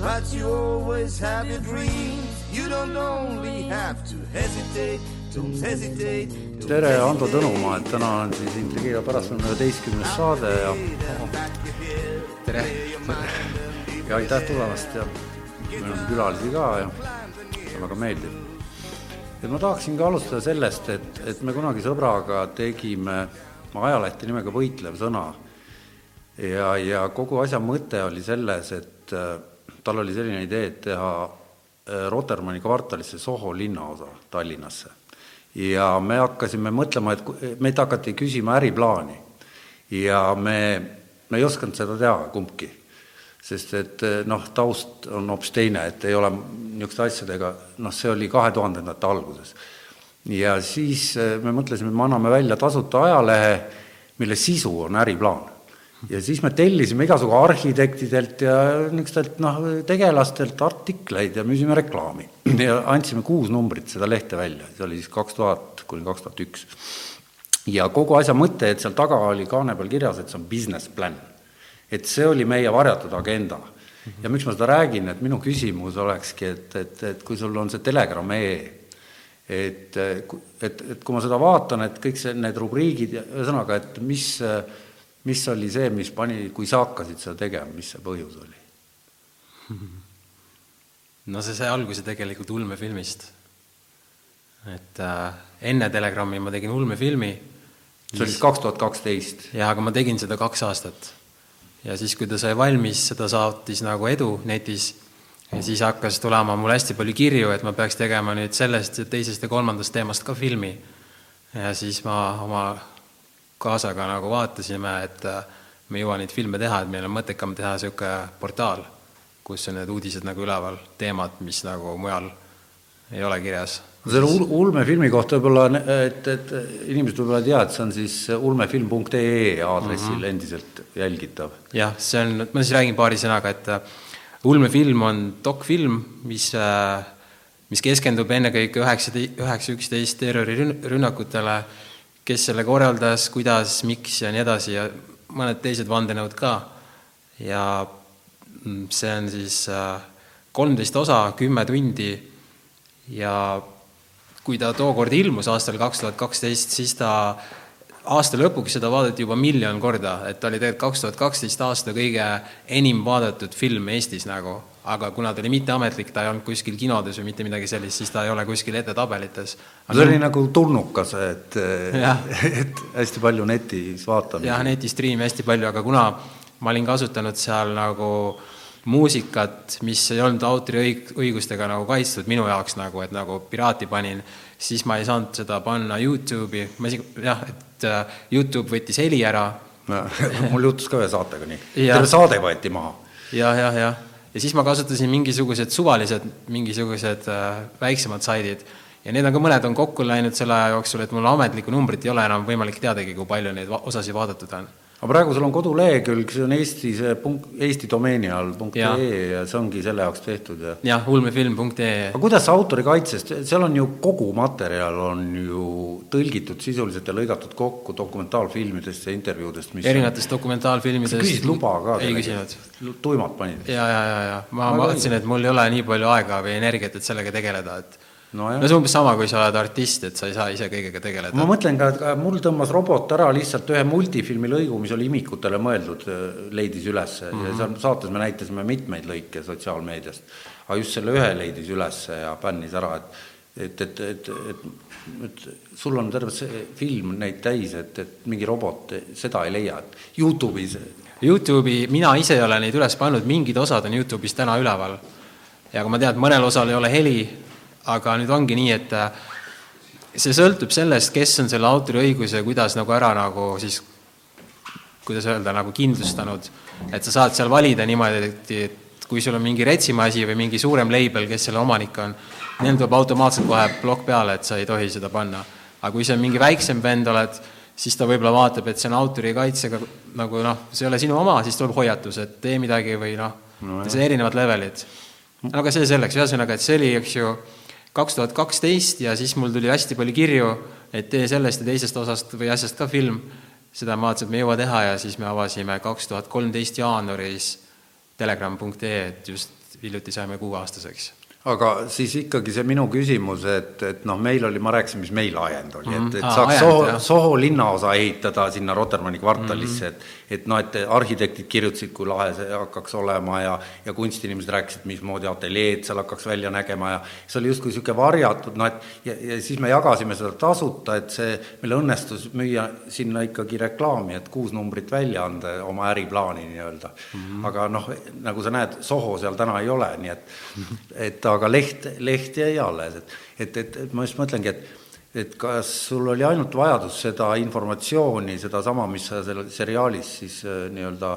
But you always have your dreams. You don't only have to hesitate, don't hesitate. don't tere, Ando hesitate. Tõnumaa, et täna on siis Intrigeeriva pärastlõuna üheteistkümnes saade ja tere, ja aitäh tulemast ja meil on külalisi ka ja väga meeldiv. et ma tahaksin ka alustada sellest, et, et me kunagi sõbraga tegime ajalehte nimega Võitlev sõna ja, ja kogu asja mõte oli selles, et äh, tal oli selline idee, et teha äh, Rotermanni kvartalisse Soho linnaosa Tallinnasse. ja me hakkasime mõtlema, et meilt hakati küsima äriplaani ja me, me ei osanud seda teha kumbki sest et eh, noh, taust on hoopis teine, et ei ole niisuguste asjadega, noh, see oli kahe tuhandendate alguses. ja siis eh, me mõtlesime, et me anname välja tasuta ajalehe, mille sisu on äriplaan. Ja siis me tellisime igasugu arhitektidelt ja niisugustelt noh, tegelastelt artikleid ja müüsime reklaami. ja andsime kuus numbrit seda lehte välja, see oli siis kaks tuhat kuni kaks tuhat üks ja kogu asja mõte, et seal taga oli kaane peal kirjas, et see on business plan. et see oli meie varjatud agenda. ja miks ma seda räägin, et minu küsimus olekski, et, et, et kui sul on see Telegram ee, et, et, et kui ma seda vaatan, et kõik see, need rubriigid ühesõnaga, et mis, mis oli see, mis pani, kui sa hakkasid seda tegema, mis see põhjus oli? no see sai alguse tegelikult ulmefilmist. et äh, enne Telegrami ma tegin ulmefilmi see oli kaks tuhat kaksteist. ja aga ma tegin seda kaks aastat. ja siis, kui ta sai valmis, seda saatis nagu edu netis ja siis hakkas tulema mul hästi palju kirju, et ma peaks tegema nüüd sellest ja teisest ja kolmandast teemast ka filmi. ja siis ma oma kaasaga nagu vaatasime, et äh, me ei jõua neid filme teha, et meil on mõttekam teha niisugune portaal, kus on need uudised nagu üleval, teemad, mis nagu mujal ei ole kirjas. selle ul- ulmefilmi kohta võib-olla, et, et inimesed võib-olla ei tea, et see on siis ulmefilm.ee aadressil mm -hmm. endiselt jälgitav. jah, see on, ma siis räägin paari sõnaga, et äh, ulmefilm on dokfilm, mis, mis keskendub ennekõike üheksa, üheksa üksteist terrorirünnakutele, kes selle korraldas, kuidas, miks ja nii edasi ja mõned teised vandenõud ka. ja mm, see on siis kolmteist osa, kümme tundi. Ja kui ta tookord ilmus aastal kaks tuhat kaksteist, siis ta aasta lõpuks seda vaadati juba miljon korda, et ta oli tegelikult kaks tuhat kaksteist aasta kõige enim vaadatud film Eestis nagu, aga kuna ta oli mitteametlik, ta ei olnud kuskil kinodes või mitte midagi sellist, siis ta ei ole kuskil edetabelites. see oli nagu tulnukas, et Jah. et hästi palju netis vaatamisi. jah, netistriimi hästi palju, aga kuna ma olin kasutanud seal nagu muusikat, mis ei olnud autoriõigustega nagu kaitstud minu jaoks nagu, et nagu piraati panin, siis ma ei saanud seda panna Youtube'i, ma isegi jah, et äh, Youtube võttis heli ära mul juhtus ka ühe saatega nii. Jah. terve saade võeti maha. ja, ja, ja, ja siis ma kasutasin mingisugused suvalised, mingisugused äh, väiksemad saidid ja need on ka mõned on kokku läinud selle aja jooksul, et mul ametlikku numbrit ei ole enam võimalik teadagi, kui palju neid osasid vaadatud on. Aga praegu sul on kodulehekülg, see on Eesti see punkt, Eesti domeeni all punkt Jah. ee ja see ongi selle jaoks tehtud ja jah, ulmefilm.ee aga kuidas autorikaitsest, seal on ju kogu materjal on ju tõlgitud sisuliselt ja lõigatud kokku dokumentaalfilmidest ja intervjuudest, mis erinevatest dokumentaalfilmidest sa küsisid luba ka ei küsinud. tuimalt panid? ja, ja, ja, ja ma Väga vaatasin, et mul ei ole nii palju aega või energiat, et sellega tegeleda, et Nojah. no see on umbes sama, kui sa oled artist, et sa ei saa ise kõigega tegeleda ma. mõtlen ka, et mul tõmbas robot ära lihtsalt ühe multifilmi lõigu, mis oli imikutele mõeldud, leidis üles mm -hmm. ja seal saates me näitasime mitmeid lõike sotsiaalmeediast. aga just selle ühe leidis üles ja bännis ära, et, et, et, et, et, et sul on terve see film neid täis, et, et mingi robot seda ei leia, et Youtube'is Youtube'i, mina ise ei ole neid üles pannud, mingid osad on Youtube'is täna üleval. ja kui ma tean, et mõnel osal ei ole heli, aga nüüd ongi nii, et äh, see sõltub sellest, kes on selle autoriõiguse, kuidas nagu ära nagu siis kuidas öelda, nagu kindlustanud, et sa saad seal valida niimoodi, et kui sul on mingi Retsimaa asi või mingi suurem label, kes selle omanik on, neil tuleb automaatselt kohe plokk peale, et sa ei tohi seda panna. aga kui sa mingi väiksem bänd oled, siis ta võib-olla vaatab, et see on autorikaitsega nagu noh, see ei ole sinu oma, siis tuleb hoiatus, et tee midagi või noh no, see on erinevad levelid. aga see selleks, ühesõnaga, et see oli, eks ju, kaks tuhat kaksteist ja siis mul tuli hästi palju kirju, et tee sellest ja teisest osast või asjast ka film, seda ma vaatasin, et me ei jõua teha ja siis me avasime kaks tuhat kolmteist jaanuaris telegram.ee, et just hiljuti saime kuueaastaseks. Aga siis ikkagi see minu küsimus, et, et noh, meil oli, ma rääkisin, mis meil ajend oli et, et ah, saaks Soho, Soho linnaosa ehitada sinna Rotermanni kvartalisse mm, -hmm. et et noh, et arhitektid kirjutasid, kui lahe see hakkaks olema ja ja kunstiinimesed rääkisid, mismoodi ateljeed seal hakkaks välja nägema ja see oli justkui niisugune varjatud, noh et ja, ja siis me jagasime seda tasuta, et see, meil õnnestus müüa sinna ikkagi reklaami, et kuus numbrit välja anda oma äriplaani nii-öelda mm. -hmm. aga noh, nagu sa näed, Soho seal täna ei ole, nii et et aga leht, leht jäi alles, et, et, et, et ma just mõtlengi, et et kas sul oli ainult vajadus seda informatsiooni, sedasama, mis sa seal seriaalis siis äh, nii-öelda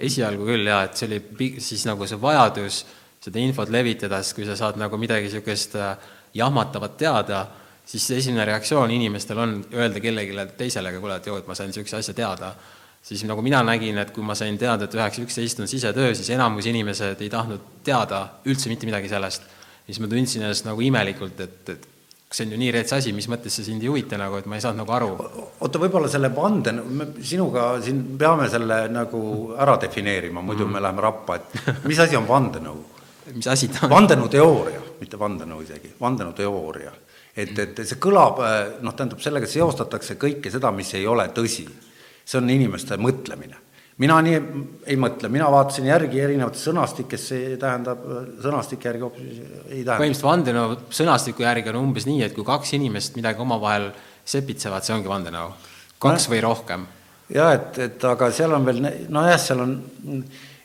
esialgu küll jaa, et see oli siis nagu see vajadus seda infot levitada, sest kui sa saad nagu midagi niisugust äh, jahmatavat teada, siis esimene reaktsioon inimestel on öelda kellelegi teisele, kuule, et joo, et ma sain niisuguse asja teada siis nagu mina nägin, et kui ma sain teada, et üheksa üksteist on sisetöö, siis enamus inimesed ei tahtnud teada üldse mitte midagi sellest. siis ma tundsin ennast nagu imelikult, et, et see on ju nii rets asi, mis mõttes see sind ei huvita nagu, et ma ei saanud nagu aru. oota, võib-olla selle vande, me sinuga siin peame selle nagu ära defineerima, muidu mm. me läheme rappa, et mis asi on vandenõu? mis asi ta on? vandenõuteooria, mitte vandenõu isegi, vandenõuteooria. et, et see kõlab, noh, tähendab, sellega seostatakse kõike seda, mis ei ole tõsi see on inimeste mõtlemine. Mina nii ei mõtle, mina vaatasin järgi erinevates sõnastikes, see tähendab, sõnastike järgi hoopis ei tähenda. põhimõtteliselt vandenõu sõnastiku järgi on umbes nii, et kui kaks inimest midagi omavahel sepitsevad, see ongi vandenõu. kaks no, või rohkem. jah, et, et aga seal on veel, nojah, seal on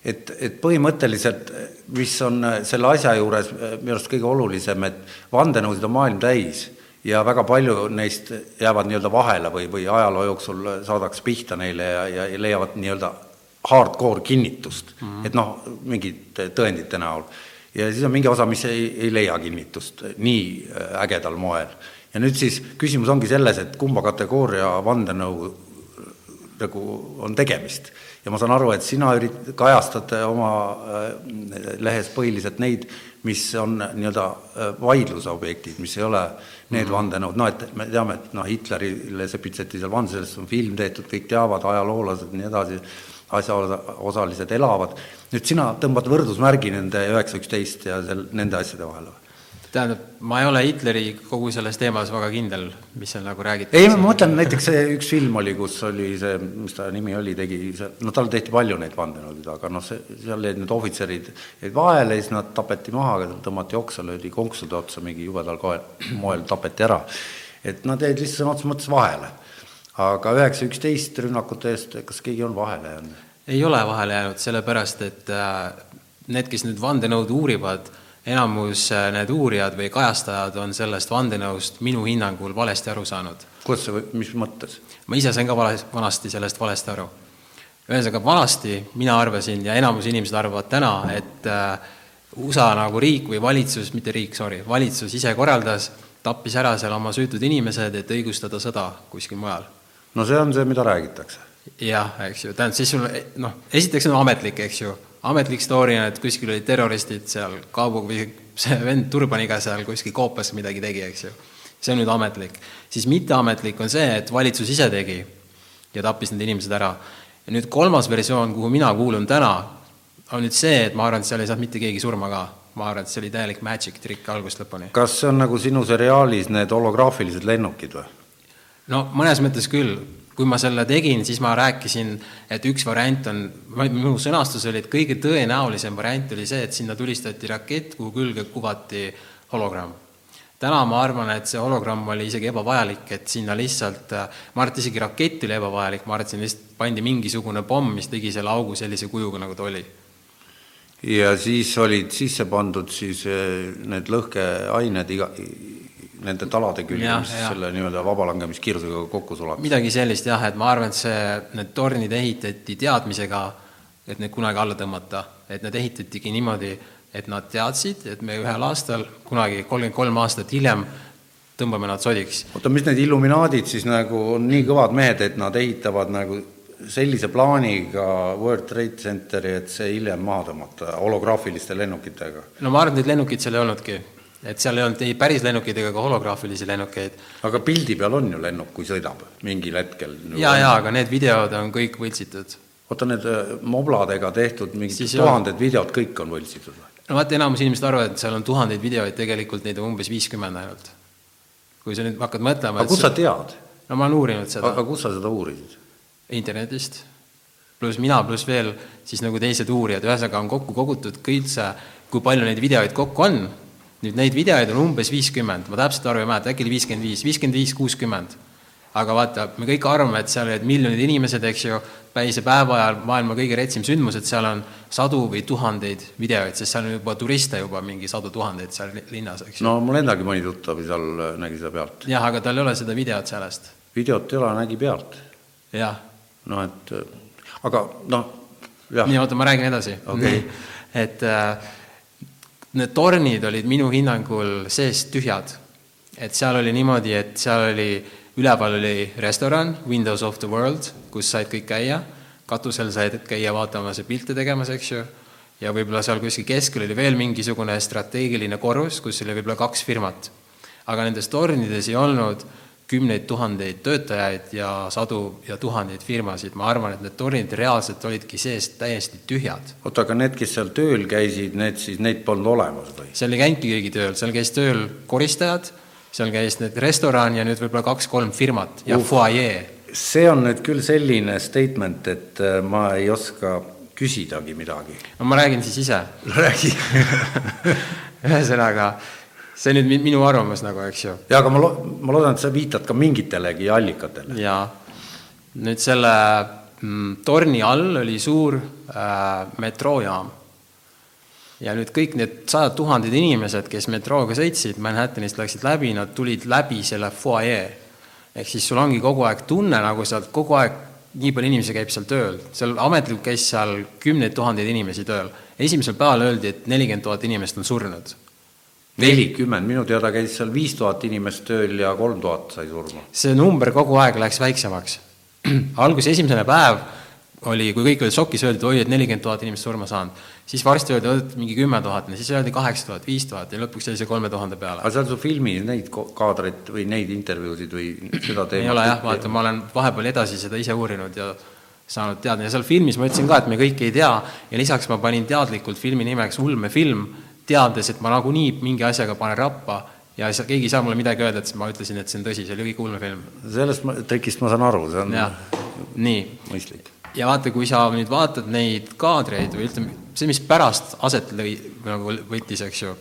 et, et põhimõtteliselt, mis on selle asja juures minu arust kõige olulisem, et vandenõusid on maailm täis ja väga palju neist jäävad nii-öelda vahele või, või ajaloo jooksul saadakse pihta neile ja, ja, ja leiavad nii-öelda hardcore kinnitust mm, -hmm. et noh, mingite tõendite näol. ja siis on mingi osa, mis ei, ei leia kinnitust nii äh, ägedal moel. ja nüüd siis küsimus ongi selles, et kumba kategooria vandenõu äh, nagu on tegemist ja ma saan aru, et sina ürit-, kajastad oma äh, lehes põhiliselt neid, mis on nii-öelda vaidluse objektid, mis ei ole need mm -hmm. vandenõud, noh et me teame, et noh, Hitlerile sepitseti seal vand, sellest on film tehtud, kõik teavad, ajaloolased ja nii edasi, asjaosalised elavad, nüüd sina tõmbad võrdusmärgi nende üheksa üksteist ja seal nende asjade vahele või? tähendab, ma ei ole Hitleri kogu selles teemas väga kindel, mis seal nagu räägitakse. ei, ma mõtlen näiteks see üks film oli, kus oli see, mis ta nimi oli, tegi see, no tal tehti palju neid vandenõusid, aga noh, see, seal jäid need ohvitserid jäid vahele, siis nad tapeti maha, tõmmati oksa, löödi konksude otsa mingi jubedal koel, moel tapeti ära. et nad jäid lihtsalt sõna otseses mõttes vahele. Aga üheksa, üksteist rünnakute eest, kas keegi on vahele jäänud? ei ole vahele jäänud, sellepärast et äh, need, kes nüüd vandenõud uurivad, enamus äh, need uurijad või kajastajad on sellest vandenõust minu hinnangul valesti aru saanud. kuidas sa, mis mõttes? ma ise sain ka vale, vanasti sellest valesti aru. ühesõnaga, vanasti mina arvasin ja enamus inimesed arvavad täna, et äh, USA nagu riik või valitsus, mitte riik, sorry, valitsus ise korraldas, tappis ära seal oma süütud inimesed, et õigustada sõda kuskil mujal. No see on see, mida räägitakse. jah, eks ju, tähendab, siis sul noh, esiteks on ametlik, eks ju ametlik story on, et kuskil olid terroristid seal Kaabu või see vend Turbaniga seal kuskil koopas midagi tegi, eks ju. see on nüüd ametlik. siis mitteametlik on see, et valitsus ise tegi ja tappis need inimesed ära. ja nüüd kolmas versioon, kuhu mina kuulun täna, on nüüd see, et ma arvan, et seal ei saanud mitte keegi surma ka. ma arvan, et see oli täielik magic trikk algusest lõpuni. kas see on nagu sinu seriaalis need holograafilised lennukid või? No mõnes mõttes küll, kui ma selle tegin, siis ma rääkisin, et üks variant on, minu sõnastus oli, et kõige tõenäolisem variant oli see, et sinna tulistati rakett, kuhu külge kuvati hologramm. täna ma arvan, et see hologramm oli isegi ebavajalik, et sinna lihtsalt, ma arvan, et isegi rakett oli ebavajalik, ma arvan, et sinna lihtsalt pandi mingisugune pomm, mis tegi selle augu sellise kujuga, nagu ta oli. ja siis olid sisse pandud siis eh, need lõhkeained iga, nende talade külge, mis ja. selle nii-öelda vabalangemiskiirusega kokku sulab. midagi sellist jah, et ma arvan, et see, need tornid ehitati teadmisega, et neid kunagi alla tõmmata, et need ehitatigi niimoodi, et nad teadsid, et me ühel aastal, kunagi kolmkümmend kolm aastat hiljem, tõmbame nad sodiks. oota, mis need Illuminaadid siis nagu on nii kõvad mehed, et nad ehitavad nagu sellise plaaniga World Trade Centeri, et see hiljem maha tõmmata holograafiliste lennukitega? no ma arvan, et neid lennukeid seal ei olnudki. Et seal ei olnud ei päris lennukeid ega ka holograafilisi lennukeid. aga pildi peal on ju lennuk, kui sõidab mingil hetkel? jaa, jaa, aga need videod on kõik võltsitud. oota, need äh, mobladega tehtud mingid siis tuhanded videod, kõik on võltsitud või? no vaata, enamus inimesed arvavad, et seal on tuhandeid videoid, tegelikult neid on umbes viiskümmend ainult. kui sa nüüd hakkad mõtlema aga kust sa tead? no ma olen uurinud seda. aga kus sa seda uurisid? internetist, pluss mina, pluss veel siis nagu teised uurijad, ühesõnaga on kokku kogutud kõik see, kui palju neid videoid kokku on, nüüd neid videoid on umbes viiskümmend, ma täpselt arvu ei mäleta, äkki oli viiskümmend viis, viiskümmend viis, kuuskümmend. aga vaata, me kõik arvame, et seal olid miljonid inimesed, eks ju, päise päeva ajal maailma kõige retsim sündmus, et seal on sadu või tuhandeid videoid, sest seal on juba turiste juba mingi sadu tuhandeid seal linnas, eks ju. no mul endagi mõni tuttav seal nägi seda pealt. jah, aga tal ei ole seda videot sellest. videot ei ole, nägi pealt. jah noh, et aga noh, jah. nii, oota, ma räägin edasi okay.. et äh, need tornid olid minu hinnangul seest tühjad. et seal oli niimoodi, et seal oli, üleval oli restoran, Windows of the World, kus said kõik käia, katusel said käia vaatamas ja pilte tegemas, eks ju, ja võib-olla seal kuskil keskel oli veel mingisugune strateegiline korrus, kus oli võib-olla kaks firmat. aga nendes tornides ei olnud äh, kümneid tuhandeid töötajaid ja sadu ja tuhandeid firmasid, ma arvan, et need tornid reaalselt olidki seest täiesti tühjad. oota, aga need, kes seal tööl käisid, need siis, neid polnud olemas või? seal ei käinudki keegi tööl, seal käis tööl koristajad, seal käis need restoran ja nüüd võib-olla kaks-kolm firmat ja uh, fuajee. see on nüüd küll selline statement, et äh, ma ei oska küsidagi midagi. no ma räägin siis ise. räägi ühesõnaga see nüüd minu arvamus nagu, eks ju. jaa, aga ma lo-, ma loodan, et sa viitad ka mingitelegi allikatele. jaa. nüüd selle mm, torni all oli suur äh, metroojaam. ja nüüd kõik need sajad tuhanded inimesed, kes metrooga sõitsid, Manhattanist läksid läbi, nad tulid läbi selle fuajee. ehk siis sul ongi kogu aeg tunne, nagu sealt kogu aeg nii palju inimesi käib seal tööl, seal ametlikult käis seal kümneid tuhandeid inimesi tööl. esimesel päeval öeldi, et nelikümmend tuhat inimest on surnud nelikümmend, minu teada käis seal viis tuhat inimest tööl ja kolm tuhat sai surma. see number kogu aeg läks väiksemaks. alguses esimene päev oli, kui kõik olid šokis, öeldi, oi, et nelikümmend tuhat inimest surma saanud. siis varsti öeldi, et mingi kümme tuhat, siis öeldi kaheksa tuhat, viis tuhat ja lõpuks jäi see kolme tuhande peale. aga seal su filmis neid kaadreid või neid intervjuusid või seda teemat ei ole jah, vaata, ma olen vahepeal edasi seda ise uurinud ja saanud teada ja seal filmis ma ütlesin ka, et me kõike ei tea ja lisaks ma panin teadlikult filmi nimeks Ulmefilm teades, et ma nagunii mingi asjaga panen rappa ja sa, keegi ei saa mulle midagi öelda, et siis ma ütlesin, et see on tõsi, see oli kõik ulmefilm. sellest trikist ma saan aru, see on ja. nii. mõistlik. ja vaata, kui sa nüüd vaatad neid kaadreid või ütleme, see, mis pärast aset lõi, nagu võttis, eks ju,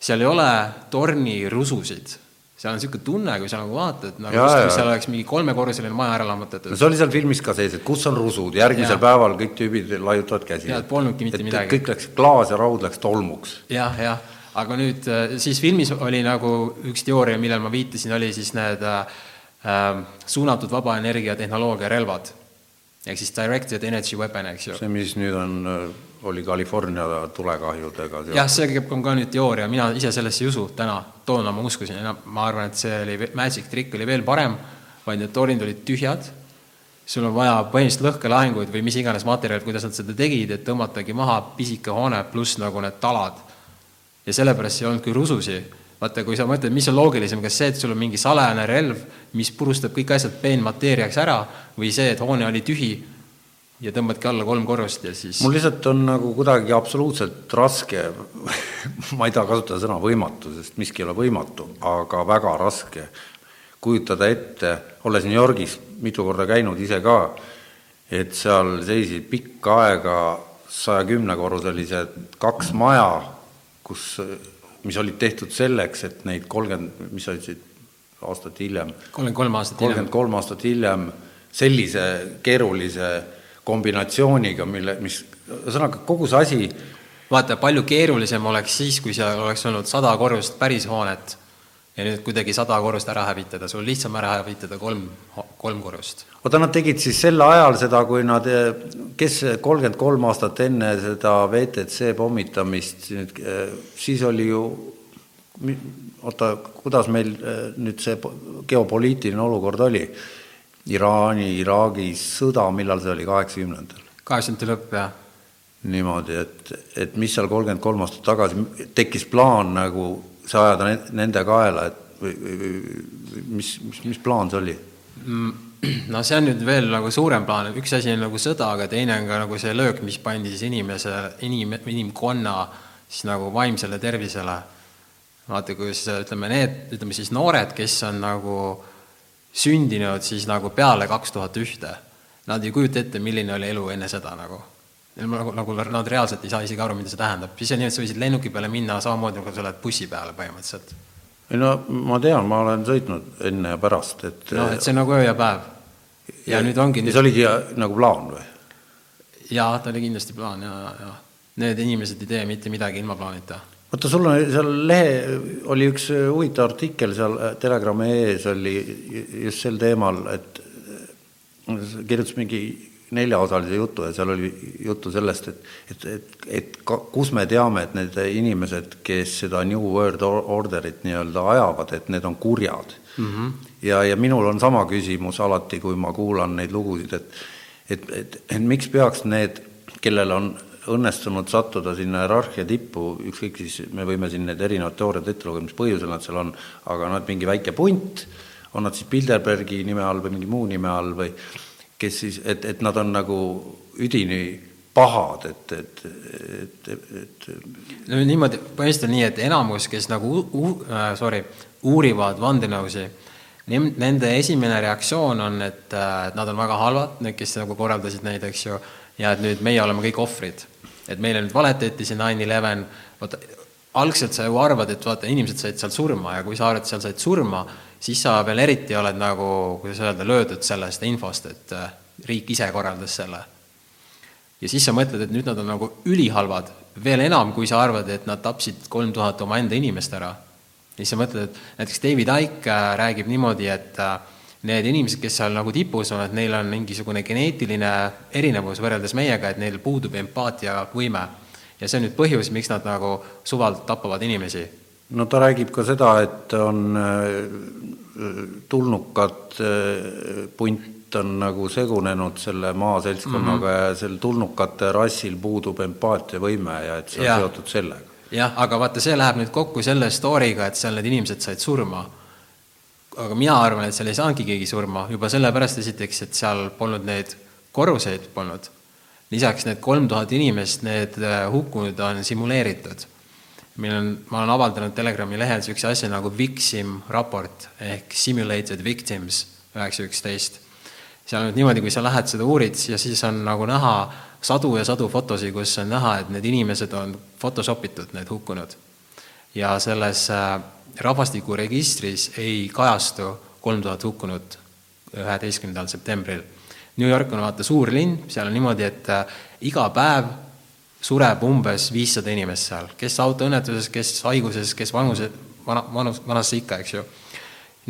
seal ei ole torni rususid seal on niisugune tunne, kui sa nagu vaatad, nagu ja, justkui seal oleks mingi kolmekorruseline maja ära lammutatud. no see oli seal filmis ka sees, et kus on rusud, järgmisel ja. päeval kõik tüübid laiutavad käsi. jaa, et polnudki mitte et, midagi. kõik läks, klaas ja raud läks tolmuks. jah, jah, aga nüüd äh, siis filmis oli nagu üks teooria, millele ma viitasin, oli siis need äh, suunatud vaba energia tehnoloogia relvad. ehk siis directed energy weapon, eks ju. see, mis nüüd on äh, oli California tulekahjudega. jah, see on ka nüüd teooria, mina ise sellesse ei usu täna, toona ma uskusin, enam ma arvan, et see oli, Magic Trick oli veel parem, vaid need tornid olid tühjad, sul on vaja põhimõtteliselt lõhkelahinguid või mis iganes materjalid, kuidas nad seda tegid, et tõmmatagi maha pisike hoone pluss nagu need talad. ja sellepärast ei olnudki rususi. vaata, kui sa mõtled, mis on loogilisem, kas see, et sul on mingi salajane relv, mis purustab kõik asjad peenmateeriaks ära, või see, et hoone oli tühi ja tõmbadki alla kolm korrust ja siis mul lihtsalt on nagu kuidagi absoluutselt raske ma ei taha kasutada sõna võimatu, sest miski ei ole võimatu, aga väga raske kujutada ette, olles New Yorgis mitu korda käinud ise ka, et seal seisid pikka aega saja kümnekorruselised kaks maja, kus, mis olid tehtud selleks, et neid kolmkümmend, mis olid siis aastat hiljem, kolmkümmend kolm aastat hiljem, kolmkümmend kolm aastat hiljem sellise keerulise kombinatsiooniga, mille, mis, ühesõnaga kogu see asi vaata, palju keerulisem oleks siis, kui seal oleks olnud sada korrust päris hoonet, ja nüüd kuidagi sada korrust ära hävitada, sul lihtsam ära hävitada kolm, kolm korrust. oota, nad tegid siis sel ajal seda, kui nad, kes kolmkümmend kolm aastat enne seda VTC pommitamist, siis oli ju, oota, kuidas meil nüüd see geopoliitiline olukord oli? Iraani, Iraagi sõda, millal see oli, kaheksakümnendatel? kaheksakümnendate lõpp, jah. niimoodi, et, et mis seal kolmkümmend kolm aastat tagasi tekkis plaan nagu see ajada nende kaela, et või, või, või mis, mis, mis plaan see oli? Mm, no see on nüüd veel nagu suurem plaan, üks asi on nagu sõda, aga teine on ka nagu see löök, mis pandi siis inimese, inim, inimkonna siis nagu vaimsele tervisele. vaata, kui siis ütleme, need, ütleme siis noored, kes on nagu sündinud siis nagu peale kaks tuhat ühte, nad ei kujuta ette, milline oli elu enne seda nagu nagu, nagu nad reaalselt ei saa isegi aru, mida see tähendab. siis on nii, et sa võisid lennuki peale minna samamoodi, nagu sa lähed bussi peale põhimõtteliselt. ei no ma tean, ma olen sõitnud enne ja pärast, et noh, et see on nagu öö ja päev. ja, ja nüüd ongi ja see oligi nagu plaan või? jaa, ta oli kindlasti plaan ja, ja need inimesed ei tee mitte midagi ilma plaanita. Oota, sul on seal lehe, oli üks huvitav artikkel seal Telegrami ees oli just sel teemal, et kirjutas mingi neljaosalise jutu ja seal oli juttu sellest, et, et, et, et ka, kus me teame, et need inimesed, kes seda New World Orderit nii-öelda ajavad, et need on kurjad mm. -hmm. ja, ja minul on sama küsimus alati, kui ma kuulan neid lugusid, et et, et, et miks peaks need, kellel on õnnestunud sattuda sinna hierarhia tippu, ükskõik siis, me võime siin need erinevad teooriad ette lugeda, mis põhjusel nad seal on, aga nad mingi väike punt, on nad siis Bilderbergi nime all või mingi muu nime all või kes siis, et, et nad on nagu üdini pahad, et, et, et, et no niimoodi, põhimõtteliselt on nii, et enamus, kes nagu uh, sorry, uurivad vandenõusi, nende esimene reaktsioon on, et uh, nad on väga halvad, need, kes nagu korraldasid neid, eks ju, ja et nüüd meie oleme kõik ohvrid. et meile nüüd valetati see nine eleven, vaata, algselt sa ju arvad, et vaata, inimesed said seal surma ja kui sa arvad, et seal said surma, siis sa veel eriti oled nagu, kuidas öelda, löödud sellest infost, et äh, riik ise korraldas selle. ja siis sa mõtled, et nüüd nad on nagu ülihalvad, veel enam, kui sa arvad, et nad tapsid kolm tuhat omaenda inimest ära. ja siis sa mõtled, et näiteks David Icke äh, räägib niimoodi, et äh, need inimesed, kes seal nagu tipus on, et neil on mingisugune geneetiline erinevus võrreldes meiega, et neil puudub empaatiavõime. ja see on nüüd põhjus, miks nad nagu suvalt tapavad inimesi no ta räägib ka seda, et on tulnukad punt on nagu segunenud selle maaseltskonnaga mm -hmm. ja sel tulnukate rassil puudub empaatiavõime ja et see on ja. seotud sellega. jah, aga vaata, see läheb nüüd kokku selle story'ga, et seal need inimesed said surma. Aga mina arvan, et seal ei saanudki keegi surma juba sellepärast esiteks, et seal polnud neid korruseid polnud. lisaks need kolm tuhat inimest, need äh, hukkunud on simuleeritud meil on, ma olen avaldanud Telegrami lehel niisuguse asja nagu Victim raport ehk Simulated Victims üheksa üksteist. seal on niimoodi, kui sa lähed seda uurid ja siis on nagu näha sadu ja sadu fotosid, kus on näha, et need inimesed on Photoshop itud, need hukkunud. Ja selles äh, rahvastikuregistris ei kajastu kolm tuhat hukkunut üheteistkümnendal septembril. New York on vaata suur linn, seal on niimoodi, et äh, iga päev sureb umbes viissada inimest seal, kes autoõnnetuses, kes haiguses, kes vanuse, vana, vanus, vanasse ikka, eks ju.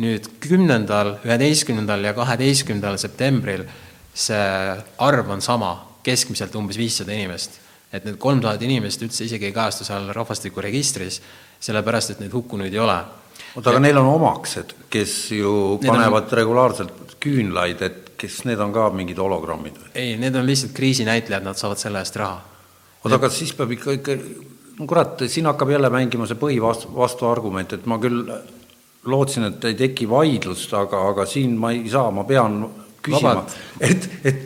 nüüd kümnendal, üheteistkümnendal ja kaheteistkümnendal septembril see arv on sama, keskmiselt umbes viissada inimest. et need kolm tuhat inimest üldse isegi ei kajastu seal rahvastikuregistris, sellepärast et neid hukkunuid ei ole. oota, aga neil on omaksed, kes ju panevad on... regulaarselt küünlaid, et kes need on ka mingid hologrammid või? ei, need on lihtsalt kriisinäitlejad, nad saavad selle eest raha oota, aga siis peab ikka, ikka, no kurat, siin hakkab jälle mängima see põhivastu, vastuargument, et ma küll lootsin, et ei teki vaidlust, aga, aga siin ma ei saa, ma pean küsima, et, et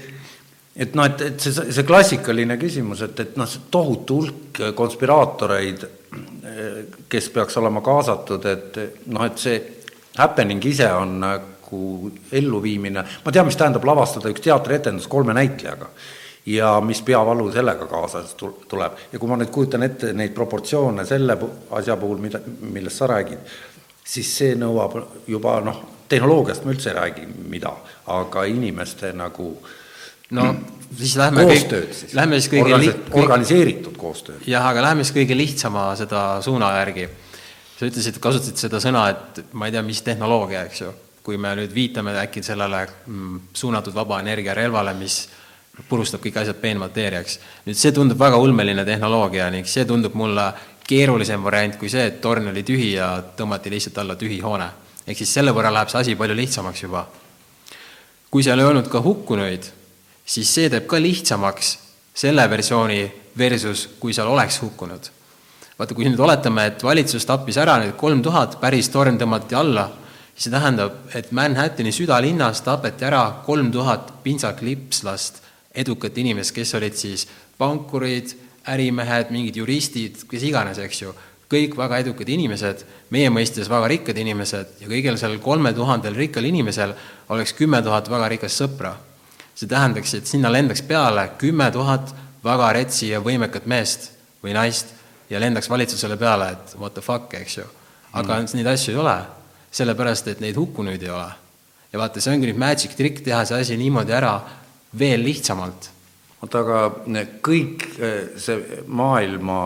et noh, et, et see, see klassikaline küsimus, et, et noh, see tohutu hulk konspiraatoreid, kes peaks olema kaasatud, et noh, et see happening ise on nagu elluviimine, ma tean, mis tähendab lavastada üks teatrietendus kolme näitlejaga ja mis peavalu sellega kaasas tuleb. ja kui ma nüüd kujutan ette neid proportsioone selle asja puhul, mida, millest sa räägid, siis see nõuab juba noh, tehnoloogiast ma üldse ei räägi, mida, aga inimeste nagu no siis lähme koostööd kõik, siis, lähme siis kõige Organise, organiseeritud koostööd. jah, aga lähme siis kõige lihtsama seda suuna järgi. sa ütlesid, kasutasid seda sõna, et ma ei tea, mis tehnoloogia, eks ju. kui me nüüd viitame äkki sellele mm, suunatud vaba energia relvale, mis purustab kõik asjad peenmateeriaks. nüüd see tundub väga ulmeline tehnoloogia ning see tundub mulle keerulisem variant kui see, et torn oli tühi ja tõmmati lihtsalt alla tühi hoone. ehk siis selle võrra läheb see asi palju lihtsamaks juba. kui seal ei olnud ka hukkunuid, siis see teeb ka lihtsamaks selle versiooni versus, kui seal oleks hukkunud. vaata, kui nüüd oletame, et valitsus tappis ära need kolm tuhat, päris torm tõmmati alla, siis see tähendab, et Manhattani südalinnas tapeti ära kolm tuhat pintsaklipslast, edukat inimest, kes olid siis pankurid, ärimehed, mingid juristid, kes iganes, eks ju, kõik väga edukad inimesed, meie mõistes väga rikkad inimesed ja kõigil sellel kolme tuhandel rikkal inimesel oleks kümme tuhat väga rikast sõpra. See tähendaks, et sinna lendaks peale kümme tuhat väga retsi ja võimekat meest või naist ja lendaks valitsusele peale, et what the fuck, eks ju. aga mm. neid asju ei ole, sellepärast et neid hukkunuid ei ole. ja vaata, see ongi nüüd magic trick, teha see asi niimoodi ära veel lihtsamalt oota, aga kõik eh, see maailma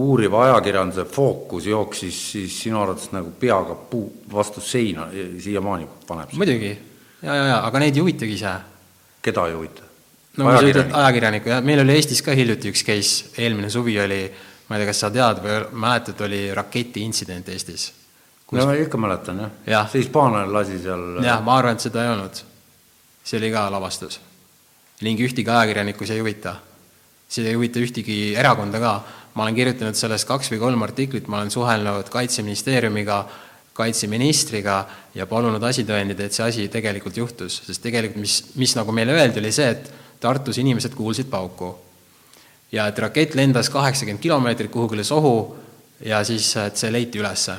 uuriva ajakirjanduse fookus jooksis siis sinu arvates nagu peaga puu vastu seina siiamaani paneb? muidugi, ja, ja, ja, aga neid ei huvitagi see. keda ei huvita? no kui sa ütled ajakirjanikku, jah, meil oli Eestis ka hiljuti üks case, eelmine suvi oli, ma ei tea, kas sa tead või mäletad, oli raketiintsident Eestis kus.... no ma ikka mäletan jah ja. see hispaanlane lasi seal jah, ma arvan, et seda ei olnud. see oli ka lavastus ning ühtegi ajakirjanikku see ei huvita. see ei huvita ühtegi erakonda ka. ma olen kirjutanud sellest kaks või kolm artiklit, ma olen suhelnud Kaitseministeeriumiga, kaitseministriga ja palunud asitõendid, et see asi tegelikult juhtus, sest tegelikult mis, mis nagu meile öeldi, oli see, et Tartus inimesed kuulsid pauku. ja et rakett lendas kaheksakümmend kilomeetrit kuhugile sohu ja siis, et see leiti ülesse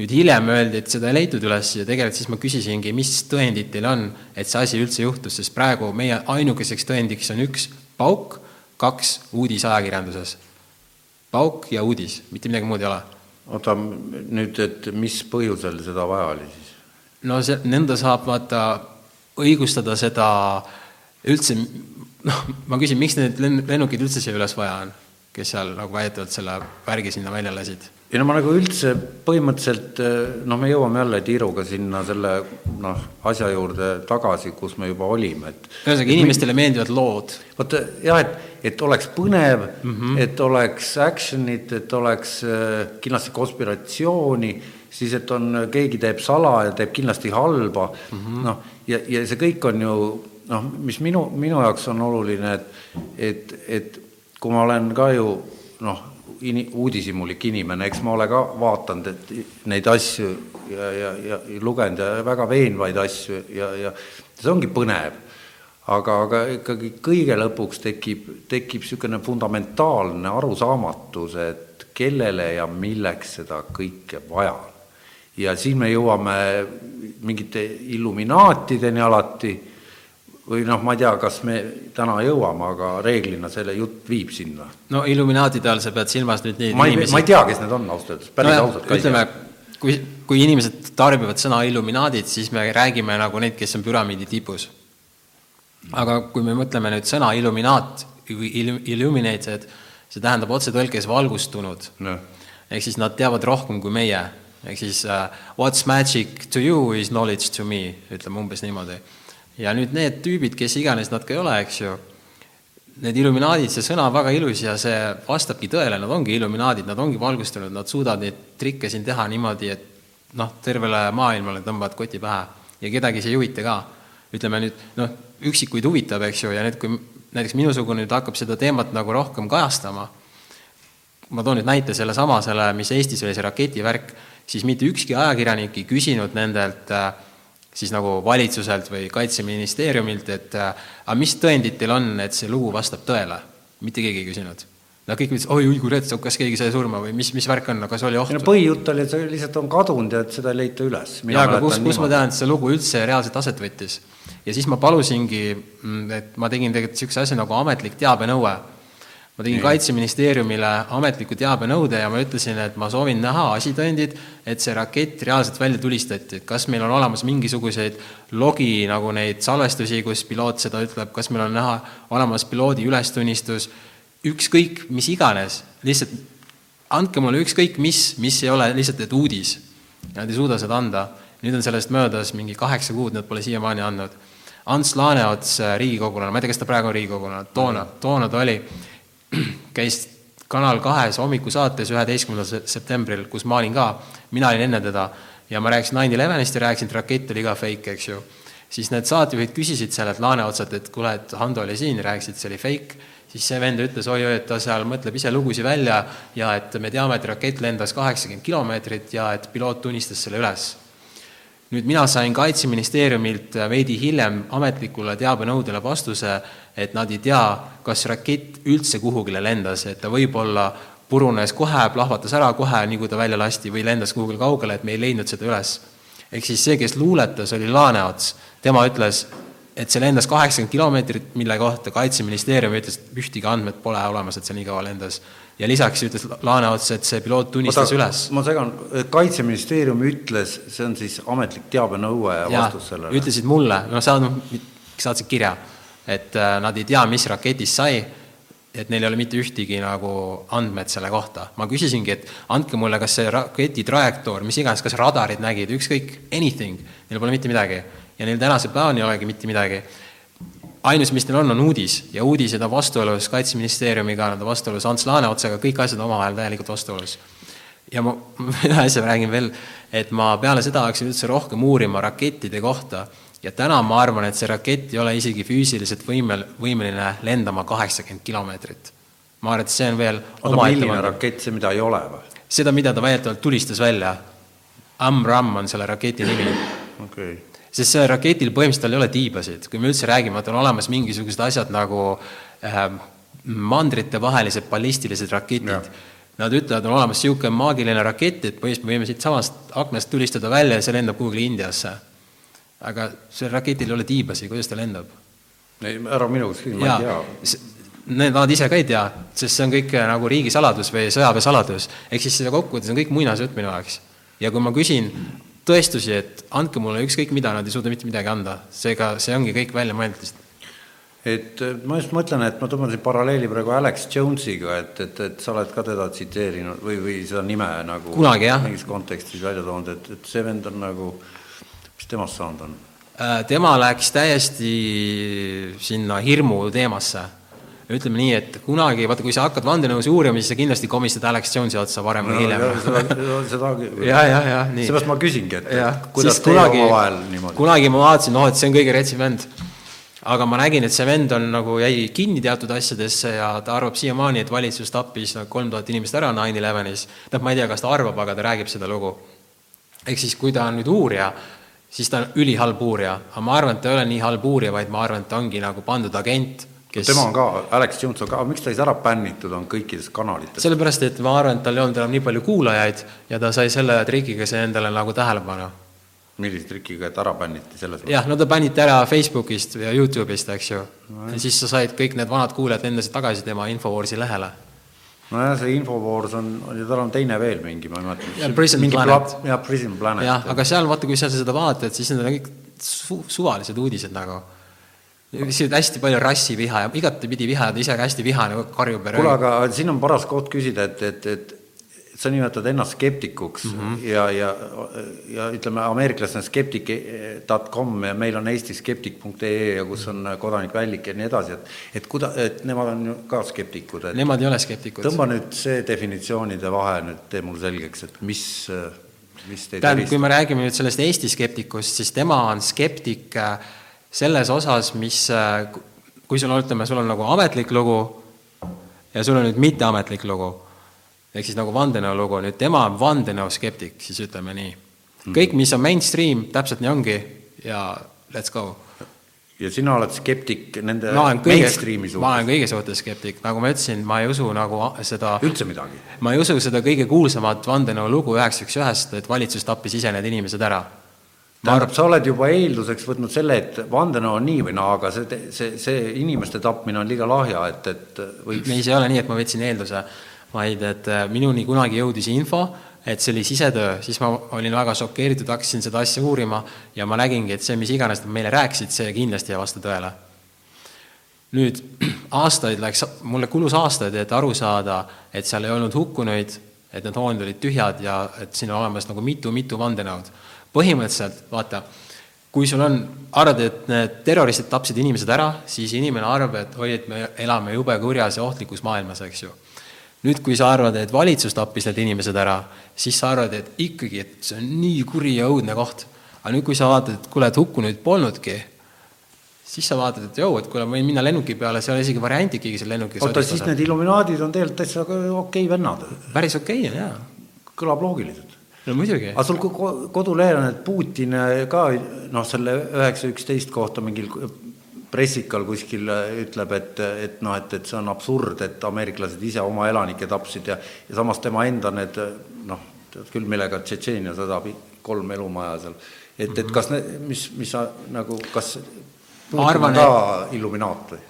nüüd hiljem öeldi, et seda ei leitud üles ja tegelikult siis ma küsisingi, mis tõendid teil on, et see asi üldse juhtus, sest praegu meie ainukeseks tõendiks on üks pauk, kaks uudis ajakirjanduses. pauk ja uudis, mitte midagi muud ei ole. Oota, nüüd, et mis põhjusel seda vaja oli siis? no see, nõnda saab vaata õigustada seda üldse, noh, ma küsin, miks need lennukid üldse siia üles vaja on, kes seal nagu väidetavalt selle värgi sinna välja lasid ei no ma nagu üldse põhimõtteliselt noh, me jõuame jälle Tiiruga sinna selle noh, asja juurde tagasi, kus me juba olime, et ühesõnaga, inimestele meeldivad lood. vot jah, et, et oleks põnev mm, -hmm. et oleks action'it, et oleks äh, kindlasti konspiratsiooni, siis et on, keegi teeb salaja, teeb kindlasti halba mm -hmm., noh, ja, ja see kõik on ju noh, mis minu, minu jaoks on oluline, et, et, et kui ma olen ka ju noh, ini-, uudishimulik inimene, eks ma ole ka vaadanud, et neid asju ja, ja, ja lugenud ja väga veenvaid asju ja, ja see ongi põnev. aga, aga ikkagi kõige lõpuks tekib, tekib niisugune fundamentaalne arusaamatus, et kellele ja milleks seda kõike vaja on. ja siin me jõuame mingite illuminaatideni alati või noh, ma ei tea, kas me täna jõuame, aga reeglina selle jutt viib sinna. no Illuminaatide all sa pead silmas nüüd neid ma ei, inimesi ma ei tea, kes need on ausalt öeldes, päris no, ausalt ka ei tea. kui, kui inimesed tarbivad sõna Illuminaadid, siis me räägime nagu neid, kes on püramiidi tipus. aga kui me mõtleme nüüd sõna Illuminaat või illuminated, see tähendab otsetõlkes valgustunud no.. ehk siis nad teavad rohkem kui meie, ehk siis uh, what's magic to you is knowledge to me, ütleme umbes niimoodi ja nüüd need tüübid, kes iganes nad ka ei ole, eks ju, need illuminaadid, see sõna on väga ilus ja see vastabki tõele, nad ongi illuminaadid, nad ongi valgustunud, nad suudavad neid trikke siin teha niimoodi, et noh, tervele maailmale tõmbavad koti pähe ja kedagi see ei huvita ka. ütleme nüüd, noh, üksikuid huvitab, eks ju, ja nüüd, kui näiteks minusugune nüüd hakkab seda teemat nagu rohkem kajastama, ma toon nüüd näite sellesama, selle, mis Eestis oli, see raketivärk, siis mitte ükski ajakirjanik ei küsinud nendelt äh, siis nagu valitsuselt või Kaitseministeeriumilt, et äh, aga mis tõendid teil on, et see lugu vastab tõele? mitte keegi ei küsinud. Nad kõik ütlesid, oi, oi kui rets, kas keegi sai surma või mis, mis värk on, kas oli ohtu? põhijutt oli, et see lihtsalt on kadunud ja et seda ei leita üles. jaa, aga kus, kus ma tean, et see lugu üldse reaalselt aset võttis? ja siis ma palusingi, mm, et ma tegin tegelikult niisuguse asja nagu ametlik teabenõue ma tegin Kaitseministeeriumile ametliku teabenõude ja ma ütlesin, et ma soovin näha asitõendid, et see rakett reaalselt välja tulistati, et kas meil on olemas mingisuguseid logi nagu neid salvestusi, kus piloot seda ütleb, kas meil on näha olemas piloodi ülestunnistus, ükskõik mis iganes, lihtsalt andke mulle ükskõik mis, mis ei ole lihtsalt, et uudis. Nad ei suuda seda anda. nüüd on sellest möödas mingi kaheksa kuud, nad pole siiamaani andnud. Ants Laaneots riigikogulane, ma ei tea, kas ta praegu on riigikogulane, toona, toona ta oli, käis Kanal kahes hommikusaates üheteistkümnendal septembril, kus ma olin ka, mina olin enne teda ja ma rääkisin nine elevenist ja rääkisin, et rakett oli ka fake, eks ju. siis need saatejuhid küsisid sellelt Laaneotsalt, et kuule, et Hando oli siin, rääkisid, see oli fake siis see vend ütles, oi-oi, et ta seal mõtleb ise lugusid välja ja et me teame, et rakett lendas kaheksakümmend kilomeetrit ja et piloot tunnistas selle üles. Nüüd mina sain Kaitseministeeriumilt veidi hiljem ametlikule teabenõudele vastuse, et nad ei tea, kas rakett üldse kuhugile lendas, et ta võib-olla purunes kohe, plahvatas ära kohe, nii kui ta välja lasti, või lendas kuhugile kaugele, et me ei leidnud seda üles. ehk siis see, kes luuletas, oli Laaneots, tema ütles, et see lendas kaheksakümmend kilomeetrit, mille kohta Kaitseministeerium ütles, et ühtegi andmet pole olemas, et see nii kaua lendas. Ja lisaks ütles Laaneots, et see piloot tunnistas Oota, üles. ma segan, Kaitseministeerium ütles, see on siis ametlik teabenõue ja, ja vastus sellele? ütlesid mulle, noh, sa saatsid kirja, et äh, nad ei tea, mis raketist sai, et neil ei ole mitte ühtegi nagu andmed selle kohta. ma küsisingi, et andke mulle, kas see raketi trajektoor, mis iganes, kas radarid nägid, ükskõik, anything, neil pole mitte midagi ja neil tänase päevani ei olegi mitte midagi. Ainus, mis neil on, on uudis ja uudised on vastuolus Kaitseministeeriumiga, nad on vastuolus Ants Laaneotsaga, kõik asjad omavahel täielikult vastuolus. ja ma ühe asja räägin veel, et ma peale seda hakkasin üldse rohkem uurima rakettide kohta ja täna ma arvan, et see rakett ei ole isegi füüsiliselt võimel, võimeline lendama kaheksakümmend kilomeetrit. ma arvan, et see on veel oota, milline rakett, see, mida ei ole või? seda, mida ta väidetavalt tulistas välja. Amram on selle raketi nimi. okei okay sest sellel raketil põhimõtteliselt tal ei ole tiibasid, kui me üldse räägime, et on olemas mingisugused asjad nagu äh, mandritevahelised ballistilised raketid. Nad ütlevad, on olemas niisugune maagiline rakett, et põhimõtteliselt me võime siitsamast aknast tulistada välja ja see lendab kuhugi Indiasse. aga sellel raketil ei ole tiibasi, kuidas ta lendab? ei, ära minu käest küsi, ma ei tea. Need, nad ise ka ei tea, sest see on kõik äh, nagu riigisaladus või sõjaväesaladus. ehk siis seda kokkuvõttes on kõik muinasjutt minu jaoks. ja kui ma küsin tõestusi, et andke mulle ükskõik mida, nad ei suuda mitte midagi anda, seega see ongi kõik välja mõeldud lihtsalt. et ma just mõtlen, et ma tõmban siin paralleeli praegu Alex Jonesiga, et, et, et sa oled ka teda tsiteerinud või, või seda nime nagu kunagi, jah. mingis kontekstis välja toonud, et, et see vend on nagu, mis temast saanud on? Äh, tema läks täiesti sinna hirmu teemasse ütleme nii, et kunagi, vaata, kui sa hakkad vandenõus uurima, siis sa kindlasti komistad Alex Jones'i otsa varem või no, hiljem. seda, ja, ja, ja nii. seepärast ma küsingi, et ja, kuidas teie kunagi, omavahel niimoodi. kunagi ma vaatasin, noh, et see on kõige retsim vend. aga ma nägin, et see vend on nagu, jäi kinni teatud asjadesse ja ta arvab siiamaani, et valitsus tappis nagu kolm tuhat inimest ära nine elevenis. noh, ma ei tea, kas ta arvab, aga ta räägib seda lugu. ehk siis, kui ta on nüüd uurija, siis ta on ülihalb uurija, aga ma arvan, et ta ei ole nii halb uurija, vaid ma arvan, et ta ongi nagu pandud agent kes tema on ka, Alex Jones on ka, miks ta siis ära bännitud on kõikides kanalites? sellepärast, et ma arvan, et tal ei olnud enam nii palju kuulajaid ja ta sai selle trikiga see endale nagu tähelepanu. millise trikiga, et ära bänniti selles mõttes? jah, no ta bänniti ära Facebookist ja Youtube'ist, eks ju no,. ja siis sa said, kõik need vanad kuulajad lendasid tagasi tema Infowarsi lehele nojah, see Infowars on, ja tal on teine veel mingi, ma ei mäleta. Prison Planet. jah, Prison Planet. jah, aga seal vaata, kui sa seda vaatad, siis need on kõik su suvalised uudised nagu siin hästi palju rassiviha ja igatepidi viha ja ta ise ka hästi vihane karjub ja kuule, aga siin on paras koht küsida, et, et, et sa nimetad ennast skeptikuks mm -hmm. ja, ja, ja ütleme, ameeriklastel on skeptik.com ja meil on Eestis skeptik.ee ja kus on kodanik Vällik ja nii edasi, et et kuida-, et nemad on ju ka skeptikud, Nemad ei ole skeptikud. tõmba nüüd see definitsioonide vahe nüüd, tee mulle selgeks, et mis, mis teid tähendab, kui me räägime nüüd sellest Eesti skeptikust, siis tema on skeptik äh, selles osas, mis, äh, kui sul on, ütleme, sul on nagu ametlik lugu ja sul on nüüd mitteametlik lugu, ehk siis nagu vandenõulugu, nüüd tema on vandenõuskeptik, siis ütleme nii. Mhm. kõik, mis on mainstream, täpselt nii ongi ja let's go. ja sina oled skeptik nende mainstream'i suhtes? ma olen kõige suhtes skeptik, nagu ma ütlesin, ma ei usu nagu seda üldse midagi? ma ei usu seda kõige kuulsamat vandenõulugu üheks üks ühest, et valitsus tappis ise need inimesed ära tähendab, sa oled juba eelduseks võtnud selle, et vandenõu on nii või naa, aga see, see, see inimeste tapmine on liiga lahja, et, et võiks ei, see ei ole nii, et ma võtsin eelduse, vaid et äh, minuni kunagi jõudis info, et see oli sisetöö, siis ma olin väga šokeeritud, hakkasin seda asja uurima ja ma nägingi, et see, mis iganes nad meile rääkisid, see kindlasti ei vasta tõele. nüüd aastaid läks, mulle kulus aastaid, et aru saada, et seal ei olnud hukkunuid, et need hooned olid tühjad ja et siin on olemas nagu mitu-mitu vandenõud. Põhimõtteliselt, vaata, kui sul on, arvad, et need terroristid tapsid inimesed ära, siis inimene arvab, et oi, et me elame jube kurjas ja ohtlikus maailmas, eks ju. nüüd, kui sa arvad, et valitsus tappis need inimesed ära, siis sa arvad, et ikkagi, et see on nii kuri ja õudne koht. aga nüüd, kui sa vaatad, et kuule, et hukkunuid polnudki, siis sa vaatad, et jõu, et kuule, ma võin minna lennuki peale, seal isegi varianti keegi seal lennukis oota, siis need Illuminaadid on tegelikult täitsa okei okay vennad. päris okei okay on, jaa. kõlab loogiliselt. No muidugi. aga sul kodulehel on, et Putin ka noh, selle üheksa üksteist kohta mingil pressikal kuskil ütleb, et, et noh, et, et see on absurd, et ameeriklased ise oma elanikke tapsid ja ja samas tema enda need noh, tead küll, millega Tšetšeenia sõda, kolm elumaja seal, et, et kas need, mis, mis sa nagu, kas ma arvan, ka et... Illuminaat või?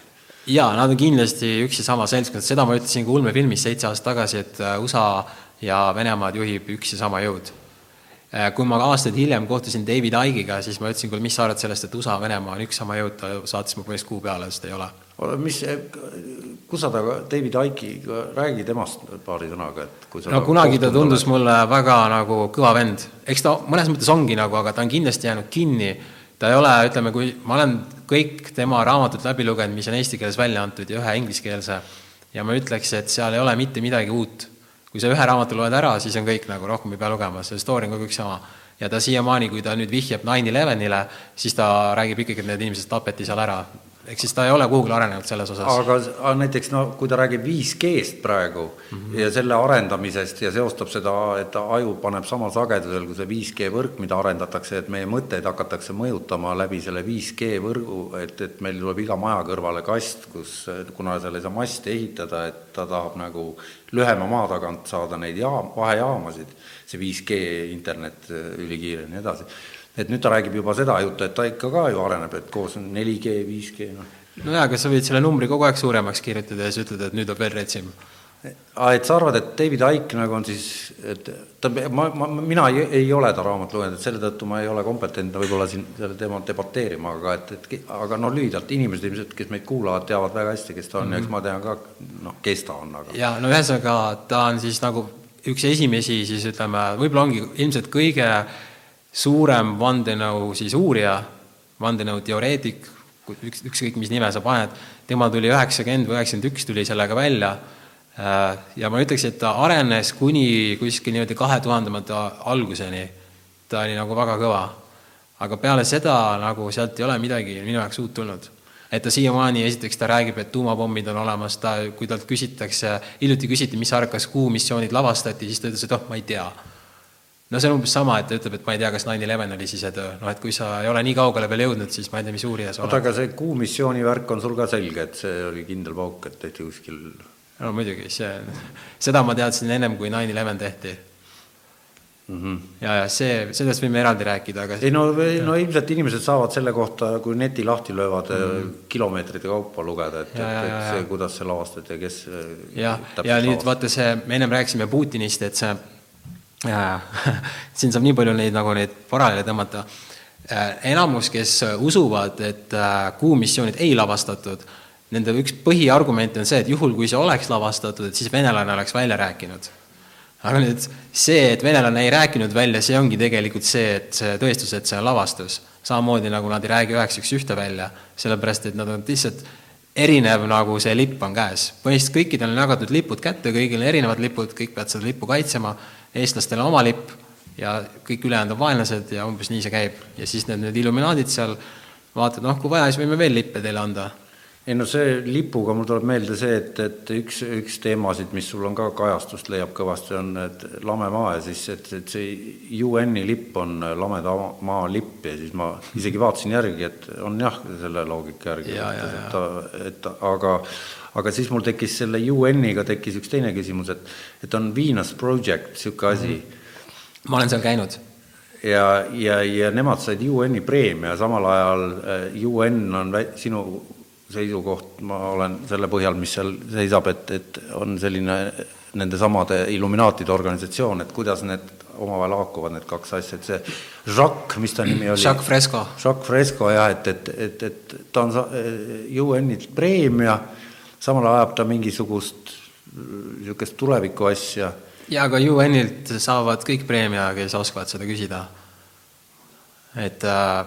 jaa, nad on kindlasti üks ja sama seltskond, seda ma ütlesin ka ulmefilmis seitse aastat tagasi, et äh, USA ja Venemaad juhib üks ja sama jõud. Äh, kui ma aastaid hiljem kohtusin David Icke'iga, siis ma ütlesin, kuule, mis sa arvad sellest, et USA, Venemaa on üks sama jõud, ta saatis mu põhimõtteliselt kuu peale, sest ei ole. mis, kus sa temaga, David Icke'iga, räägi temast paari sõnaga, et kui sa no kunagi ta tundus mulle väga nagu kõva vend, eks ta mõnes mõttes ongi nagu, aga ta on kindlasti jäänud kinni ta ei ole, ütleme, kui ma olen kõik tema raamatud läbi lugenud, mis on eesti keeles välja antud ja ühe ingliskeelse, ja ma ütleks, et seal ei ole mitte midagi uut. Kui sa ühe raamatu loed ära, siis on kõik nagu, rohkem ei pea lugema, see story on kogu aeg sama. ja ta siiamaani, kui ta nüüd vihjab nine elevenile, siis ta räägib ikkagi, et need inimesed tapeti seal ära ehk siis ta ei ole kuhugi arenenud selles osas. aga, aga näiteks no kui ta räägib 5G-st praegu mm -hmm. ja selle arendamisest ja seostab seda, et aju paneb samal sagedusel kui see 5G võrk, mida arendatakse, et meie mõtteid hakatakse mõjutama läbi selle 5G võrgu, et, et meil tuleb iga maja kõrvale kast, kus, kuna seal ei saa masti ehitada, et ta tahab nagu lühema maa tagant saada neid jaam, vahejaamasid, see 5G internet ülikiire ja nii edasi et nüüd ta räägib juba seda juttu, et ta ikka ka ju areneb, et koos on 4G, 5G, noh. no jaa, aga sa võid selle numbri kogu aeg suuremaks kirjutada ja siis ütled, et nüüd on veel retsim. Et sa arvad, et David Icke nagu on siis, et ta, ma, ma, mina ei, ei ole ta raamat lugenud, et selle tõttu ma ei ole kompetentne võib-olla siin selle teemal debateerima, aga et, et aga noh, lühidalt inimesed ilmselt, kes meid kuulavad, teavad väga hästi, kes ta on mm -hmm. ja eks ma tean ka, noh, kes ta on, aga jaa, no ühesõnaga, ta on siis nagu üks esimesi siis ütleme, võib-olla ongi ilmselt kõige suurem vandenõu siis uurija, vandenõuteoreetik, üks, ükskõik mis nime sa paned, tema tuli üheksakümmend või üheksakümmend üks tuli sellega välja äh, ja ma ütleks, et ta arenes kuni kuskil niimoodi kahe tuhandemate alguseni. ta oli nagu väga kõva. aga peale seda nagu sealt ei ole midagi minu jaoks uut tulnud. et ta siiamaani, esiteks ta räägib, et tuumapommid on olemas, ta, kui talt küsitakse, hiljuti küsiti, mis sa arvad, kas kuumissioonid lavastati, siis ta ütles, et oh, ma ei tea no see on umbes sama, et ta ütleb, et ma ei tea, kas nine eleven oli sisetöö, noh et kui sa ei ole nii kaugele veel jõudnud, siis ma ei tea, mis uurija sa oled. oota, aga see kuumissiooni värk on sul ka selge, et see oli kindel pauk, et tehti kuskil no muidugi, see, seda ma teadsin ennem, kui nine eleven tehti mm. -hmm. ja, ja see, sellest võime eraldi rääkida, aga ei no, no ilmselt inimesed saavad selle kohta, kui neti lahti löövad mm, -hmm. kilomeetrite kaupa lugeda, et, et, et see, kuidas see lavastati ja kes jah, ja, ja nüüd vaata see, me ennem rääkisime Putinist, et see siin saab nii palju neid nagu neid paralleele tõmmata. Äh, enamus, kes usuvad, et äh, kuumissioonid ei lavastatud, nende üks põhiargument on see, et juhul, kui see oleks lavastatud, et siis venelane oleks välja rääkinud. aga nüüd see, et venelane ei rääkinud välja, see ongi tegelikult see, et see tõestus, et see on lavastus. samamoodi nagu nad ei räägi üheks üks ühte välja, sellepärast et nad on lihtsalt erinev, nagu see lipp on käes. põhimõtteliselt kõikidel on jagatud lipud kätte, kõigil on erinevad lipud, kõik peavad seda lippu kaitsema eestlastel on oma lipp ja kõik ülejäänud on vaenlased ja umbes nii see käib. ja siis need, need illuminaadid seal vaatavad, noh, kui vaja, siis võime veel lippe teile anda. ei no see lipuga mul tuleb meelde see, et, et üks, üks teemasid, mis sul on ka kajastust, leiab kõvasti, on et lame maa ja siis, et, et see UN-i lipp on lameda maa lipp ja siis ma isegi vaatasin järgi, et on jah, selle loogika järgi, et, et, et aga aga siis mul tekkis selle UN-iga tekkis üks teine küsimus, et, et on Venus Project, niisugune asi mm. -hmm. ma olen seal käinud. ja, ja, ja nemad said UN-i preemia, samal ajal äh, UN on sinu seisukoht, ma olen selle põhjal, mis seal seisab, et, et on selline nendesamade Illuminaatide organisatsioon, et kuidas need omavahel haakuvad, need kaks asja, et see Jacques, mis ta nimi oli? Jacques Fresco. Jacques Fresco jah, et, et, et, et ta on UN-i preemia samal ajal ajab ta mingisugust niisugust tuleviku asja. ja aga UN-ilt saavad kõik preemia, kes oskavad seda küsida. et äh,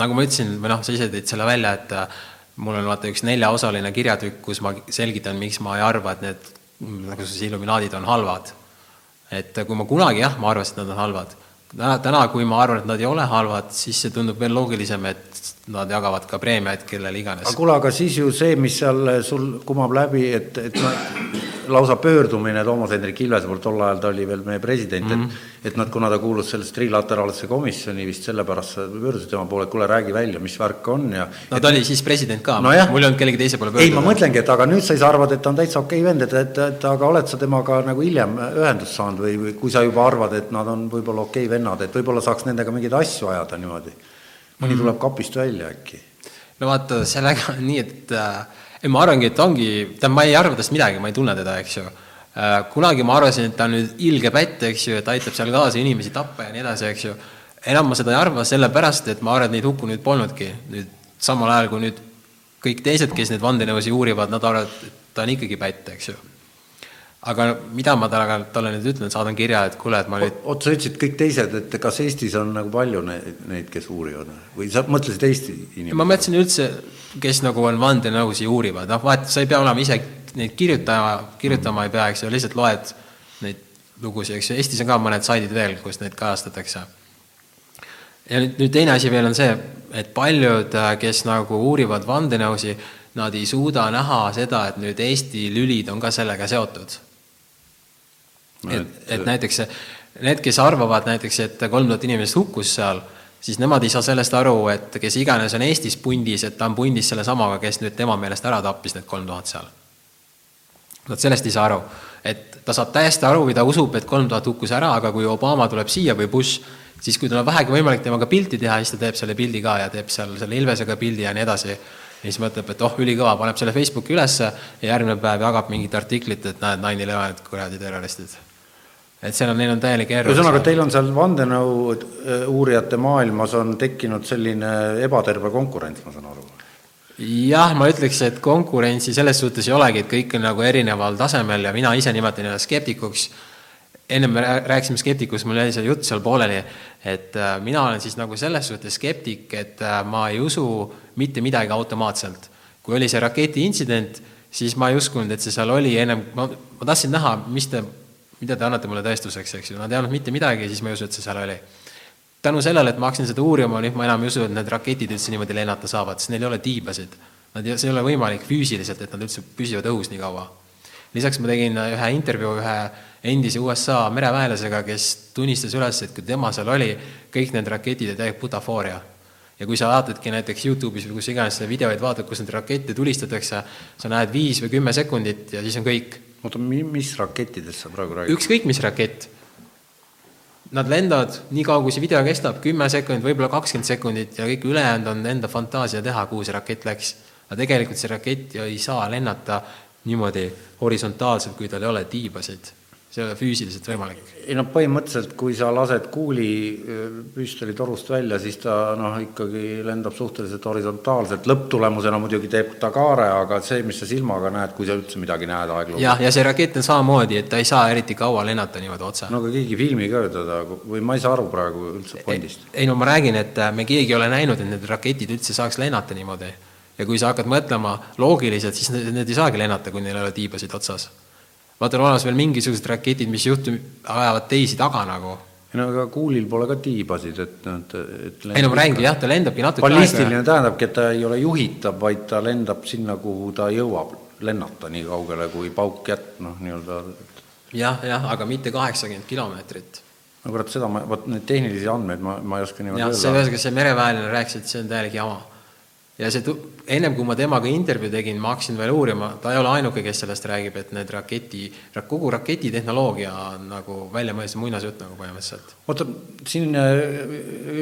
nagu ma ütlesin, või noh, sa ise tõid selle välja, et äh, mul on vaata üks neljaosaline kirjatükk, kus ma selgitan, miks ma ei arva, et need nagu siis illuminaadid on halvad. et kui ma kunagi jah, ma arvasin, et nad on halvad. täna, täna, kui ma arvan, et nad ei ole halvad, siis see tundub veel loogilisem, et nad jagavad ka preemiaid kellele iganes. aga kuule, aga siis ju see, mis seal sul kumab läbi, et, et no, lausa pöördumine Toomas Hendrik Ilvese poolt, tol ajal ta oli veel meie president mm, -hmm. et mhm. et nad, kuna ta kuulus sellesse trilateraalsesse komisjoni, vist sellepärast pöördusid tema poole, et kuule, räägi välja, mis värk on ja no ta et, oli siis president ka no, mul ei olnud kellegi teise poole pöörduda. ei, ma mõtlengi, et aga nüüd sa siis arvad, et ta on täitsa okei okay vend, et, et, et aga oled sa temaga nagu hiljem ühendust saanud või, või kui sa juba arvad, et nad on võib-olla okei okay vennad, et võib-olla saaks nendega mingeid asju ajada niimoodi? Mõni mm tuleb kapist välja äkki. no vaata, sellega on nii, et äh, ei, ma arvangi, et ongi, tähendab, ma ei arva tast midagi, ma ei tunne teda, eks ju äh,. kunagi ma arvasin, et ta on nüüd ilge pätt, eks ju, et aitab seal kaasa inimesi tappa ja nii edasi, eks ju. enam ma seda ei arva, sellepärast et ma arvan, et neid hukkunuid polnudki. nüüd samal ajal, kui nüüd kõik teised, kes neid vandenõusid uurivad, nad arvavad, et ta on ikkagi pätt, eks ju aga mida ma talle, talle nüüd ütlen, saadan kirja, et kuule, et ma nüüd oot, sa ütlesid kõik teised, et kas Eestis on nagu palju neid, neid, kes uurivad või sa mõtlesid Eesti inimesi? ma mõtlesin üldse, kes nagu on vandenõusi uurivad, noh, vaata, sa ei pea olema ise neid kirjutama, kirjutama mm. ei pea, eks ju, lihtsalt loed neid lugusid, eks ju, Eestis on ka mõned saidid veel, kus neid kajastatakse. ja nüüd, nüüd teine asi veel on see, et paljud, kes nagu uurivad vandenõusi, nad ei suuda näha seda, et nüüd Eesti lülid on ka sellega seotud et, et näiteks need, kes arvavad näiteks, et kolm tuhat inimest hukkus seal, siis nemad ei saa sellest aru, et kes iganes on Eestis pundis, et ta on pundis sellesamaga, kes nüüd tema meelest ära tappis need kolm tuhat seal. Nad sellest ei saa aru, et ta saab täiesti aru või ta usub, et kolm tuhat hukkus ära, aga kui Obama tuleb siia või Bush, siis kui tal on vähegi võimalik temaga pilti teha, siis ta teeb selle pildi ka ja teeb seal selle Ilvesega pildi ja nii edasi. ja siis mõtleb, et oh, ülikõva, paneb selle Facebooki ülesse ja järgmine päev jagab mingit artiklit, et näed, nine eleven, kuradi terroristid et seal on, neil on täielik error. ühesõnaga, teil on seal vandenõu uurijate maailmas on tekkinud selline ebaterve konkurents, ma saan aru? jah, ma ütleks, et konkurentsi selles suhtes ei olegi, et kõik on nagu erineval tasemel ja mina ise nimetan ennast skeptikuks. ennem me rääkisime skeptikust, mul jäi see jutt seal pooleli, et äh, mina olen siis nagu selles suhtes skeptik, et äh, ma ei usu mitte midagi automaatselt. kui oli see raketi intsident, siis ma ei uskunud, et see seal oli, ennem ma, ma tahtsin näha, mis te mida te annate mulle tõestuseks, eks ju, nad ei andnud mitte midagi, siis ma ei usu, et see seal oli. tänu sellele, et ma hakkasin seda uurima, nüüd ma enam ei usu, et need raketid üldse niimoodi lennata saavad, sest neil ei ole tiibasid. Nad, see ei ole võimalik füüsiliselt, et nad üldse püsivad õhus nii kaua. lisaks ma tegin ühe intervjuu ühe endise USA mereväelasega, kes tunnistas üles, et kui tema seal oli, kõik need raketid olid täielik butafooria ja kui sa vaatadki näiteks Youtube'is või kus iganes videoid vaatad, kus neid rakette tulistatakse, sa näed viis või kümme sekundit ja siis on kõik oota, mis rakettidest sa praegu räägid? ükskõik mis rakett. Nad lendavad nii kaua, kui see video kestab, kümme sekundit, võib-olla kakskümmend sekundit ja kõik ülejäänud on enda fantaasia teha, kuhu see rakett läks. aga tegelikult see rakett ju ei saa lennata niimoodi horisontaalselt, kui tal ei ole tiibasid see ei ole füüsiliselt võimalik. ei noh, põhimõtteliselt kui sa lased kuuli püstoli torust välja, siis ta noh, ikkagi lendab suhteliselt horisontaalselt, lõpptulemusena muidugi teeb ta kaare, aga see, mis sa silmaga näed, kui sa üldse midagi näed aeglaselt. jah, ja see rakett on samamoodi, et ta ei saa eriti kaua lennata niimoodi otse. no aga keegi filmi ka ju teda või ma ei saa aru praegu üldse fondist. ei no ma räägin, et äh, me keegi ei ole näinud, et need raketid üldse saaks lennata niimoodi. ja kui sa hakkad mõtlema loogiliselt, siis need, need ei saagi lennata, kui neil ei ole tiibasid otsas vaata, on olemas veel mingisugused raketid, mis juhtum-, ajavad teisi taga nagu. ei no aga kuulil pole ka tiibasid, et, et, et ei no ma räägingi jah, ta lendabki natuke ballistiline aega. tähendabki, et ta ei ole juhitav, vaid ta lendab sinna, kuhu ta jõuab lennata nii kaugele, kui pauk jät-, noh, nii-öelda jah, jah, aga mitte kaheksakümmend kilomeetrit. no kurat, seda ma, vot neid tehnilisi andmeid ma, ma ei oska niimoodi öelda. see, ühesõnaga see mereväelane rääkis, et see on täielik jama ja see, ennem kui ma temaga intervjuu tegin, ma hakkasin veel uurima, ta ei ole ainuke, kes sellest räägib, et need raketi, kogu raketitehnoloogia on nagu välja mõeldud muinasjutt nagu põhimõtteliselt. oota, siin äh,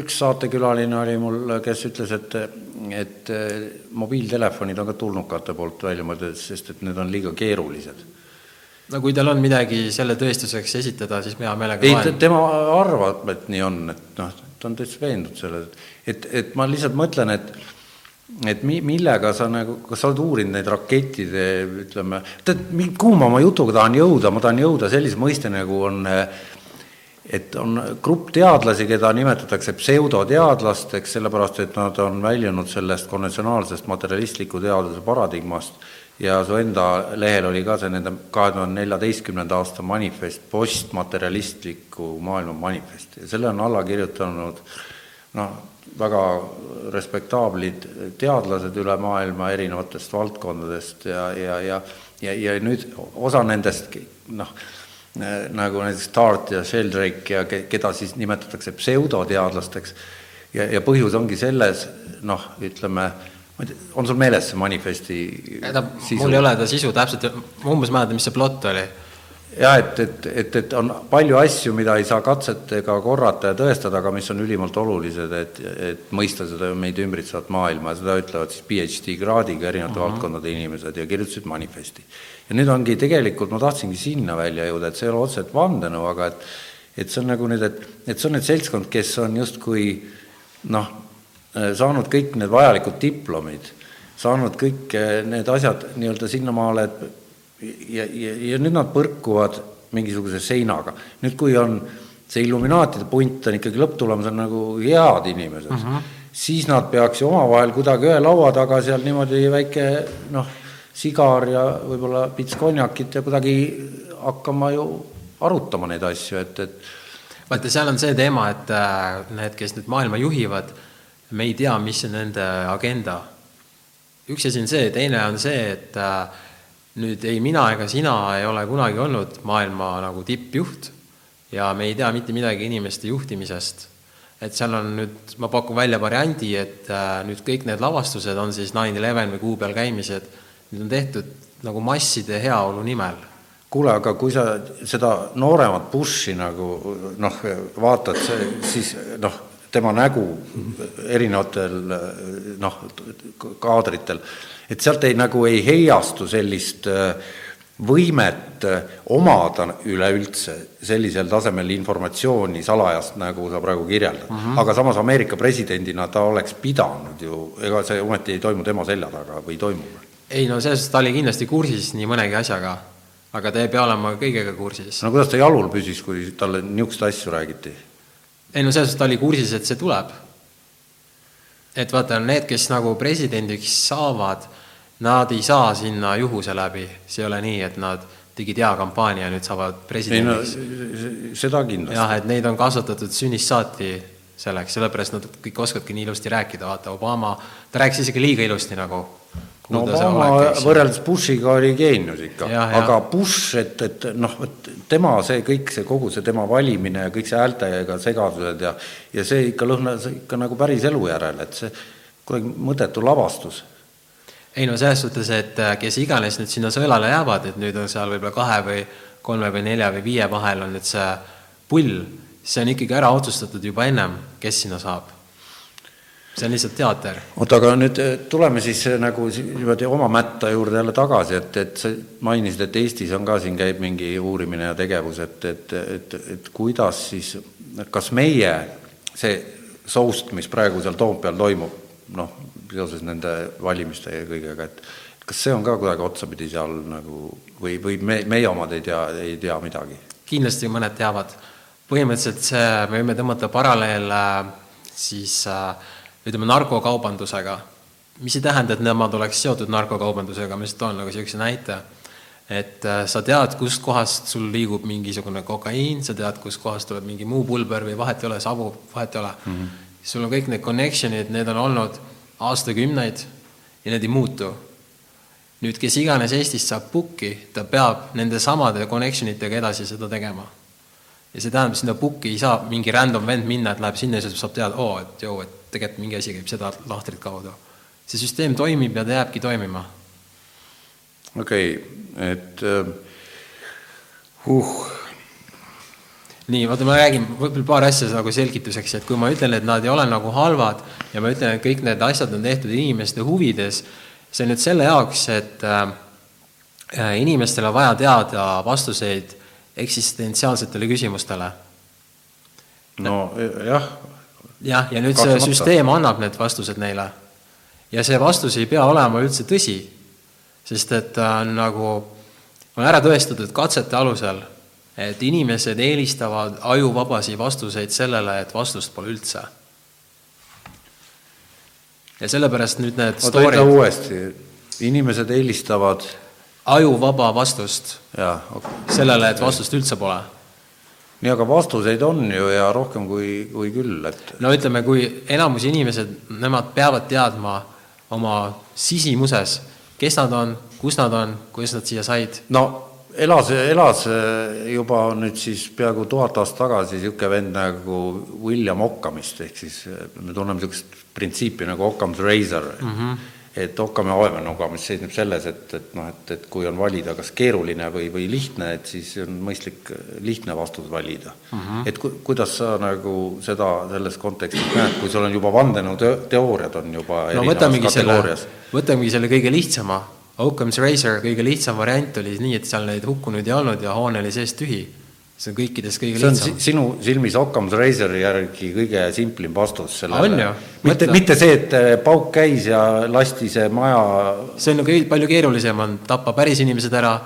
üks saatekülaline oli mul, kes ütles, et, et äh, mobiiltelefonid on ka tulnukate poolt välja mõeldud, sest et need on liiga keerulised no kui tal on midagi selle tõestuseks esitada, siis hea meelega ei, tema arvab, et nii on, et noh, ta on täitsa veendunud selles, et, et ma lihtsalt mõtlen, et et mi-, millega sa nagu, kas sa oled uurinud neid rakettide, ütleme, tead, kuhu ma oma jutuga tahan jõuda, ma tahan jõuda sellise mõiste, nagu on et on grupp teadlasi, keda nimetatakse pseudoteadlasteks, sellepärast et nad on väljunud sellest konventsionaalsest materialistliku teaduse paradigmast. Ja su enda lehel oli ka see nende kahe tuhande neljateistkümnenda aasta manifest, postmaterialistliku maailma manifest. Ja selle on alla kirjutanud noh, väga respektaablid teadlased üle maailma erinevatest valdkondadest ja, ja, ja ja, ja nüüd osa nendest noh, nagu näiteks Tart ja Sheldrake ja keda siis nimetatakse pseudoteadlasteks, ja, ja põhjus ongi selles, noh, ütleme, on sul meeles see manifesti ta, mul ei ole ta sisu täpselt, ma umbes mäletan, mis see plott oli jah, et, et, et, et on palju asju, mida ei saa katsetega korrata ja tõestada, aga mis on ülimalt olulised, et, et mõista seda meid ümbritsevat maailma ja seda ütlevad siis PhD kraadiga erinevate uh mhm. -huh. valdkondade inimesed ja kirjutasid manifesti. ja nüüd ongi tegelikult, ma tahtsingi sinna välja jõuda, et see ei ole otseselt vandenõu, aga et et see on nagu nüüd, et, et see on nüüd seltskond, kes on justkui noh, saanud kõik need vajalikud diplomid, saanud kõik need asjad nii-öelda sinnamaale, et ja, ja, ja nüüd nad põrkuvad mingisuguse seinaga. nüüd, kui on see Illuminaatide punt on ikkagi lõpptulemusel nagu head inimesed uh, mhm. -huh. siis nad peaks ju omavahel kuidagi ühe laua taga seal niimoodi väike noh, sigar ja võib-olla pits konjakit ja kuidagi hakkama ju arutama neid asju, et, et vaata, seal on see teema, et äh, need, kes nüüd maailma juhivad, me ei tea, mis on nende agenda. üks asi on see, teine on see, et äh, nüüd ei mina ega sina ei ole kunagi olnud maailma nagu tippjuht ja me ei tea mitte midagi inimeste juhtimisest. et seal on nüüd, ma pakun välja variandi, et äh, nüüd kõik need lavastused on siis nine eleven või kuu peal käimised, need on tehtud nagu masside heaolu nimel kuule, aga kui sa seda nooremat Bushi nagu noh, vaatad, siis noh, tema nägu erinevatel noh, kaadritel et sealt ei, nagu ei heiastu sellist äh, võimet äh, omada üleüldse sellisel tasemel informatsiooni salajast, nagu sa praegu kirjeldad mm. -hmm. aga samas Ameerika presidendina ta oleks pidanud ju, ega see ometi ei toimu tema selja taga või toimub? ei no selles suhtes ta oli kindlasti kursis nii mõnegi asjaga, aga ta ei pea olema kõigega kursis. no kuidas ta jalul püsis, kui talle niisuguseid asju räägiti? ei no selles suhtes ta oli kursis, et see tuleb. Et vaata, need, kes nagu presidendiks saavad Nad ei saa sinna juhuse läbi, see ei ole nii, et nad tegid hea kampaania ja nüüd saavad presidendiks. No, seda kindlasti. jah, et neid on kasvatatud sünnist saati selleks, sellepärast nad kõik oskavadki nii ilusti rääkida, vaata Obama, ta rääkis isegi liiga ilusti nagu. No Obama võrreldes Bushiga oli geenius ikka, aga Bush, et, et noh, et tema see kõik, see kogu see tema valimine ja kõik see häältega segadused ja ja see ikka lõhnas ikka nagu päris elu järele, et see kuidagi mõttetu lavastus. Ei no selles suhtes, et äh, kes iganes nüüd sinna sõelale jäävad, et nüüd on seal võib-olla kahe või kolme või nelja või viie vahel on nüüd see pull, see on ikkagi ära otsustatud juba ennem, kes sinna saab. See on lihtsalt teater. oota, aga nüüd äh, tuleme siis äh, nagu niimoodi oma mätta juurde jälle tagasi, et, et sa mainisid, et Eestis on ka siin käib mingi uurimine ja tegevus, et, et, et, et kuidas siis, kas meie see soust, mis praegu seal Toompeal toimub, noh, seoses nende valimiste ja kõigega, et kas see on ka kuidagi otsapidi seal nagu või, või me, meie omad ei tea, ei tea midagi? kindlasti mõned teavad. põhimõtteliselt see, me võime tõmmata paralleele siis ütleme, narkokaubandusega, mis ei tähenda, et nemad oleks seotud narkokaubandusega, ma lihtsalt toon nagu niisuguse näite, et äh, sa tead, kust kohast sul liigub mingisugune kokaiin, sa tead, kust kohast tuleb mingi muu pulber või vahet ei ole, sabu, vahet ei ole mm. -hmm. sul on kõik need connection'id, need on olnud aastakümneid ja need ei muutu. nüüd, kes iganes Eestist saab pukki, ta peab nende samade connection itega edasi seda tegema. ja see tähendab, sinna pukki ei saa mingi random vend minna, et läheb sinna ja siis saab teada, oo, et joo, et tegelikult mingi asi käib seda lahtrit kaudu. see süsteem toimib ja ta jääbki toimima. okei okay,, et uh, uh nii, vaata, ma räägin võib-olla paar asja nagu selgituseks, et kui ma ütlen, et nad ei ole nagu halvad ja ma ütlen, et kõik need asjad on tehtud inimeste huvides, see on nüüd selle jaoks, et äh, inimestel on vaja teada vastuseid eksistentsiaalsetele küsimustele. no jah. Jah, ja nüüd see süsteem annab need vastused neile. ja see vastus ei pea olema üldse tõsi, sest et ta on nagu, on ära tõestatud katsete alusel, et inimesed eelistavad ajuvabasi vastuseid sellele, et vastust pole üldse. ja sellepärast nüüd need oota, ütle uuesti, inimesed eelistavad ajuvaba vastust jaa, okei. sellele, et vastust üldse pole nii, aga vastuseid on ju ja rohkem kui, kui küll, et no ütleme, kui enamus inimesed, nemad peavad teadma oma sisimuses, kes nad on, kus nad on, kuidas nad siia said. no elas, elas juba nüüd siis peaaegu tuhat aastat tagasi niisugune vend nagu William Occamist, ehk siis me tunneme niisugust printsiipi nagu Occam's razor mm, -hmm. Et Occami aevanuga, mis seisneb selles, et, et noh, et, et kui on valida kas keeruline või, või lihtne, et siis on mõistlik lihtne vastus valida mm. -hmm. et ku, kuidas sa nagu seda selles kontekstis näed, kui sul on juba vandenõuteooriad on juba no võtamegi selle, võtamegi selle kõige lihtsama Occam's Razor kõige lihtsam variant oli nii, et seal neid hukkunuid ei olnud ja hoone oli seest tühi. See on kõikidest kõige see lihtsam. sinu silmis Occam's Razori järgi kõige simplim vastus sellele. mitte, mitte see, et eh, pauk käis ja lasti see maja see on nagu palju keerulisem on tappa päris inimesed ära,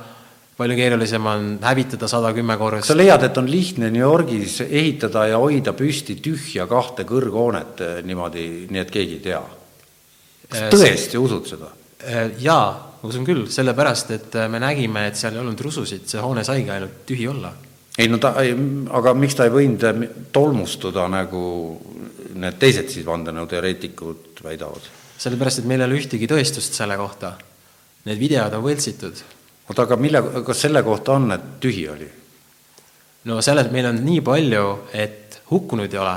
palju keerulisem on hävitada sada kümme korrust. sa leiad, et on lihtne New Yorgis ehitada ja hoida püsti tühja kahte kõrghoonet eh, niimoodi, nii et keegi ei tea? kas Äh, tõesti usud seda? Äh, Jaa, usun küll, sellepärast et äh, me nägime, et seal ei olnud rususid, see hoone saigi ainult tühi olla. Ei no ta, aga miks ta ei võinud eh, tolmustuda, nagu need teised siis vandenõuteoreetikud väidavad? sellepärast, et meil ei ole ühtegi tõestust selle kohta. Need videod on võltsitud. oota, aga mille, kas selle kohta on, et tühi oli? no selles, meil on nii palju, et hukkunud ei ole.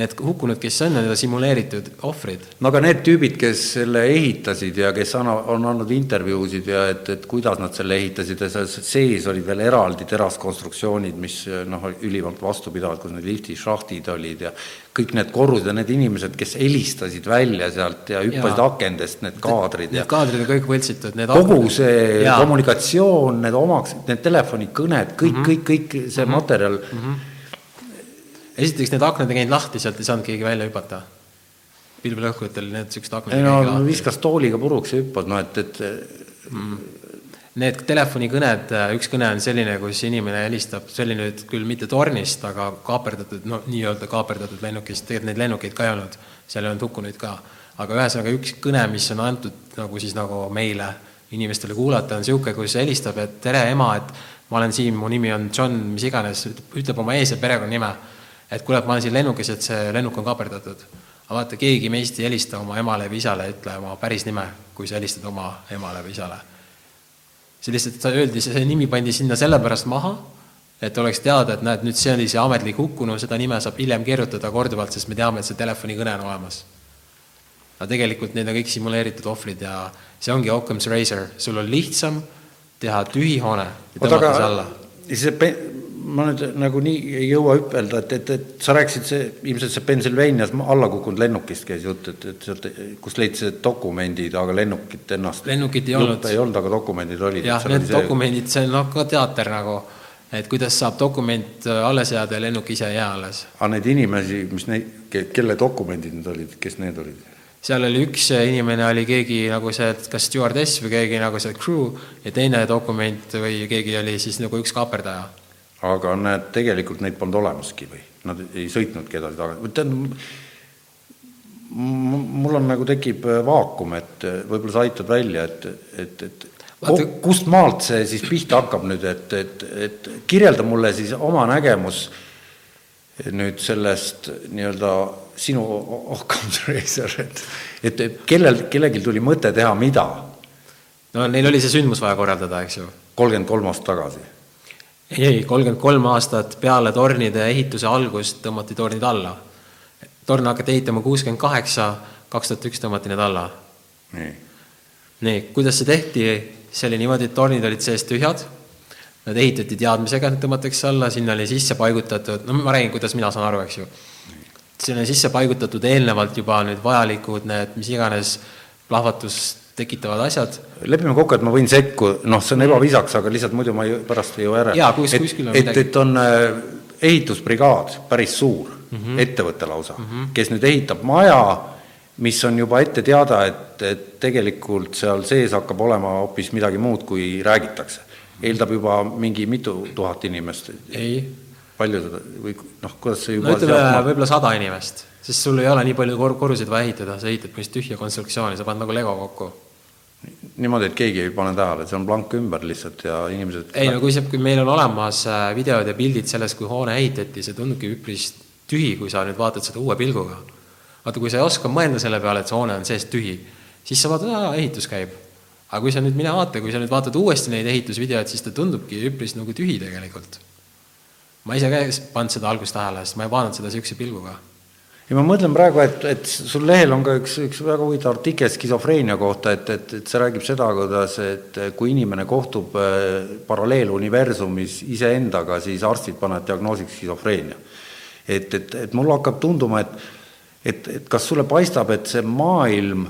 Need hukkunud, kes on, on simuleeritud ohvrid. no aga need tüübid, kes selle ehitasid ja kes anna, on andnud intervjuusid ja et, et kuidas nad selle ehitasid ja seal sees olid veel eraldi teraskonstruktsioonid, mis noh, ülimalt vastupidavad, kus need liftisšahtid olid ja kõik need korrused ja need inimesed, kes helistasid välja sealt ja hüppasid Jaa. akendest, need kaadrid ja Need kaadrid on kõik võltsitud, need kogu see Jaa. kommunikatsioon, need omaks, need telefonikõned, kõik mm. -hmm. kõik, kõik see mm -hmm. materjal mm, -hmm. Esiteks need aknad ei käinud lahti, sealt ei saanud keegi välja hüpata. pilvelõhkujatel need niisugused aknad ei no käigi lahti. viskas tooliga puruks ja hüppas, no et, et Need telefonikõned, üks kõne on selline, kus inimene helistab, see oli nüüd küll mitte tornist, aga kaaperdatud, no nii-öelda kaaperdatud lennukist, tegelikult neid lennukeid ka ei olnud, seal ei olnud hukkunuid ka. aga ühesõnaga üks kõne, mis on antud nagu siis nagu meile, inimestele kuulata, on niisugune, kus helistab, et tere ema, et ma olen siin, mu nimi on John, mis iganes, ütleb oma ees- ja perekonnanime. Et kuule, ma olen siin lennukis, et see lennuk on kaaperdatud. aga vaata, keegi meist ei helista oma emale või isale, ütle oma päris nime, kui sa helistad oma emale või isale see lihtsalt öeldi, see nimi pandi sinna sellepärast maha, et oleks teada, et näed, nüüd see oli see ametlik hukkunu, seda nime saab hiljem keerutada korduvalt, sest me teame, et see telefonikõne on olemas. aga tegelikult need on kõik simuleeritud ohvrid ja see ongi Occam's razor, sul on lihtsam teha tühi hoone ja tõmmata see alla. see ma nüüd nagunii ei jõua hüpelda, et, et, et sa rääkisid see, ilmselt see Pennsylvanias alla kukkunud lennukist käis jutt, et, et sealt, kus leidsid dokumendid, aga lennukit ennast Lennukit ei olnud. ei olnud, aga dokumendid olid. jah, need see... dokumendid, see on noh, ka teater nagu, et kuidas saab dokument äh, alles jääda ja lennuk ise ei jää alles. aga neid inimesi, mis neid, kelle dokumendid need olid, kes need olid? seal oli üks inimene, oli keegi nagu see, kas stjuardess või keegi nagu see crew ja teine dokument või keegi oli siis nagu üks kaaperdaja. Aga näed, tegelikult neid polnud olemaski või? Nad ei sõitnudki edasi tagasi, tähendab, mul on nagu tekib vaakum, et võib-olla sa aitad välja, et, et, et Vaata- kust maalt see siis pihta hakkab nüüd, et, et, et kirjelda mulle siis oma nägemus nüüd sellest nii-öelda sinu Occam's razor, et, et kellel, kellelgi tuli mõte teha mida no neil oli see sündmus vaja korraldada, eks ju. kolmkümmend kolm aastat tagasi. Ei, kolmkümmend kolm aastat peale tornide ehituse algust tõmmati tornid alla. torne hakati ehitama kuuskümmend kaheksa, kaks tuhat üks tõmmati need alla. nii nii, kuidas see tehti, see oli niimoodi, et tornid olid sees tühjad, nad ehitati teadmisega, et tõmmatakse alla, sinna oli sisse paigutatud, no ma räägin, kuidas mina saan aru, eks ju. sinna oli sisse paigutatud eelnevalt juba nüüd vajalikud need mis iganes plahvatust tekitavad asjad. lepime kokku, et ma võin sekku, noh, see on ebaviisakas, aga lihtsalt muidu ma ei, pärast ei jõua järele. Jaa, kus- et, kuskil on et, midagi. et on äh, ehitusbrigaad, päris suur mm, -hmm. ettevõte lausa mm, -hmm. kes nüüd ehitab maja, mis on juba ette teada, et, et tegelikult seal sees hakkab olema hoopis midagi muud, kui räägitakse. eeldab juba mingi mitu tuhat inimest. ei. palju seda või noh, kuidas see juba no ütleme võib-olla sada inimest, sest sul ei ole nii palju kor-, korruseid vaja ehitada, sa ehitad põhimõtteliselt tühja konstruktsiooni, sa paned nagu lego kokku niimoodi, et keegi ei pane tähele, see on blank ümber lihtsalt ja inimesed ei no kui see, kui meil on olemas äh, videod ja pildid sellest, kui hoone ehitati, see tundubki üpris tühi, kui sa nüüd vaatad seda uue pilguga. vaata, kui sa ei oska mõelda selle peale, et see hoone on seest tühi, siis sa vaatad, aa, ehitus käib. aga kui sa nüüd, mine vaata, kui sa nüüd vaatad uuesti neid ehitusvideoid, siis ta tundubki üpris nagu tühi tegelikult. ma ise ka ei pannud seda algust tähele, sest ma ei vaadanud seda niisuguse pilguga ja ma mõtlen praegu, et, et sul lehel on ka üks, üks väga huvitav artikkel skisofreenia kohta, et, et, et see räägib seda, kuidas, et kui inimene kohtub äh, paralleeluniversumis iseendaga, siis arstid panevad diagnoosiks skisofreenia. et, et, et mulle hakkab tunduma, et, et, et kas sulle paistab, et see maailm,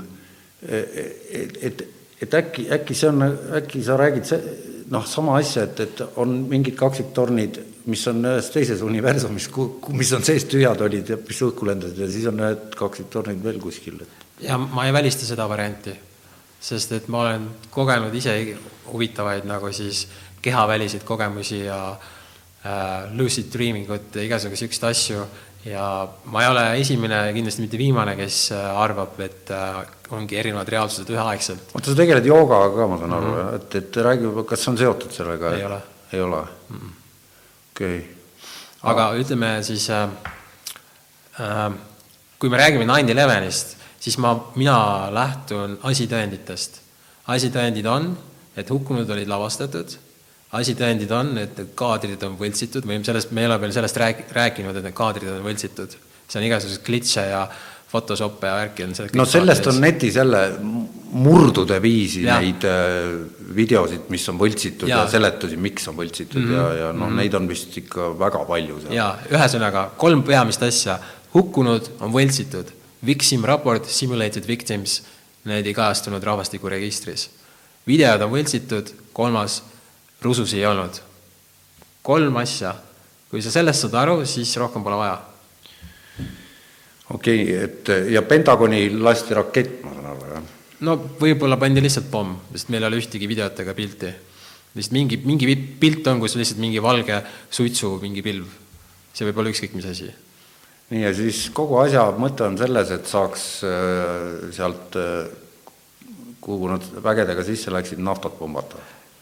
et, et, et äkki, äkki see on, äkki sa räägid see, noh, sama asja, et, et on mingid kaksiktornid mis on ühes teises universumis, mis on sees tühjad olid ja mis õhku lendasid ja siis on ühed kaksiktornid veel kuskil. ja ma ei välista seda varianti, sest et ma olen kogenud ise huvitavaid nagu siis kehaväliseid kogemusi ja äh, lucid dreaming ut ja igasuguseid niisuguseid asju ja ma ei ole esimene ja kindlasti mitte viimane, kes äh, arvab, et äh, ongi erinevad reaalsused üheaegselt. oota, sa tegeled joogaga ka, ma saan aru mm, -hmm. et, et räägi, kas see on seotud sellega? ei ole. ei ole mm? -mm okei okay.. aga ütleme siis äh, äh, kui me räägime nine elevenist, siis ma, mina lähtun asitõenditest. asitõendid on, et hukkunud olid lavastatud, asitõendid on, et need kaadrid on võltsitud, me sellest, me ei ole veel sellest rääk-, rääkinud, et need kaadrid on võltsitud. see on igasuguseid klitše ja Photoshop'e ja värki on no sellest on netis jälle murdude viisi ja. neid äh, videosid, mis on võltsitud ja, ja seletusi, miks on võltsitud mm -hmm. ja, ja noh mm -hmm., neid on vist ikka väga palju seal. jaa, ühesõnaga kolm peamist asja, hukkunud on võltsitud, victim raport, simulated victims, need ei kajastunud rahvastikuregistris. videod on võltsitud, kolmas, rususi ei olnud. kolm asja, kui sa sellest saad aru, siis rohkem pole vaja okei okay,, et ja Pentagoni lasti rakett, ma saan aru, jah? no võib-olla pandi lihtsalt pomm, sest meil ei ole ühtegi videot ega pilti. lihtsalt mingi, mingi pilt on, kus lihtsalt mingi valge suitsu mingi pilv. see võib olla ükskõik mis asi. nii, ja siis kogu asja mõte on selles, et saaks äh, sealt, äh, kuhu nad vägedega sisse läksid, naftat pumbata.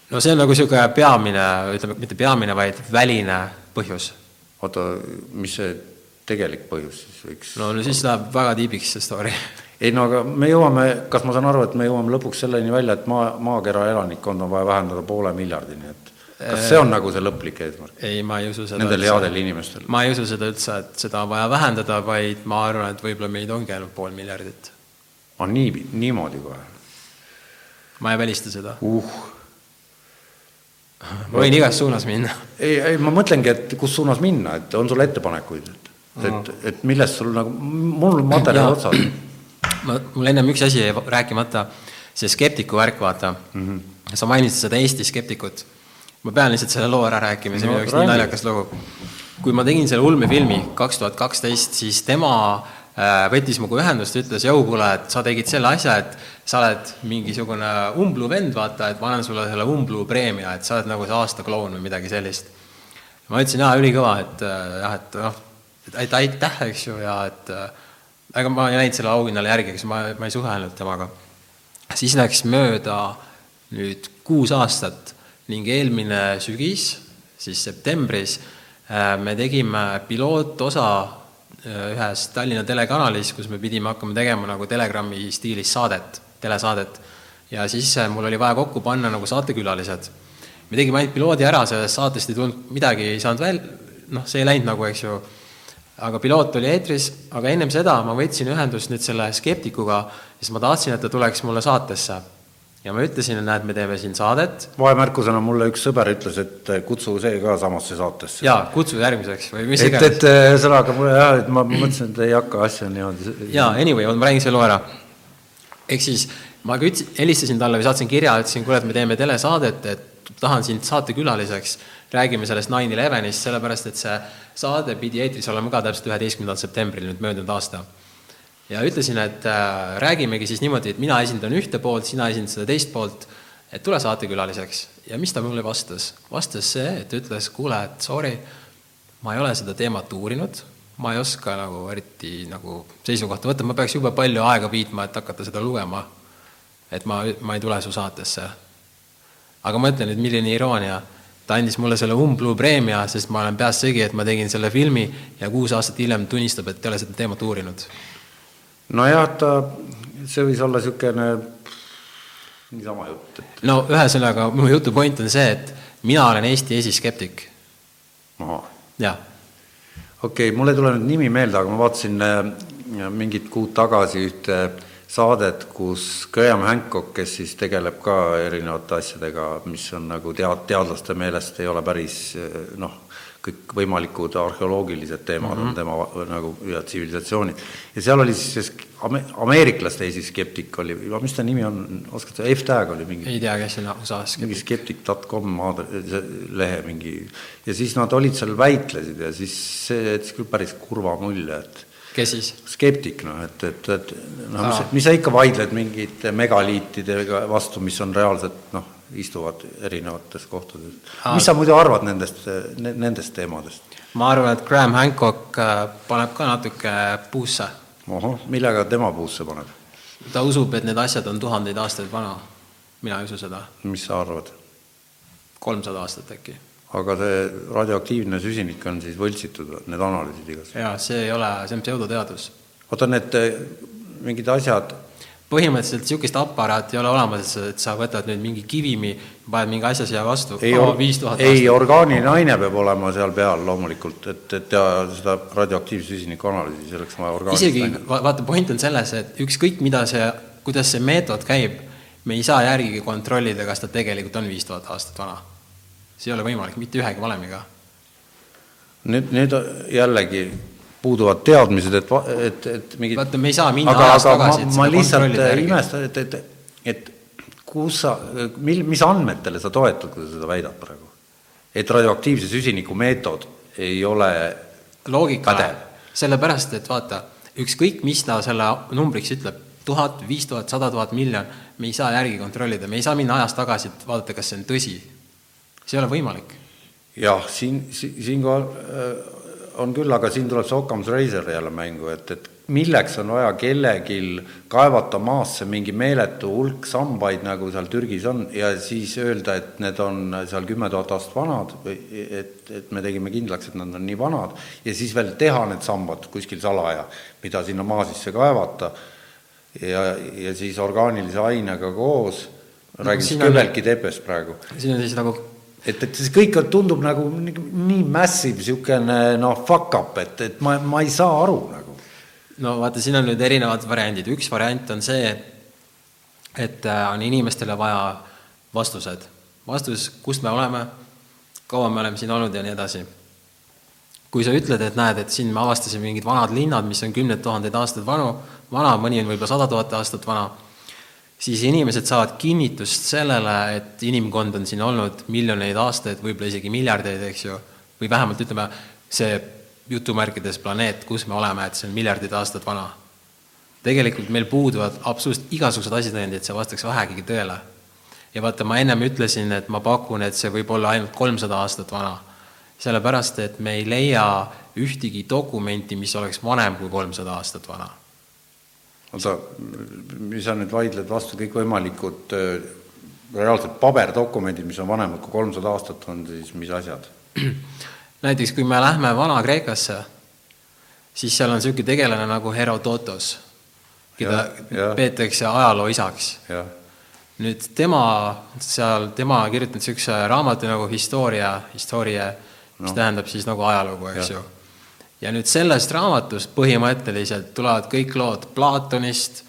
no see on nagu niisugune peamine, ütleme, mitte peamine, vaid väline põhjus. oota, mis see tegelik põhjus siis võiks no, no siis läheb väga tiibiks see story. ei no aga me jõuame, kas ma saan aru, et me jõuame lõpuks selleni välja, et maa, maakera elanikkond on vaja vähendada poole miljardini, et kas see on nagu see lõplik eesmärk? ei, ma ei usu seda. Nendel headel inimestel? ma ei usu seda üldse, et seda on vaja vähendada, vaid ma arvan, et võib-olla meid ongi ainult pool miljardit. on nii, niimoodi kohe? ma ei välista seda uh ma võin igas suunas minna. ei, ei ma mõtlengi, et kus suunas minna, et on sul ettepanekuid, et et, et millest sul nagu, mul materjal otsas. ma, mul ennem üks asi jäi rääkimata, see skeptiku värk, vaata mm. -hmm. sa mainisid seda Eesti skeptikut. ma pean lihtsalt selle loo ära rääkima, see on minu jaoks nii naljakas lugu. kui ma tegin selle ulmefilmi kaks tuhat kaksteist, siis tema äh, võttis minuga ühendust, ütles, jõu, kuule, et sa tegid selle asja, et sa oled mingisugune umblu vend, vaata, et ma annan sulle selle umblu preemia, et sa oled nagu see aasta kloun või midagi sellist. ma ütlesin, jaa, ülikõva, et äh, jah, et noh, et aitäh, eks ju, ja et aga äh, ma ei läinud selle auhinnale järgi, eks ma, ma ei suhelnud temaga. siis läks mööda nüüd kuus aastat ning eelmine sügis, siis septembris, äh, me tegime pilootosa äh, ühes Tallinna telekanalis, kus me pidime hakkama tegema nagu Telegrami stiilis saadet, telesaadet. ja siis mul oli vaja kokku panna nagu saatekülalised. me tegime ainult piloodi ära, sellest saatest ei tulnud midagi, ei saanud veel, noh, see ei läinud nagu, eks ju aga piloot oli eetris, aga ennem seda ma võtsin ühendust nüüd selle skeptikuga, siis ma tahtsin, et ta tuleks mulle saatesse. ja ma ütlesin, et näed, me teeme siin saadet. vahemärkusena mulle üks sõber ütles, et kutsu see ka samasse saatesse. jaa, kutsu järgmiseks või mis et, iganes. et ühesõnaga mulle jah, et ma mõtlesin, et ei hakka asja niimoodi. jaa, anyway, ma räägin selle loo ära. ehk siis ma küts-, helistasin talle või saatsin kirja, ütlesin, kuule, et me teeme telesaadet, et tahan sind saatekülaliseks, räägime sellest nine elevenist, sellepärast et see saade pidi eetris olema ka täpselt üheteistkümnendal septembril nüüd möödunud aasta. ja ütlesin, et äh, räägimegi siis niimoodi, et mina esindan ühte poolt, sina esindad seda teist poolt, et tule saatekülaliseks. ja mis ta mulle vastas? vastas see, et ütles, kuule, et sorry, ma ei ole seda teemat uurinud, ma ei oska nagu eriti nagu seisukohta võtta, ma peaks jube palju aega viitma, et hakata seda lugema. et ma, ma ei tule su saatesse. aga ütlen, et milline iroonia ta andis mulle selle Umblu preemia, sest ma olen peast segi, et ma tegin selle filmi ja kuus aastat hiljem tunnistab, et ei ole seda teemat uurinud. nojah, ta, see võis olla niisugune niisama jutt, et no ühesõnaga, mu jutu point on see, et mina olen Eesti esiskeptik. jah. okei okay,, mul ei tule nüüd nimi meelde, aga ma vaatasin äh, mingid kuud tagasi ühte saadet, kus Graham Hancock, kes siis tegeleb ka erinevate asjadega, mis on nagu tead-, teadlaste meelest ei ole päris noh, kõikvõimalikud arheoloogilised teemad mm -hmm. on tema nagu ja tsivilisatsioonid. ja seal oli siis ame-, ameeriklaste esiskeptik oli, mis ta nimi on, oskad sa, F-tag oli mingi ei tea, kes on USA-s mingi skeptik.com lehe mingi ja siis nad olid seal, väitlesid ja siis see jättis küll päris kurva mulje, et kes siis? skeptik, noh, et, et, et noh, mis, mis sa ikka vaidled mingite megaliitidega vastu, mis on reaalselt noh, istuvad erinevates kohtades. mis sa muidu arvad nendest, nendest teemadest? ma arvan, et Graham Hancock äh, paneb ka natuke puusse. ohoh, millega tema puusse paneb? ta usub, et need asjad on tuhandeid aastaid vana. mina ei usu seda. mis sa arvad? kolmsada aastat äkki aga see radioaktiivne süsinik on siis võltsitud, need analüüsid igas? jaa, see ei ole, see on pseudoteadus. oota, need eh, mingid asjad põhimõtteliselt niisugust aparaati ei ole olemas, et sa võtad nüüd mingi kivimi, paned mingi asja siia vastu, ei, oh, ei orgaaniline aine peab olema seal peal loomulikult, et, et teha seda radioaktiivse süsiniku analüüsi, selleks on vaja orgaanilist isegi ainet. vaata, point on selles, et ükskõik, mida see, kuidas see meetod käib, me ei saa järgi kontrollida, kas ta tegelikult on viis tuhat aastat vana see ei ole võimalik mitte ühegi valemiga. Nüüd, nüüd jällegi puuduvad teadmised, et, et, et mingid vaata, me ei saa minna aga, ajas aga tagasi, et ma, lihtsalt imestan, et, et, et kus sa, mil, mis andmetele sa toetud, kui sa seda väidad praegu? et radioaktiivse süsiniku meetod ei ole loogika. sellepärast, et vaata, ükskõik, mis ta selle numbriks ütleb, tuhat, viis tuhat, sada tuhat, miljon, me ei saa järgi kontrollida, me ei saa minna ajas tagasi, et vaadata, kas see on tõsi see ei ole võimalik. jah, siin, siinkohal äh, on küll, aga siin tuleb see Occam's Razor jälle mängu, et, et milleks on vaja kellelgi kaevata maasse mingi meeletu hulk sambaid, nagu seal Türgis on, ja siis öelda, et need on seal kümme tuhat aastat vanad, et, et me tegime kindlaks, et nad on nii vanad, ja siis veel teha need sambad kuskil salaja, mida sinna maa sisse kaevata, ja, ja siis orgaanilise ainega koos, räägin siis Kövelki tepest praegu. siin on siis nagu et, et see kõik tundub nagu nii massive niisugune noh, fuck up, et, et ma, ma ei saa aru nagu. no vaata, siin on nüüd erinevad variandid, üks variant on see, et äh, on inimestele vaja vastused, vastus, kust me oleme, kaua me oleme siin olnud ja nii edasi. kui sa ütled, et näed, et siin me avastasime mingid vanad linnad, mis on kümneid tuhandeid aastaid vanu, vana, mõni on võib-olla sada tuhat aastat vana siis inimesed saavad kinnitust sellele, et inimkond on siin olnud miljoneid aastaid, võib-olla isegi miljardeid, eks ju, või vähemalt ütleme, see jutumärkides planeet, kus me oleme, et see on miljardid aastat vana. tegelikult meil puuduvad absoluutselt igasugused asjatõendid, see vastaks vähegagi tõele. ja vaata, ma ennem ütlesin, et ma pakun, et see võib olla ainult kolmsada aastat vana. sellepärast, et me ei leia ühtegi dokumenti, mis oleks vanem kui kolmsada aastat vana oota, mis sa nüüd vaidled vastu kõikvõimalikud reaalsed paberdokumendid, mis on vanemad kui kolmsada aastat, on siis mis asjad? näiteks kui me lähme Vana-Kreekasse, siis seal on niisugune tegelane nagu Herodotos, keda ja, ja. peetakse ajaloo isaks. nüüd tema seal, tema on kirjutanud niisuguse raamatu nagu Historia, Historia, mis no. tähendab siis nagu ajalugu, eks ja. ju ja nüüd sellest raamatust põhimõtteliselt tulevad kõik lood Platonist,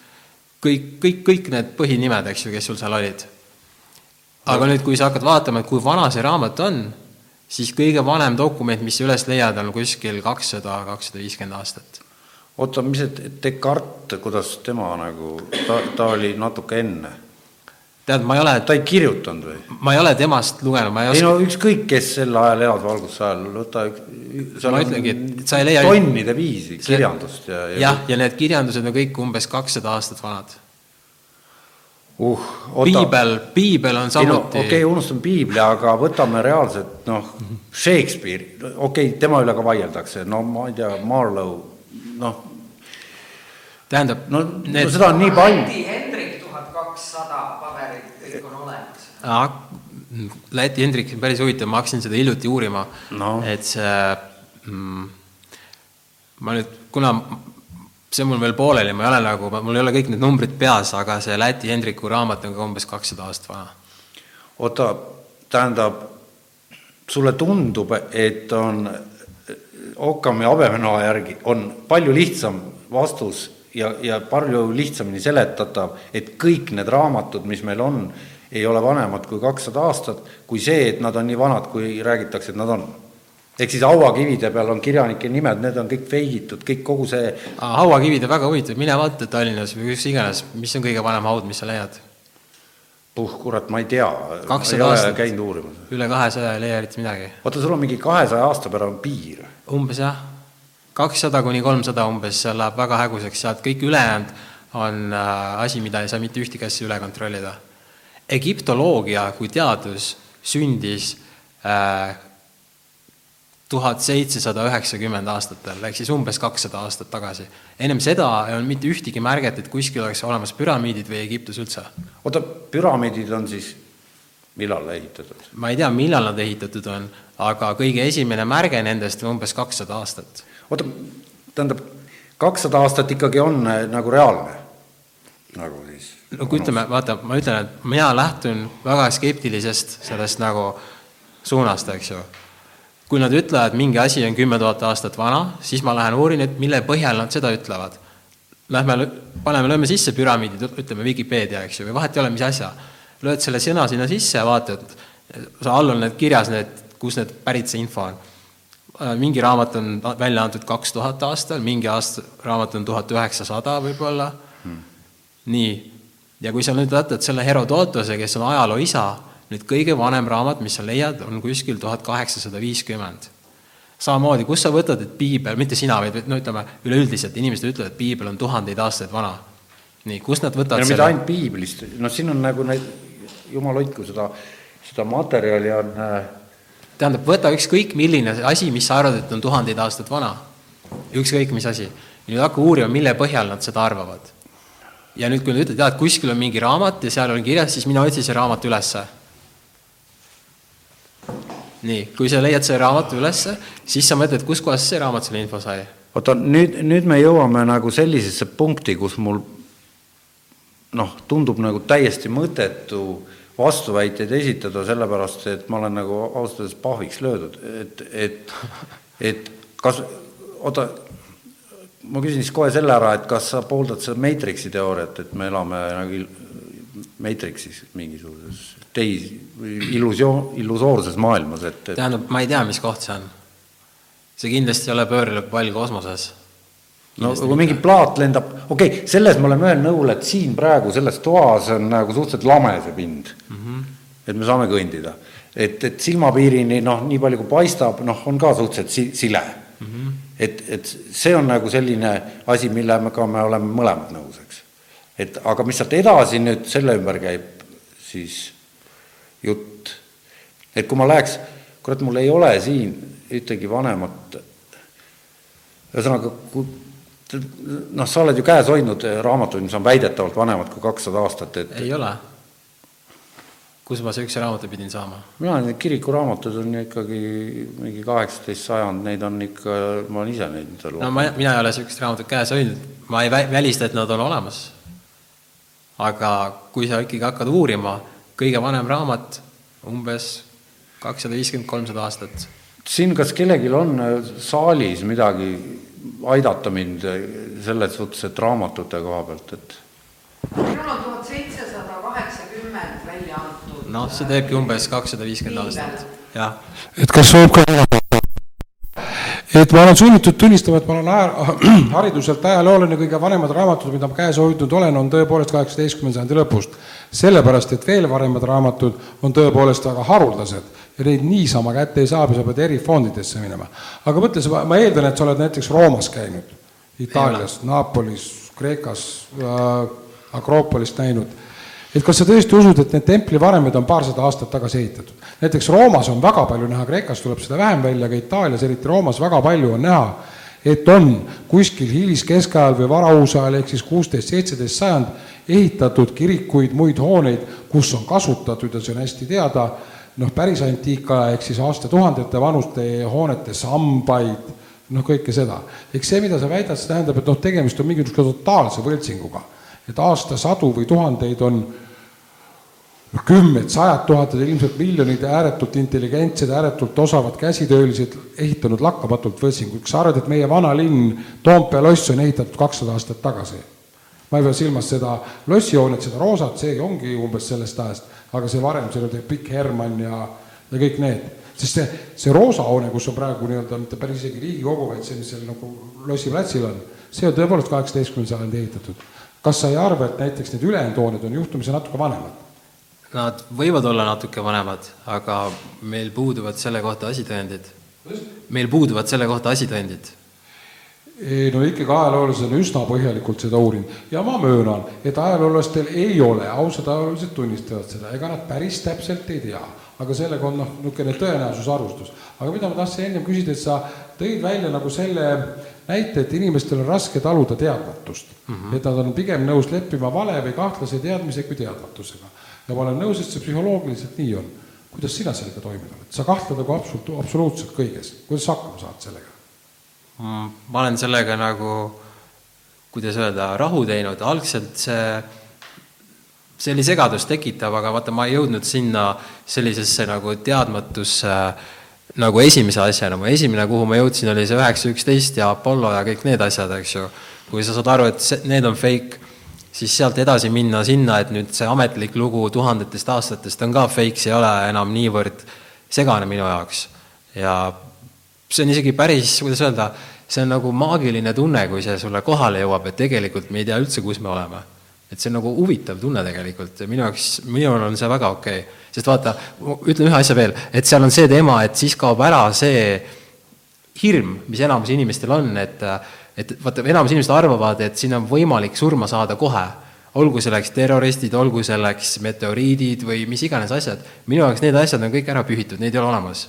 kõik, kõik, kõik need põhinimed, eks ju, kes sul seal olid. aga nüüd, kui sa hakkad vaatama, et kui vana see raamat on, siis kõige vanem dokument, mis sa üles leiad, on kuskil kakssada, kakssada viiskümmend aastat. oota, mis see Descartes, kuidas tema nagu, ta, ta oli natuke enne? tead, ma ei ole, ta ei kirjutanud või? ma ei ole temast lugenud, ma ei ei oska no ükskõik, kes sel ajal elas valguse ajal, võta üks- Ma ütlengi, et sa ei leia- tonnide viisi kirjandust ja, ja jah, ja need kirjandused on kõik umbes kakssada aastat vanad. uh, oota. piibel, piibel on ei samuti okei okay,, unustame piibli, aga võtame reaalselt noh, Shakespeare, okei okay,, tema üle ka vaieldakse, no ma ei tea, Marlowe, noh, tähendab no, need no seda on nii palju. Hendrik tuhat kakssada paberit, kõik on olemas. Läti Hendrik päris huvitav, ma hakkasin seda hiljuti uurima No. et see mm,, ma nüüd, kuna see on mul veel pooleli, ma ei ole nagu, mul ei ole kõik need numbrid peas, aga see Läti Hendriku raamat on ka umbes kakssada aastat vana. oota, tähendab, sulle tundub, et on Occami habemenoa järgi on palju lihtsam vastus ja, ja palju lihtsamini seletatav, et kõik need raamatud, mis meil on, ei ole vanemad kui kakssada aastat, kui see, et nad on nii vanad, kui räägitakse, et nad on. ehk siis hauakivide peal on kirjanike nimed, need on kõik feigitud, kõik kogu see hauakivid on väga huvitav, mine vaata Tallinnas või kus iganes, mis on kõige vanem haud, mis sa leiad? puh, kurat, ma ei tea, kakssada aastat üle kahesaja ei leia eriti midagi. oota, sul on mingi kahesaja aasta on piir umbes jah, kakssada kuni kolmsada umbes, seal läheb väga häguseks, sealt kõik ülejäänud on äh, asi, mida ei saa mitte ühtegi asja üle kontrollida. Egiptoloogia kui teadus sündis tuhat seitsesada üheksakümmend aastatel, ehk siis umbes kakssada aastat tagasi. ennem seda ei olnud mitte ühtegi märget, et kuskil oleks olemas püramiidid või Egiptus üldse. oota, püramiidid on siis millal ehitatud? ma ei tea, millal nad ehitatud on, aga kõige esimene märge nendest on umbes kakssada aastat oota, tähendab, kakssada aastat ikkagi on äh, nagu reaalne, nagu siis. No kui ütleme, vaata, ma ütlen, et mina lähtun väga skeptilisest sellest nagu suunast, eks ju. kui nad ütlevad, mingi asi on kümme tuhat aastat vana, siis ma lähen uurin, et mille põhjal nad seda ütlevad. Lähme, paneme, lööme sisse püramiidid, ütleme Vikipeedia, eks ju, või vahet ei ole, mis asja. lööd selle sõna sinna sisse ja vaatad, sa all on need kirjas need, kus need pärit see info on. mingi raamat on välja antud kaks tuhat aastal, mingi aasta raamat on tuhat üheksasada võib-olla hmm. nii, ja kui sa nüüd võtad selle Herodotose, kes on ajaloo isa, nüüd kõige vanem raamat, mis sa leiad, on kuskil tuhat kaheksasada viiskümmend. samamoodi, kust sa võtad, et piibel, mitte sina, vaid no ütleme, üleüldiselt inimesed ütlevad, et piibel on tuhandeid aastaid vana. nii, kust nad no võtavad mitte ainult piiblist, noh, siin on nagu neid, jumal hoidku seda, seda materjali on äh, tähendab, võta ükskõik milline asi, mis sa arvad, et on tuhandeid aastaid vana. ükskõik mis asi. nüüd hakka uurima, mille põhjal nad seda arvavad. Ja nüüd, kui nad ütlevad, et kuskil on mingi raamat ja seal on kirjas, siis mine otsi see raamat ülesse. nii, kui sa leiad selle raamatu ülesse, siis sa mõtled, kuskohast see raamat selle info sai. oota, nüüd, nüüd me jõuame nagu sellisesse punkti, kus mul noh, tundub nagu täiesti mõttetu vastuväiteid esitada, sellepärast et ma olen nagu ausalt öeldes pahviks löödud, et, et, et kas, oota, ma küsin siis kohe selle ära, et kas sa pooldad seda Matrixi teooriat, et me elame nagu Matrixis mingisuguses teis-, illusioon, illusoorses maailmas, et, et tähendab, ma ei tea, mis koht see on. see kindlasti ei ole pöörlev pall kosmoses. no kui mingi plaat lendab, okei okay,, selles me oleme ühel nõul, et siin praegu selles toas on nagu suhteliselt lame see pind mm. -hmm. et me saame kõndida. et, et silmapiirini noh, nii palju kui paistab, noh, on ka suhteliselt si sile mm. -hmm. et, et see on nagu selline asi, millega me oleme mõlemad nõus, eks. et aga mis sealt edasi nüüd selle ümber käib, siis jutt, et kui ma läheks, kurat, mul ei ole siin ühtegi vanemat ühesõnaga, kui noh, sa oled ju käes hoidnud raamatuid, mis on väidetavalt vanemad kui kakssada aastat, et ei ole. Kus ma siukse raamatu pidin saama? mina olen, need kirikuraamatud on ju ikkagi mingi kaheksateist sajand, neid on ikka, ma olen ise neid seal no ma, mina ei ole niisugust raamatut käes hoidnud, ma ei vä- välista, et nad on olemas. aga kui sa ikkagi hakkad uurima, kõige vanem raamat umbes kakssada viiskümmend, kolmsada aastat. siin kas kellelgi on saalis midagi aidata mind selles suhtes, et raamatute koha pealt, et minul on tuhat seitsesada kaheksakümmend. noh, see teebki umbes kakssada viiskümmend aastat, jah. et kas võib ka et ma olen sunnitud tunnistama, et ma olen aja, hariduselt ajaloolane, kõige vanemad raamatud, mida ma käes hoidnud olen, on tõepoolest kaheksateistkümnenda sajandi lõpust. sellepärast, et veel varemad raamatud on tõepoolest väga haruldased ja neid niisama kätte ei saa, sa pead erifondidesse minema. aga mõtle, ma eeldan, et sa oled näiteks Roomas käinud, Itaalias, Napolis, Kreekas äh,, Akropolist näinud et kas sa tõesti usud, et need templivaremed on paarsada aastat tagasi ehitatud? näiteks Roomas on väga palju näha, Kreekas tuleb seda vähem välja, aga Itaalias, eriti Roomas, väga palju on näha, et on kuskil hiliskeskajal või varauusajal ehk siis kuusteist, seitseteist sajand ehitatud kirikuid, muid hooneid, kus on kasutatud ja see on hästi teada, noh, päris antiikaja ehk siis aastatuhandete vanuste hoonete sambaid, noh, kõike seda. eks see, mida sa väidad, see tähendab, et noh, tegemist on mingisuguse totaalse võltsinguga et aastasadu või tuhandeid on noh, kümned, sajad tuhanded, ilmselt miljonid ääretult intelligentsed, ääretult osavad käsitöölised ehitanud lakkamatult võltsinguid. kas sa arvad, et meie vana linn Toompea loss on ehitatud kakssada aastat tagasi? ma ei pea silmas seda lossihoonet, seda roosat, see ongi umbes sellest ajast, aga see varem, seal oli Pikk Hermann ja, ja kõik need. sest see, see roosa hoone, kus on praegu nii-öelda mitte päris isegi Riigikogu, vaid see, mis seal nagu Lossi platsil on, see on tõepoolest kaheksateistkümnenda sajandi ehitatud kas sa ei arva, et näiteks need ülejäänud hooned on juhtumisi natuke vanemad? Nad võivad olla natuke vanemad, aga meil puuduvad selle kohta asitõendid. meil puuduvad selle kohta asitõendid. no ikkagi ajaloolased on üsna põhjalikult seda uurinud ja ma möönan, et ajaloolastel ei ole, ausad ajaloolased tunnistavad seda, ega nad päris täpselt ei tea, aga sellega on noh, niisugune tõenäosusarvustus. aga mida ma tahtsin ennem küsida, et sa tõid välja nagu selle näite, et inimestel on raske taluda teadmatust mm. -hmm. et nad on pigem nõus leppima vale või kahtlase teadmise kui teadmatusega. ja ma olen nõus, et see psühholoogiliselt nii on. kuidas sina sellega toime tuled? sa kahtled nagu absoluut, absoluutselt kõiges. kuidas sa hakkama saad sellega mm,? ma olen sellega nagu, kuidas öelda, rahu teinud, algselt see see oli segadust tekitav, aga vaata, ma ei jõudnud sinna sellisesse nagu teadmatusse äh, nagu esimese asjana, mu esimene, kuhu ma jõudsin, oli see üheksa üksteist ja Apollo ja kõik need asjad, eks ju. kui sa saad aru, et see, need on fake, siis sealt edasi minna sinna, et nüüd see ametlik lugu tuhandetest aastatest on ka fake, see ei ole enam niivõrd segane minu jaoks. ja see on isegi päris, kuidas öelda, see on nagu maagiline tunne, kui see sulle kohale jõuab, et tegelikult me ei tea üldse, kus me oleme. Et see on nagu huvitav tunne tegelikult ja minu jaoks, minul on see väga okei okay sest vaata, ütlen ühe asja veel, et seal on see teema, et siis kaob ära see hirm, mis enamus inimestel on, et et vaata, enamus inimesed arvavad, et siin on võimalik surma saada kohe. olgu selleks terroristid, olgu selleks meteoriidid või mis iganes asjad. minu jaoks need asjad on kõik ära pühitud, neid ei ole olemas.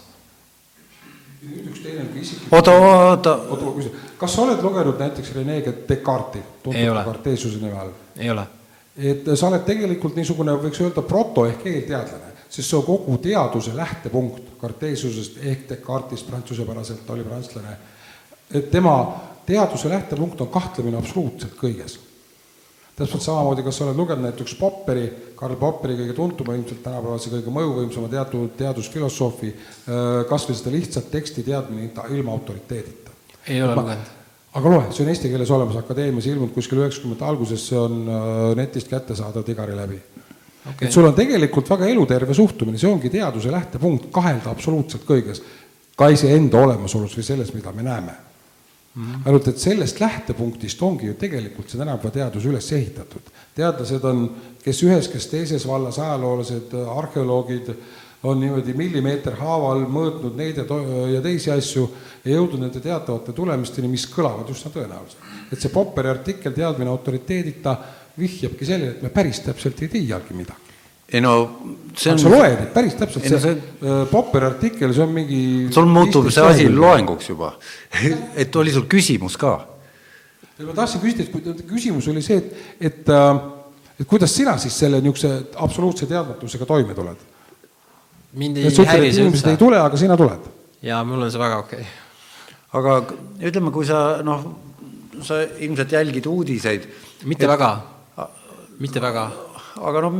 üks teine isiklik oota, oota. oota, kas sa oled lugenud näiteks Rene Descartesi, tuntud Cartesiuse nime all? Ei ole. et sa oled tegelikult niisugune, võiks öelda, proto ehk eelteadlane sest see on kogu teaduse lähtepunkt Cartesiusest ehk Descartesist prantsusepäraselt, oli prantslane, et tema teaduse lähtepunkt on kahtlemine absoluutselt kõiges. täpselt samamoodi, kas sa oled lugenud näiteks Popperi, Karl Popperi kõige tuntuma, ilmselt tänapäevase kõige mõjuvõimsama teatud teadusfilosoofi, äh, kas või seda lihtsat teksti teadmine ilma autoriteedita. ei ole lugenud aga loe, see on eesti keeles olemas, Akadeemias ilmunud kuskil üheksakümnendate alguses, see on äh, netist kättesaadav Tigari läbi okay.. et sul on tegelikult väga eluterve suhtumine, see ongi teaduse lähtepunkt, kahelda absoluutselt kõiges, ka iseenda olemasolus või selles, mida me näeme mm. -hmm. ainult et sellest lähtepunktist ongi ju tegelikult see tänapäeva teadus üles ehitatud. teadlased on, kes ühes, kes teises vallas, ajaloolased, arheoloogid, on niimoodi millimeeter haaval mõõtnud neid ja, ja teisi asju ja jõudnud nende teatavate tulemusteni, mis kõlavad üsna tõenäoliselt. et see Popperi artikkel Teadmine autoriteedita vihjabki sellele, et me päris täpselt ei teagi midagi. ei no see on sa loed, et päris täpselt see, see... Äh, Popperi artikkel, see on mingi sul muutub see asi loenguks juba et oli sul küsimus ka? ma tahtsin küsida, et kui küsimus oli see, et, et, äh, et kuidas sina siis selle niisuguse absoluutse teadmatusega toime tuled? Mind ei häiri see üldse. ei tule, aga sina tuled. jaa, mul on see väga okei okay. aga ütleme, kui sa noh, sa ilmselt jälgid uudiseid. mitte et... väga mitte väga. aga noh,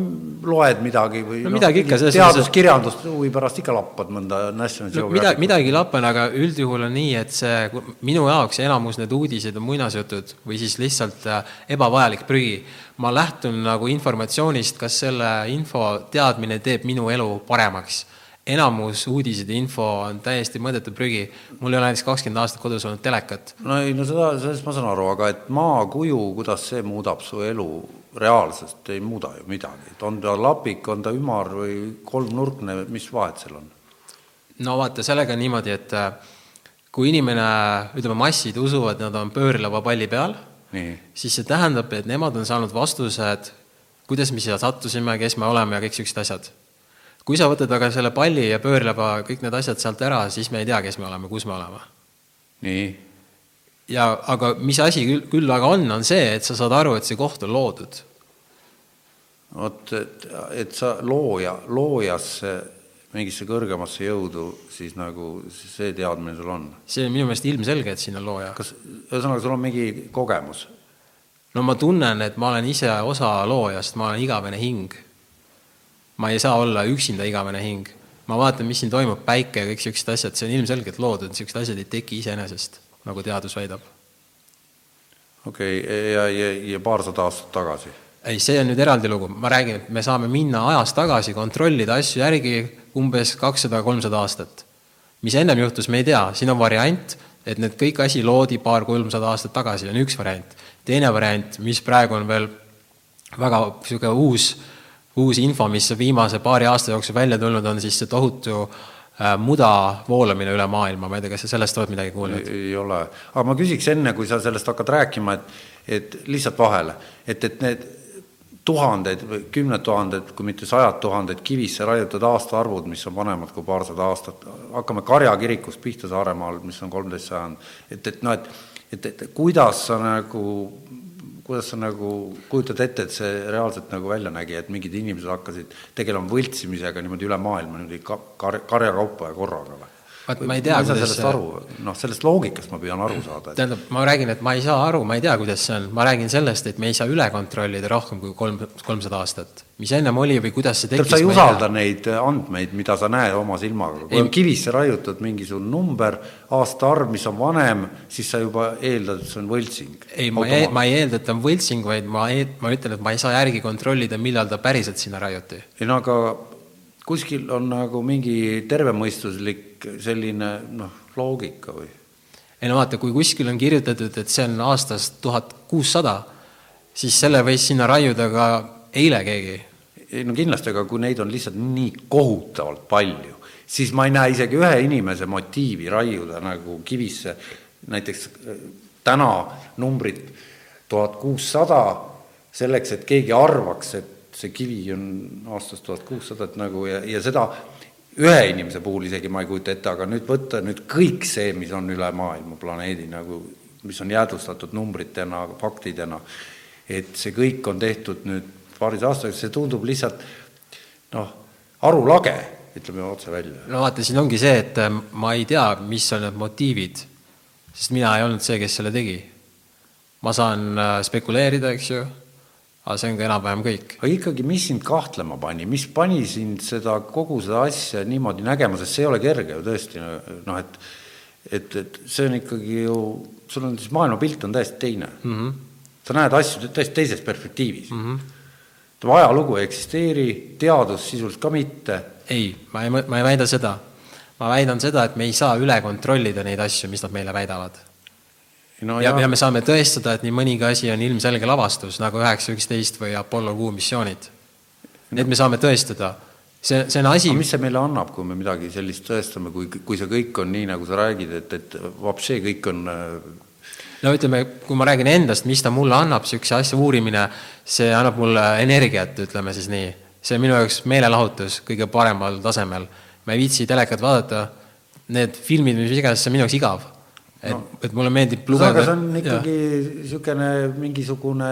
loed midagi või no, no midagi ikka, selles teaduskirjandust huvi pärast ikka lappad mõnda National no, mida, midagi lappan, aga üldjuhul on nii, et see minu jaoks enamus need uudised on muinasjutud või siis lihtsalt äh, ebavajalik prügi. Ma lähtun nagu informatsioonist, kas selle info teadmine teeb minu elu paremaks enamus uudised ja info on täiesti mõõdetu prügi. mul ei ole näiteks kakskümmend aastat kodus olnud telekat. no ei, no seda, sellest ma saan aru, aga et maakuju, kuidas see muudab su elu reaalsust, ei muuda ju midagi. on ta lapik, on ta ümar või kolmnurkne, mis vahet seal on? no vaata, sellega on niimoodi, et äh, kui inimene, ütleme, massid usuvad, nad on pöörleva palli peal, siis see tähendab, et nemad on saanud vastused, kuidas me siia sattusime, kes me oleme ja kõik niisugused asjad. kui sa võtad aga selle palli ja pöörleva kõik need asjad sealt ära, siis me ei tea, kes me oleme, kus me oleme. nii. ja aga mis asi küll, küll aga on, on see, et sa saad aru, et see koht on loodud. vot, et, et sa looja, loojasse mingisse kõrgemasse jõudu, siis nagu see teadmine sul on? see on minu meelest ilmselge, et siin on looja. kas, ühesõnaga, sul on mingi kogemus? no ma tunnen, et ma olen ise osa loojast, ma olen igavene hing. ma ei saa olla üksinda igavene hing. ma vaatan, mis siin toimub, päike ja kõik niisugused asjad, see on ilmselgelt loodud, niisugused asjad ei teki iseenesest, nagu teadus väidab. okei okay,, ja, ja, ja paarsada aastat tagasi? Ei, see on nüüd eraldi lugu, ma räägin, et me saame minna ajas tagasi, kontrollida asju järgi umbes kakssada, kolmsada aastat. mis ennem juhtus, me ei tea, siin on variant, et need kõik asi loodi paar-kolmsada aastat tagasi, on üks variant. teine variant, mis praegu on veel väga niisugune uus, uus info, mis viimase paari aasta jooksul välja tulnud, on siis see tohutu äh, muda voolamine üle maailma, ma ei tea, kas sa sellest oled midagi kuulnud? ei ole, aga ma küsiks enne, kui sa sellest hakkad rääkima, et et lihtsalt vahele, et, et need tuhanded või kümned tuhanded, kui mitte sajad tuhanded kivisse raiutud aastaarvud, mis on vanemad kui paarsada aastat, hakkame Karja kirikust pihta Saaremaal, mis on kolmteist sajand, et, et noh, et et, et kuidas sa nagu, kuidas sa nagu kujutad ette, et see reaalselt nagu välja nägi, et mingid inimesed hakkasid tegelema võltsimisega niimoodi üle maailma niimoodi ka-, kar-, karjakaupa ja korraga või? Vaat ma ei tea, kuidas sellest aru, noh, sellest loogikast ma püüan aru saada et.... tähendab, ma räägin, et ma ei saa aru, ma ei tea, kuidas see on, ma räägin sellest, et me ei saa üle kontrollida rohkem kui kolm, kolmsada aastat. mis ennem oli või kuidas see tekkis sa ei usalda ei neid andmeid, mida sa näed oma silmaga, kui ei, on kivisse raiutud mingisugune number, aastaarv, mis on vanem, siis sa juba eeldad, et see on võltsing. ei, ma ei, ma ei eelda, et ta on võltsing, vaid ma, ma ütlen, et ma ei saa järgi kontrollida, millal ta päriselt sinna raiuti. ei no aga kuskil on nagu mingi tervemõistuslik selline noh, loogika või? ei no vaata, kui kuskil on kirjutatud, et see on aastast tuhat kuussada, siis selle võis sinna raiuda ka eile keegi. ei no kindlasti, aga kui neid on lihtsalt nii kohutavalt palju, siis ma ei näe isegi ühe inimese motiivi raiuda nagu kivisse näiteks äh, täna numbrit tuhat kuussada, selleks, et keegi arvaks, et see kivi on aastast tuhat kuussada, et nagu ja, ja seda ühe inimese puhul isegi ma ei kujuta ette, aga nüüd võtta nüüd kõik see, mis on üle maailma planeedi nagu, mis on jäädvustatud numbritena, faktidena, et see kõik on tehtud nüüd paaris aastaga, see tundub lihtsalt noh, arulage, ütleme otse välja. no vaata, siin ongi see, et äh, ma ei tea, mis on need motiivid, sest mina ei olnud see, kes selle tegi. ma saan äh, spekuleerida, eks ju aga see on ka enam-vähem kõik. aga ikkagi, mis sind kahtlema pani, mis pani sind seda, kogu seda asja niimoodi nägema, sest see ei ole kerge ju tõesti, noh et et, et see on ikkagi ju, sul on siis maailmapilt on täiesti teine mm. -hmm. sa näed asju täiesti teises perspektiivis mm. -hmm. ajalugu ei eksisteeri, teadus sisuliselt ka mitte. ei, ma ei, ma ei väida seda. ma väidan seda, et me ei saa üle kontrollida neid asju, mis nad meile väidavad no, ja, ja me saame tõestada, et nii mõnigi asi on ilmselge lavastus, nagu üheksa üksteist või Apollo kuu missioonid. Need me saame tõestada. see, see on asi mis see meile annab, kui me midagi sellist tõestame, kui, kui see kõik on nii, nagu sa räägid, et, et vapsee kõik on no ütleme, kui ma räägin endast, mis ta mulle annab, niisuguse asja uurimine, see annab mulle energiat, ütleme siis nii. see on minu jaoks meelelahutus kõige paremal tasemel. ma ei viitsi telekat vaadata, need filmid, mis iganes, see on minu jaoks igav et no., et mulle meeldib lugeda. aga see on ikkagi niisugune mingisugune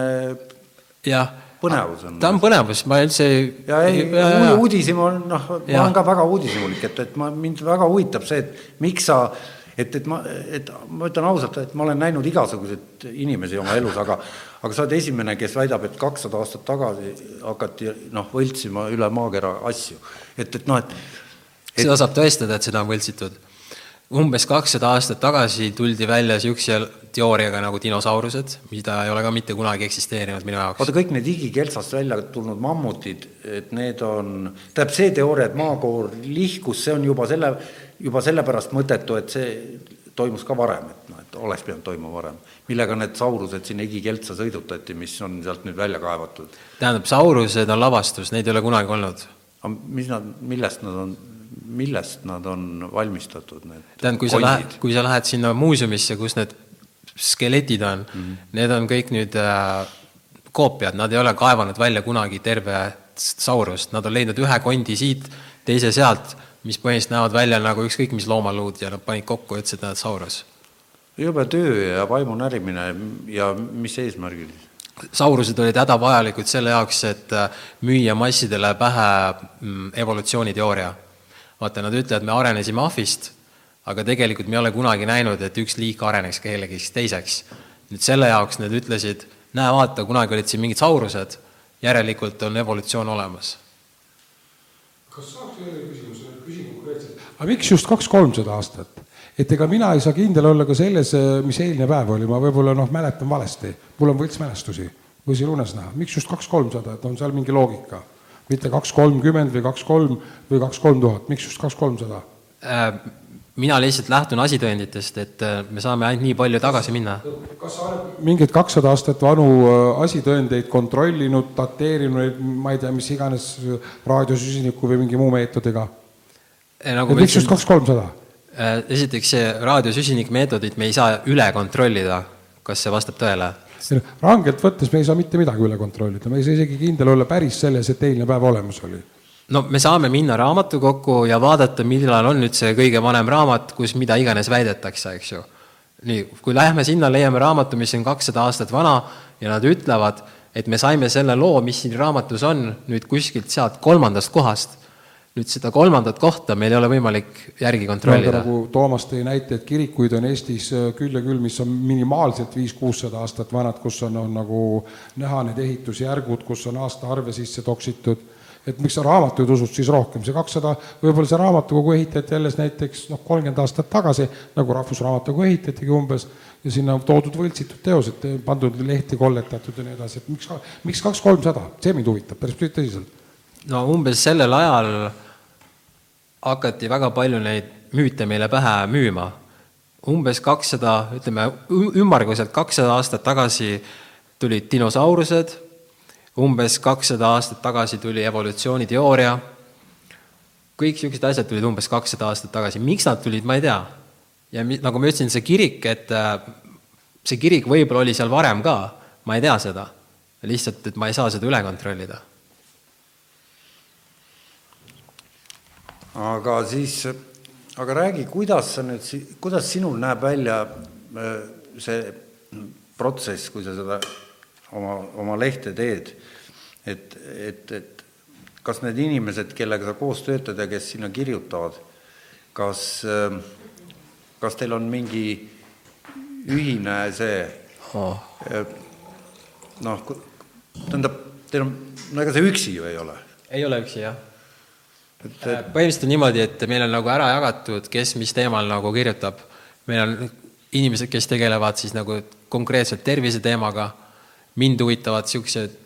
jah, põnevus on. ta on põnevus, ma üldse ja ei, uudishimu on, noh, ma olen ka väga uudishimulik, et, et ma, mind väga huvitab see, et miks sa et, et ma, et ma ütlen ausalt, et ma olen näinud igasuguseid inimesi oma elus, aga aga sa oled esimene, kes väidab, et kakssada aastat tagasi hakati noh, võltsima üle maakera asju. et, et noh, et, et seda saab tõestada, et seda on võltsitud umbes kakssada aastat tagasi tuldi välja niisuguse teooriaga nagu dinosaurused, mida ei ole ka mitte kunagi eksisteerinud minu jaoks. oota, kõik need igikeltsast välja tulnud mammutid, et need on, tähendab see teooria, et maakoor lihkus, see on juba selle, juba sellepärast mõttetu, et see toimus ka varem, et noh, et oleks pidanud toimuma varem. millega need saurused sinna igikeltsa sõidutati, mis on sealt nüüd välja kaevatud? tähendab, saurused on lavastus, neid ei ole kunagi olnud. aga mis nad, millest nad on, millest nad on valmistatud, need tähendab, kui sa lähed, kui sa lähed sinna muuseumisse, kus need skeletid on mm, -hmm. need on kõik nüüd äh, koopiad, nad ei ole kaevanud välja kunagi terve saurust, nad on leidnud ühe kondi siit, teise sealt, mis põhimõtteliselt näevad välja nagu ükskõik mis loomaluud ja nad panid kokku ja ütlesid, et nad saurus. jube töö ja vaimu närimine ja mis eesmärgil? saurused olid hädavajalikud selle jaoks, et äh, müüa massidele pähe mm, evolutsiooniteooria. Vaata, nad ütlevad, me arenesime ahvist aga tegelikult me ei ole kunagi näinud, et üks liik areneks kellegiks teiseks. nüüd selle jaoks nad ütlesid, näe, vaata, kunagi olid siin mingid saurused, järelikult on evolutsioon olemas. kas saaks ühe küsimuse, küsin konkreetselt, aga miks just kaks-kolmsada aastat? et ega mina ei saa kindel olla ka selles, mis eilne päev oli, ma võib-olla noh, mäletan valesti, mul on võltsmälestusi, võisin unes näha, miks just kaks-kolmsada, et on seal mingi loogika? Mitte kaks kolmkümmend või kaks kolm või kaks kolm tuhat, miks just kaks kolmsada? Äh, mina lihtsalt lähtun asitõenditest, et äh, me saame ainult nii palju tagasi minna. kas sa oled mingeid kakssada aastat vanu äh, asitõendeid kontrollinud, dateerinud, ma ei tea, mis iganes raadiosüsiniku või mingi muu meetodiga? Nagu miks just kaks-kolmsada? Äh, esiteks, see raadiosüsinikmeetodit me ei saa üle kontrollida, kas see vastab tõele? Rangelt võttes me ei saa mitte midagi üle kontrollida, me ei saa isegi kindel olla päris selles, et eilne päev olemas oli no me saame minna raamatukokku ja vaadata, millal on nüüd see kõige vanem raamat, kus mida iganes väidetakse, eks ju. nii, kui lähme sinna, leiame raamatu, mis on kakssada aastat vana ja nad ütlevad, et me saime selle loo, mis siin raamatus on, nüüd kuskilt sealt kolmandast kohast. Nüüd seda kolmandat kohta meil ei ole võimalik järgi kontrollida. nagu Toomas tõi näite, et kirikuid on Eestis äh, küll ja küll, mis on minimaalselt viis-kuussada aastat vanad, kus on, on nagu näha need ehitusjärgud, kus on aastaarve sisse toksitud. Et miks sa raamatuid usud siis rohkem, see kakssada, võib-olla see raamatukogu ehitati alles näiteks noh, kolmkümmend aastat tagasi, nagu Rahvusraamatukogu ehitatigi umbes, ja sinna on toodud võltsitud teosed, pandud lehti kolletatud ja nii edasi, et miks, miks kaks-kolmsada, see mind huvitab päris tõsiselt. No umbes sellel ajal hakati väga palju neid müüte meile pähe müüma. umbes kakssada, ütleme ümmarguselt kakssada aastat tagasi tulid dinosaurused umbes kakssada aastat tagasi tuli evolutsiooniteooria, kõik niisugused asjad tulid umbes kakssada aastat tagasi, miks nad tulid, ma ei tea. ja nagu ma ütlesin, see kirik, et see kirik võib-olla oli seal varem ka, ma ei tea seda. lihtsalt, et ma ei saa seda üle kontrollida. Aga siis, aga räägi, kuidas sa nüüd, kuidas sinul näeb välja äh, see protsess, kui sa seda oma, oma lehte teed, et, et, et kas need inimesed, kellega sa koos töötad ja kes sinna kirjutavad, kas, kas teil on mingi ühine see oh. noh, tähendab, teil on, no ega sa üksi ju ei ole? ei ole üksi, jah. Et, et põhimõtteliselt on niimoodi, et meil on nagu ära jagatud, kes mis teemal nagu kirjutab. meil on inimesed, kes tegelevad siis nagu konkreetselt terviseteemaga mind huvitavad niisugused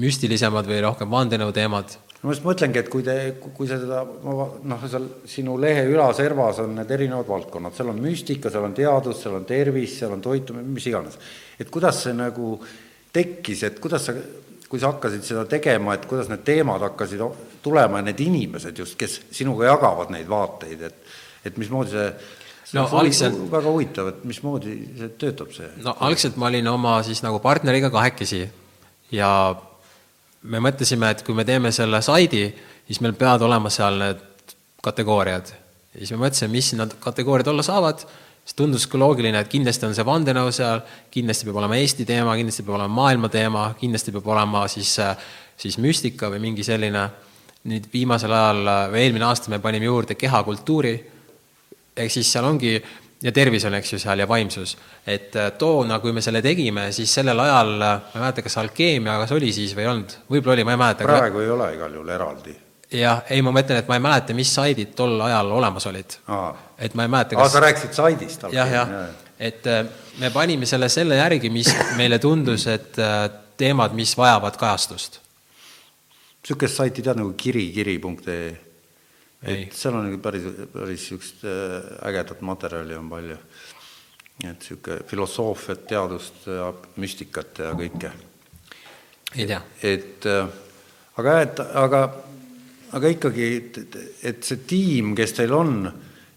müstilisemad või rohkem vandenõuteemad. ma just mõtlengi, et kui te, kui sa seda, noh, seal sinu lehe ülaservas on need erinevad valdkonnad, seal on müstika, seal on teadus, seal on tervis, seal on toitumine, mis iganes. et kuidas see nagu tekkis, et kuidas sa, kui sa hakkasid seda tegema, et kuidas need teemad hakkasid tulema ja need inimesed just, kes sinuga jagavad neid vaateid, et et mismoodi see no algselt väga huvitav, et mismoodi see töötab, see? no algselt ma olin oma siis nagu partneriga kahekesi ja me mõtlesime, et kui me teeme selle saidi, siis meil peavad olema seal need kategooriad. ja siis me mõtlesime, mis need kategooriad olla saavad, siis tundus ka loogiline, et kindlasti on see vandenõu seal, kindlasti peab olema Eesti teema, kindlasti peab olema maailma teema, kindlasti peab olema siis, siis müstika või mingi selline, nüüd viimasel ajal või eelmine aasta me panime juurde kehakultuuri ehk siis seal ongi ja tervis on, eks ju, seal ja vaimsus. et äh, toona, kui me selle tegime, siis sellel ajal, ma ei mäleta, kas alkeemia, kas oli siis või ei olnud, võib-olla oli, ma ei mäleta. praegu ei ole igal juhul eraldi. jah, ei ma mõtlen, et ma ei mäleta, mis saidid tol ajal olemas olid. aa, et ma ei mäleta, aa, kas sa rääkisid saidist. jah, jah, et äh, me panime selle selle järgi, mis meile tundus, et äh, teemad, mis vajavad kajastust. niisugust saiti tead nagu kirikiri.ee Ei. et seal on nagu päris, päris niisugust äh, ägedat materjali on palju. et niisugune filosoofiat, teadust ja müstikat ja kõike. ei tea. et aga jah, et aga, aga ikkagi, et, et see tiim, kes teil on,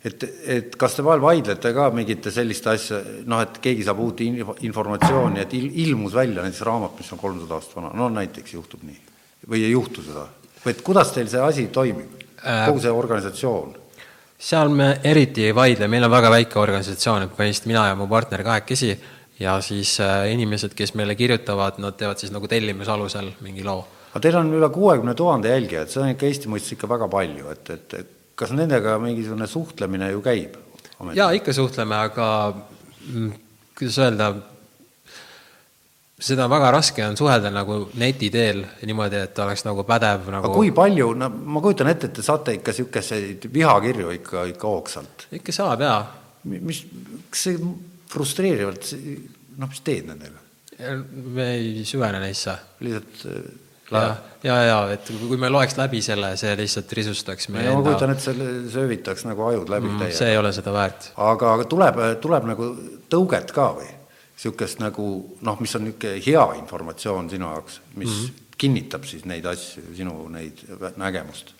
et, et kas te vahel vaidlete ka mingite selliste asja, noh, et keegi saab uut info, informatsiooni, et il, ilmus välja näiteks raamat, mis on kolmsada aastat vana, no näiteks juhtub nii. Või ei juhtu seda. Või et kuidas teil see asi toimib, kogu see organisatsioon? seal me eriti ei vaidle, meil on väga väike organisatsioon, et põhimõtteliselt mina ja mu partner kahekesi ja siis äh, inimesed, kes meile kirjutavad, nad teevad siis nagu tellimuse alusel mingi loo. Aga teil on üle kuuekümne tuhande jälgijat, see on ikka Eesti mõistes ikka väga palju, et, et et kas nendega mingisugune suhtlemine ju käib? jaa, ikka suhtleme, aga mm, kuidas öelda, seda väga raske on suhelda nagu neti teel niimoodi, et oleks nagu pädev aga nagu kui palju, no ma kujutan ette, et te saate ikka niisuguseid vihakirju ikka, ikka hoogsalt. ikka saab jaa. mis, kas see frustreerivalt, noh, mis teed nendega? me ei süvene neisse. lihtsalt äh, ja ja, et kui me loeks läbi selle, see lihtsalt risustaks meie ma kujutan ette, selle söövitaks nagu ajud läbi mm, täiega. see ei ole seda väärt. aga aga tuleb, tuleb nagu tõuget ka või? niisugust nagu noh, mis on niisugune hea informatsioon sinu jaoks, mis mm -hmm. kinnitab siis neid asju, sinu neid nägemust.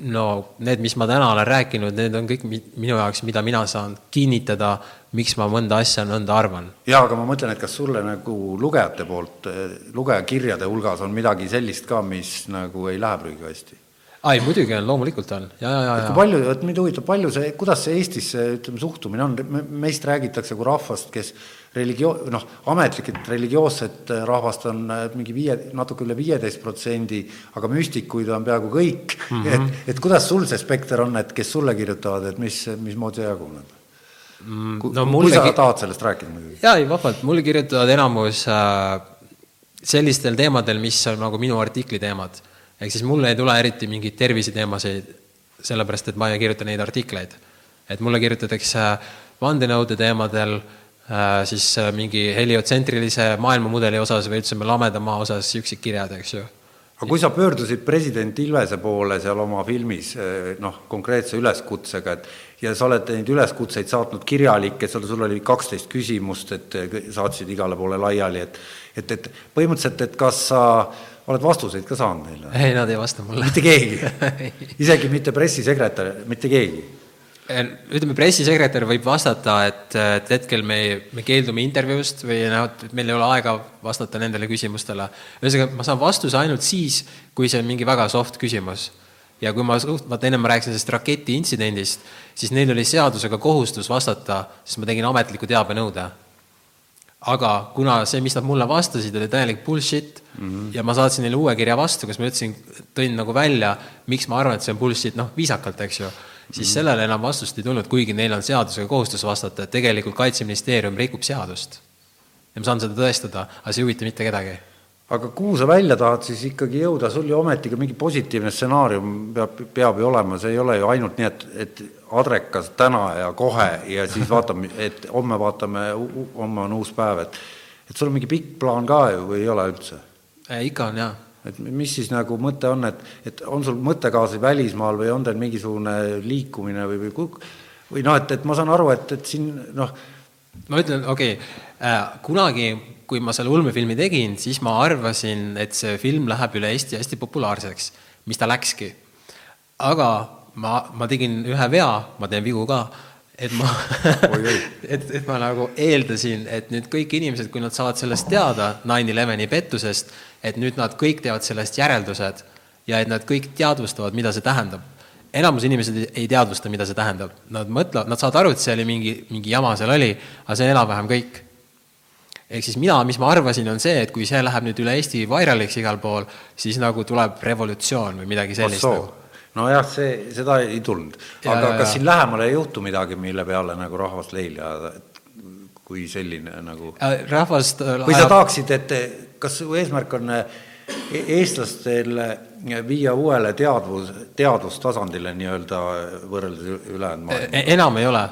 No need, mis ma täna olen rääkinud, need on kõik mi- minu jaoks, mida mina saan kinnitada, miks ma mõnda asja nõnda arvan. jaa, aga ma mõtlen, et kas sulle nagu lugejate poolt, lugejakirjade hulgas on midagi sellist ka, mis nagu ei lähe prügikasti? ai, muidugi on, loomulikult on, ja, ja, ja, kui palju, vot mind huvitab, palju see, kuidas see Eestis see ütleme, suhtumine on, meist räägitakse kui rahvast, kes religio-, noh, ametlikult religioosset rahvast on äh, mingi viie, natuke üle viieteist protsendi, aga müstikuid on peaaegu kõik mm, -hmm. et, et kuidas sul see spekter on, et kes sulle kirjutavad, et mis, mismoodi see jaguneb mm,? kui, no kui mulle sa ki- tahad sellest rääkida muidugi. jaa, ei vabalt, mulle kirjutavad enamus äh, sellistel teemadel, mis on nagu minu artikli teemad. ehk siis mulle ei tule eriti mingeid terviseteemasid, sellepärast et ma ei kirjuta neid artikleid. et mulle kirjutatakse vandenõude teemadel äh,, siis äh, mingi heliotsentrilise maailmamudeli osas või üldse lameda maa osas niisugused kirjad, eks ju. aga kui sa pöördusid president Ilvese poole seal oma filmis eh, noh, konkreetse üleskutsega, et ja sa oled neid üleskutseid saatnud kirjalikke, sul, sul oli kaksteist küsimust, et saatsid igale poole laiali, et et, et põhimõtteliselt, et kas sa oled vastuseid ka saanud neile? ei, nad ei vasta mulle. mitte keegi, isegi mitte pressisekretär, mitte keegi. ütleme, pressisekretär võib vastata, et, et hetkel me, me keeldume intervjuust või noh, et meil ei ole aega vastata nendele küsimustele. ühesõnaga, ma saan vastuse ainult siis, kui see on mingi väga soft küsimus. ja kui ma suht-, vaata ennem ma rääkisin sellest raketi intsidendist, siis neil oli seadusega kohustus vastata, sest ma tegin ametliku teabenõude aga kuna see, mis nad mulle vastasid, oli täielik bullshit mm -hmm. ja ma saatsin neile uue kirja vastu, kus ma ütlesin, tõin nagu välja, miks ma arvan, et see on bullshit, noh, viisakalt, eks ju, siis -hmm. sellele enam vastust ei tulnud, kuigi neil on seadusega kohustus vastata, et tegelikult Kaitseministeerium rikub seadust. ja ma saan seda tõestada, aga see ei huvita mitte kedagi. aga kuhu sa välja tahad siis ikkagi jõuda, sul ju ometigi mingi positiivne stsenaarium peab, peab ju olema, see ei ole ju ainult nii, et, et adrekas täna ja kohe ja siis vaatame, et homme vaatame, homme on uus päev, et et sul on mingi pikk plaan ka ju või ei ole üldse? ikka on jaa. Et mis siis nagu mõte on, et, et on sul mõttekaaslasi välismaal või on teil mingisugune liikumine või, või ku- või noh, et, et ma saan aru, et, et siin noh, ma ütlen, okei okay, äh,, kunagi, kui ma selle ulmefilmi tegin, siis ma arvasin, et see film läheb üle Eesti hästi populaarseks, mis ta läkski. aga ma, ma tegin ühe vea, ma teen vigu ka, et ma et, et ma nagu eeldasin, et nüüd kõik inimesed, kui nad saavad sellest teada, nine eleveni pettusest, et nüüd nad kõik teevad sellest järeldused ja et nad kõik teadvustavad, mida see tähendab. enamus inimesed ei- teadvusta, mida see tähendab, nad mõtlevad, nad saavad aru, et see oli mingi, mingi jama seal oli, aga see on enam-vähem kõik ehk siis mina, mis ma arvasin, on see, et kui see läheb nüüd üle Eesti vairaliks igal pool, siis nagu tuleb revolutsioon või midagi sellist soo nagu. nojah, see, seda ei tulnud. Aga ja, kas ja. siin lähemal ei juhtu midagi, mille peale nagu rahvast leili ajada, et kui selline nagu rahvast või sa tahaksid, et kas su eesmärk on eh, e- eestlastele viia uuele teadvus, teadvustasandile nii-öelda võrreldes ülejäänud maailmaga? E- enam ei ole.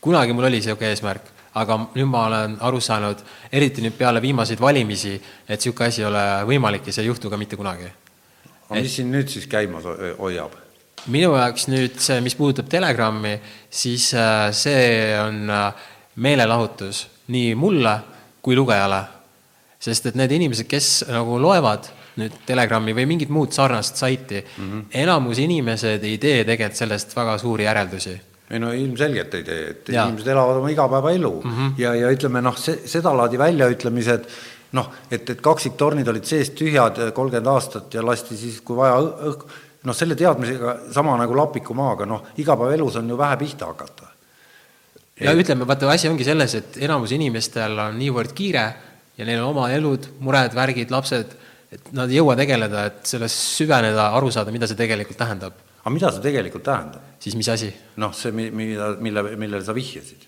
kunagi mul oli niisugune eesmärk, aga nüüd ma olen aru saanud, eriti nüüd peale viimaseid valimisi, et niisugune asi ei ole võimalik ja see ei juhtu ka mitte kunagi. aga mis siin nüüd siis käimas ho- hoiab? minu jaoks nüüd see, mis puudutab Telegrami, siis äh, see on äh, meelelahutus nii mulle kui lugejale. Sest et need inimesed, kes nagu loevad nüüd Telegrami või mingit muud sarnast saiti mm, -hmm. enamus inimesed ei tee tegelikult sellest väga suuri järeldusi ei no ilmselgelt ei tee, et Jaa. inimesed elavad oma igapäevaelu mm. -hmm. ja, ja ütleme noh, see, sedalaadi väljaütlemised, noh, et, et kaksiktornid olid seest tühjad kolmkümmend aastat ja lasti siis, kui vaja, õhk, noh, selle teadmisega sama nagu lapikumaaga, noh, igapäevaelus on ju vähe pihta hakata. ja ütleme, vaata asi ongi selles, et enamus inimestel on niivõrd kiire ja neil on oma elud, mured, värgid, lapsed, et nad ei jõua tegeleda, et sellest süveneda, aru saada, mida see tegelikult tähendab. aga mida see tegelikult tähendab? siis mis asi? noh, see, mi- mida, mille, millele sa vihjasid.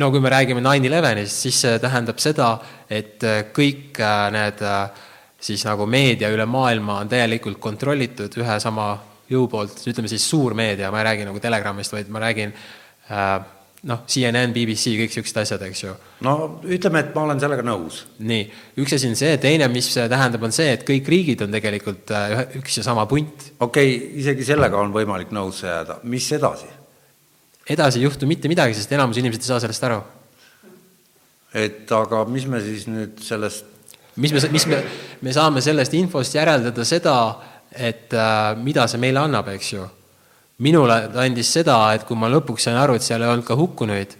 no kui me räägime nine elevenist, siis see tähendab seda, et äh, kõik äh, need äh, siis nagu meedia üle maailma on täielikult kontrollitud ühe sama jõu poolt, ütleme siis suurmeedia, ma ei räägi nagu Telegramist, vaid ma räägin äh, noh, CNN, BBC, kõik niisugused asjad, eks ju. no ütleme, et ma olen sellega nõus. nii, üks asi on see, teine, mis tähendab, on see, et kõik riigid on tegelikult äh, üks ja sama punt. okei okay,, isegi sellega on võimalik nõusse jääda, mis edasi? edasi ei juhtu mitte midagi, sest enamus inimesed ei saa sellest aru. et aga mis me siis nüüd sellest mis me, mis me, me saame sellest infost järeldada seda, et äh, mida see meile annab, eks ju. Minule ta andis seda, et kui ma lõpuks sain aru, et seal ei olnud ka hukkunuid,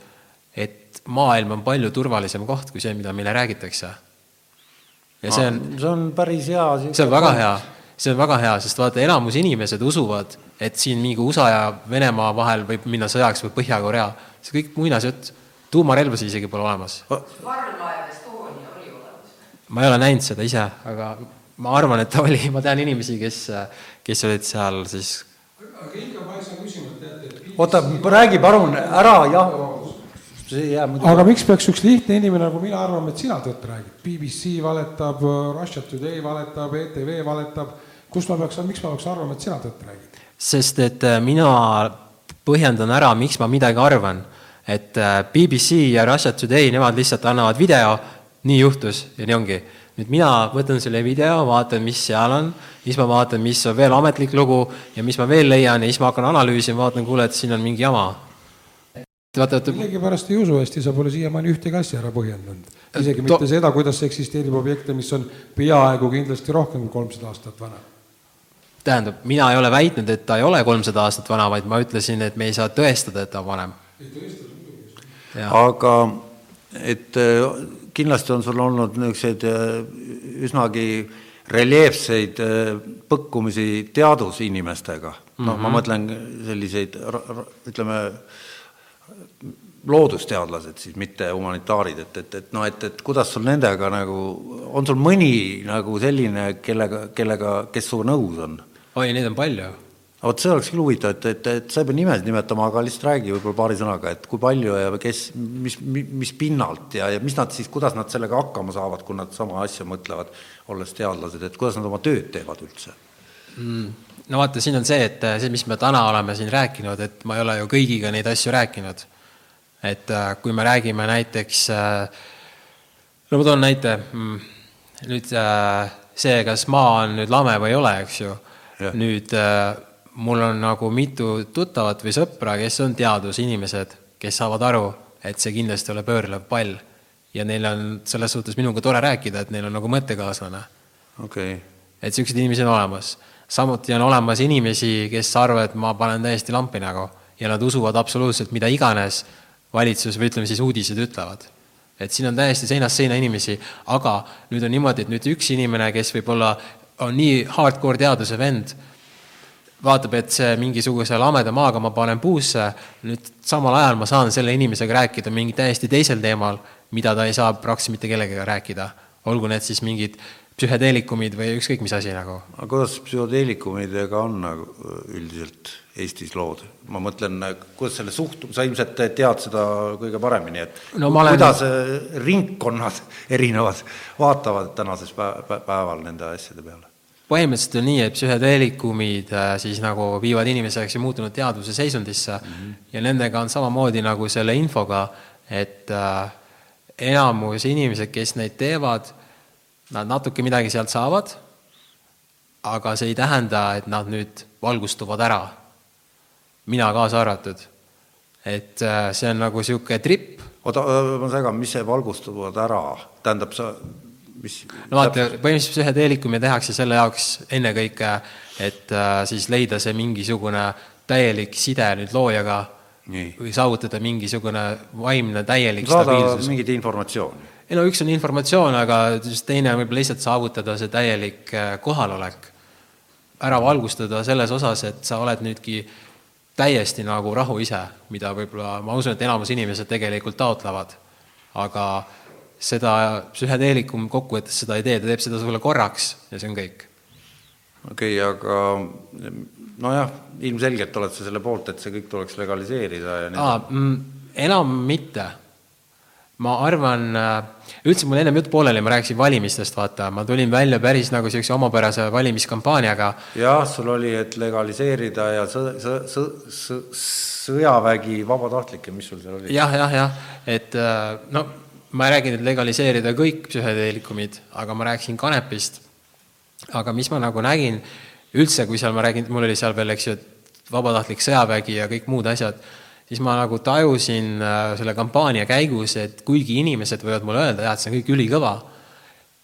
et maailm on palju turvalisem koht kui see, mida meile räägitakse. ja see on, see on päris hea. see on väga hea, see on väga hea, sest vaata, enamus inimesed usuvad, et siin mingi USA ja Venemaa vahel võib minna sõjaks või Põhja-Korea. see kõik muinasjutt, tuumarelvasid isegi pole olemas. parvlaev Estonia oli olemas. ma ei ole näinud seda ise, aga ma arvan, et ta oli, ma tean inimesi, kes, kes olid seal siis oota, räägi palun ära, jah. aga miks peaks üks lihtne inimene nagu mina arvama, et sina tõtt räägid? BBC valetab, Russia Today valetab, ETV valetab, kus ma peaks, miks ma peaks arvama, et sina tõtt räägid? sest et äh, mina põhjendan ära, miks ma midagi arvan. et äh, BBC ja Russia Today, nemad lihtsalt annavad video, nii juhtus ja nii ongi. Nüüd mina võtan selle video, vaatan, mis seal on, siis ma vaatan, mis on veel ametlik lugu ja mis ma veel leian ja siis ma hakkan analüüsima, vaatan, kuule, et siin on mingi jama. millegipärast ei usu hästi, sa pole siiamaani ühtegi asja ära põhjendanud. isegi To- mitte seda, kuidas eksisteerib objekte, mis on peaaegu kindlasti rohkem kui kolmsada aastat vana. tähendab, mina ei ole väitnud, et ta ei ole kolmsada aastat vana, vaid ma ütlesin, et me ei saa tõestada, et ta on vanem. aga et kindlasti on sul olnud niisuguseid äh, üsnagi reljeefseid äh, põkkumisi teadusinimestega. noh, ma mõtlen selliseid, ütleme, loodusteadlased siis, mitte humanitaarid, et, et, et noh, et, et kuidas sul nendega nagu, on sul mõni nagu selline, kellega, kellega, kes sinuga nõus on? oi, neid on palju vot see oleks küll huvitav, et, et, et sa ei pea nimesid nimetama, aga lihtsalt räägi võib-olla paari sõnaga, et kui palju ja kes, mis, mis pinnalt ja, ja mis nad siis, kuidas nad sellega hakkama saavad, kui nad sama asja mõtlevad, olles teadlased, et kuidas nad oma tööd teevad üldse? mm. no vaata, siin on see, et äh, see, mis me täna oleme siin rääkinud, et ma ei ole ju kõigiga neid asju rääkinud. et äh, kui me räägime näiteks, no ma toon näite, nüüd äh, see, kas maa on nüüd lame või ei ole, eks ju, nüüd mul on nagu mitu tuttavat või sõpra, kes on teadusinimesed, kes saavad aru, et see kindlasti ei ole pöörlev pall. ja neil on selles suhtes minuga tore rääkida, et neil on nagu mõttekaaslane okei okay. et niisuguseid inimesi on olemas. samuti on olemas inimesi, kes arvavad, et ma panen täiesti lampi nägu ja nad usuvad absoluutselt mida iganes valitsus või ütleme siis uudised ütlevad. et siin on täiesti seinast seina inimesi, aga nüüd on niimoodi, et nüüd üks inimene, kes võib-olla on nii hardcore teaduse vend, vaatab, et see mingisuguse lameda maaga ma panen puusse, nüüd samal ajal ma saan selle inimesega rääkida mingi täiesti teisel teemal, mida ta ei saa praktiliselt mitte kellegagi rääkida. olgu need siis mingid psühhedeelikumid või ükskõik mis asi nagu. aga kuidas psühhedeelikumidega on nagu üldiselt Eestis lood? ma mõtlen, kuidas selle suht-, sa ilmselt tead seda kõige paremini, et No olen- kuidas ringkonnad erinevad vaatavad tänases päev, päeval nende asjade peale? Põhimõtteliselt on nii, et psühhedeelikumid äh, siis nagu viivad inimeseks ja muutunud teadvuse seisundisse mm -hmm. ja nendega on samamoodi nagu selle infoga, et äh, enamus inimesed, kes neid teevad, nad natuke midagi sealt saavad, aga see ei tähenda, et nad nüüd valgustuvad ära. mina kaasa arvatud. et äh, see on nagu niisugune tripp. oota, ma segan, mis see valgustuvad ära, tähendab, sa mis no vaata, põhimõtteliselt psühhedeelikumia tehakse selle jaoks ennekõike, et äh, siis leida see mingisugune täielik side nüüd loojaga Nii. või saavutada mingisugune vaimne täielik saada stabiilsus. mingit informatsiooni. ei no üks on informatsioon, aga siis teine on võib-olla lihtsalt saavutada see täielik äh, kohalolek. ära valgustada selles osas, et sa oled nüüdki täiesti nagu rahu ise, mida võib-olla, ma usun, et enamus inimesed tegelikult taotlevad. aga seda psühhedeelikum kokkuvõttes seda ei tee, ta teeb seda sulle korraks ja see on kõik. okei okay,, aga nojah, ilmselgelt oled sa selle poolt, et see kõik tuleks legaliseerida ja nii Aa, mm, enam mitte. ma arvan, üldse mul ennem jutt pooleli, ma rääkisin valimistest, vaata, ma tulin välja päris nagu niisuguse omapärase valimiskampaaniaga. jah, sul oli, et legaliseerida ja sõ-, sõ-, sõ-, sõ-, sõjavägi vabatahtlikke, mis sul seal oli? jah, jah, jah, et no ma ei rääkinud, et legaliseerida kõik psühhedeelikumid, aga ma rääkisin kanepist. aga mis ma nagu nägin, üldse, kui seal ma räägin, mul oli seal veel, eks ju, et vabatahtlik sõjavägi ja kõik muud asjad, siis ma nagu tajusin äh, selle kampaania käigus, et kuigi inimesed võivad mulle öelda, jah, et see on kõik ülikõva,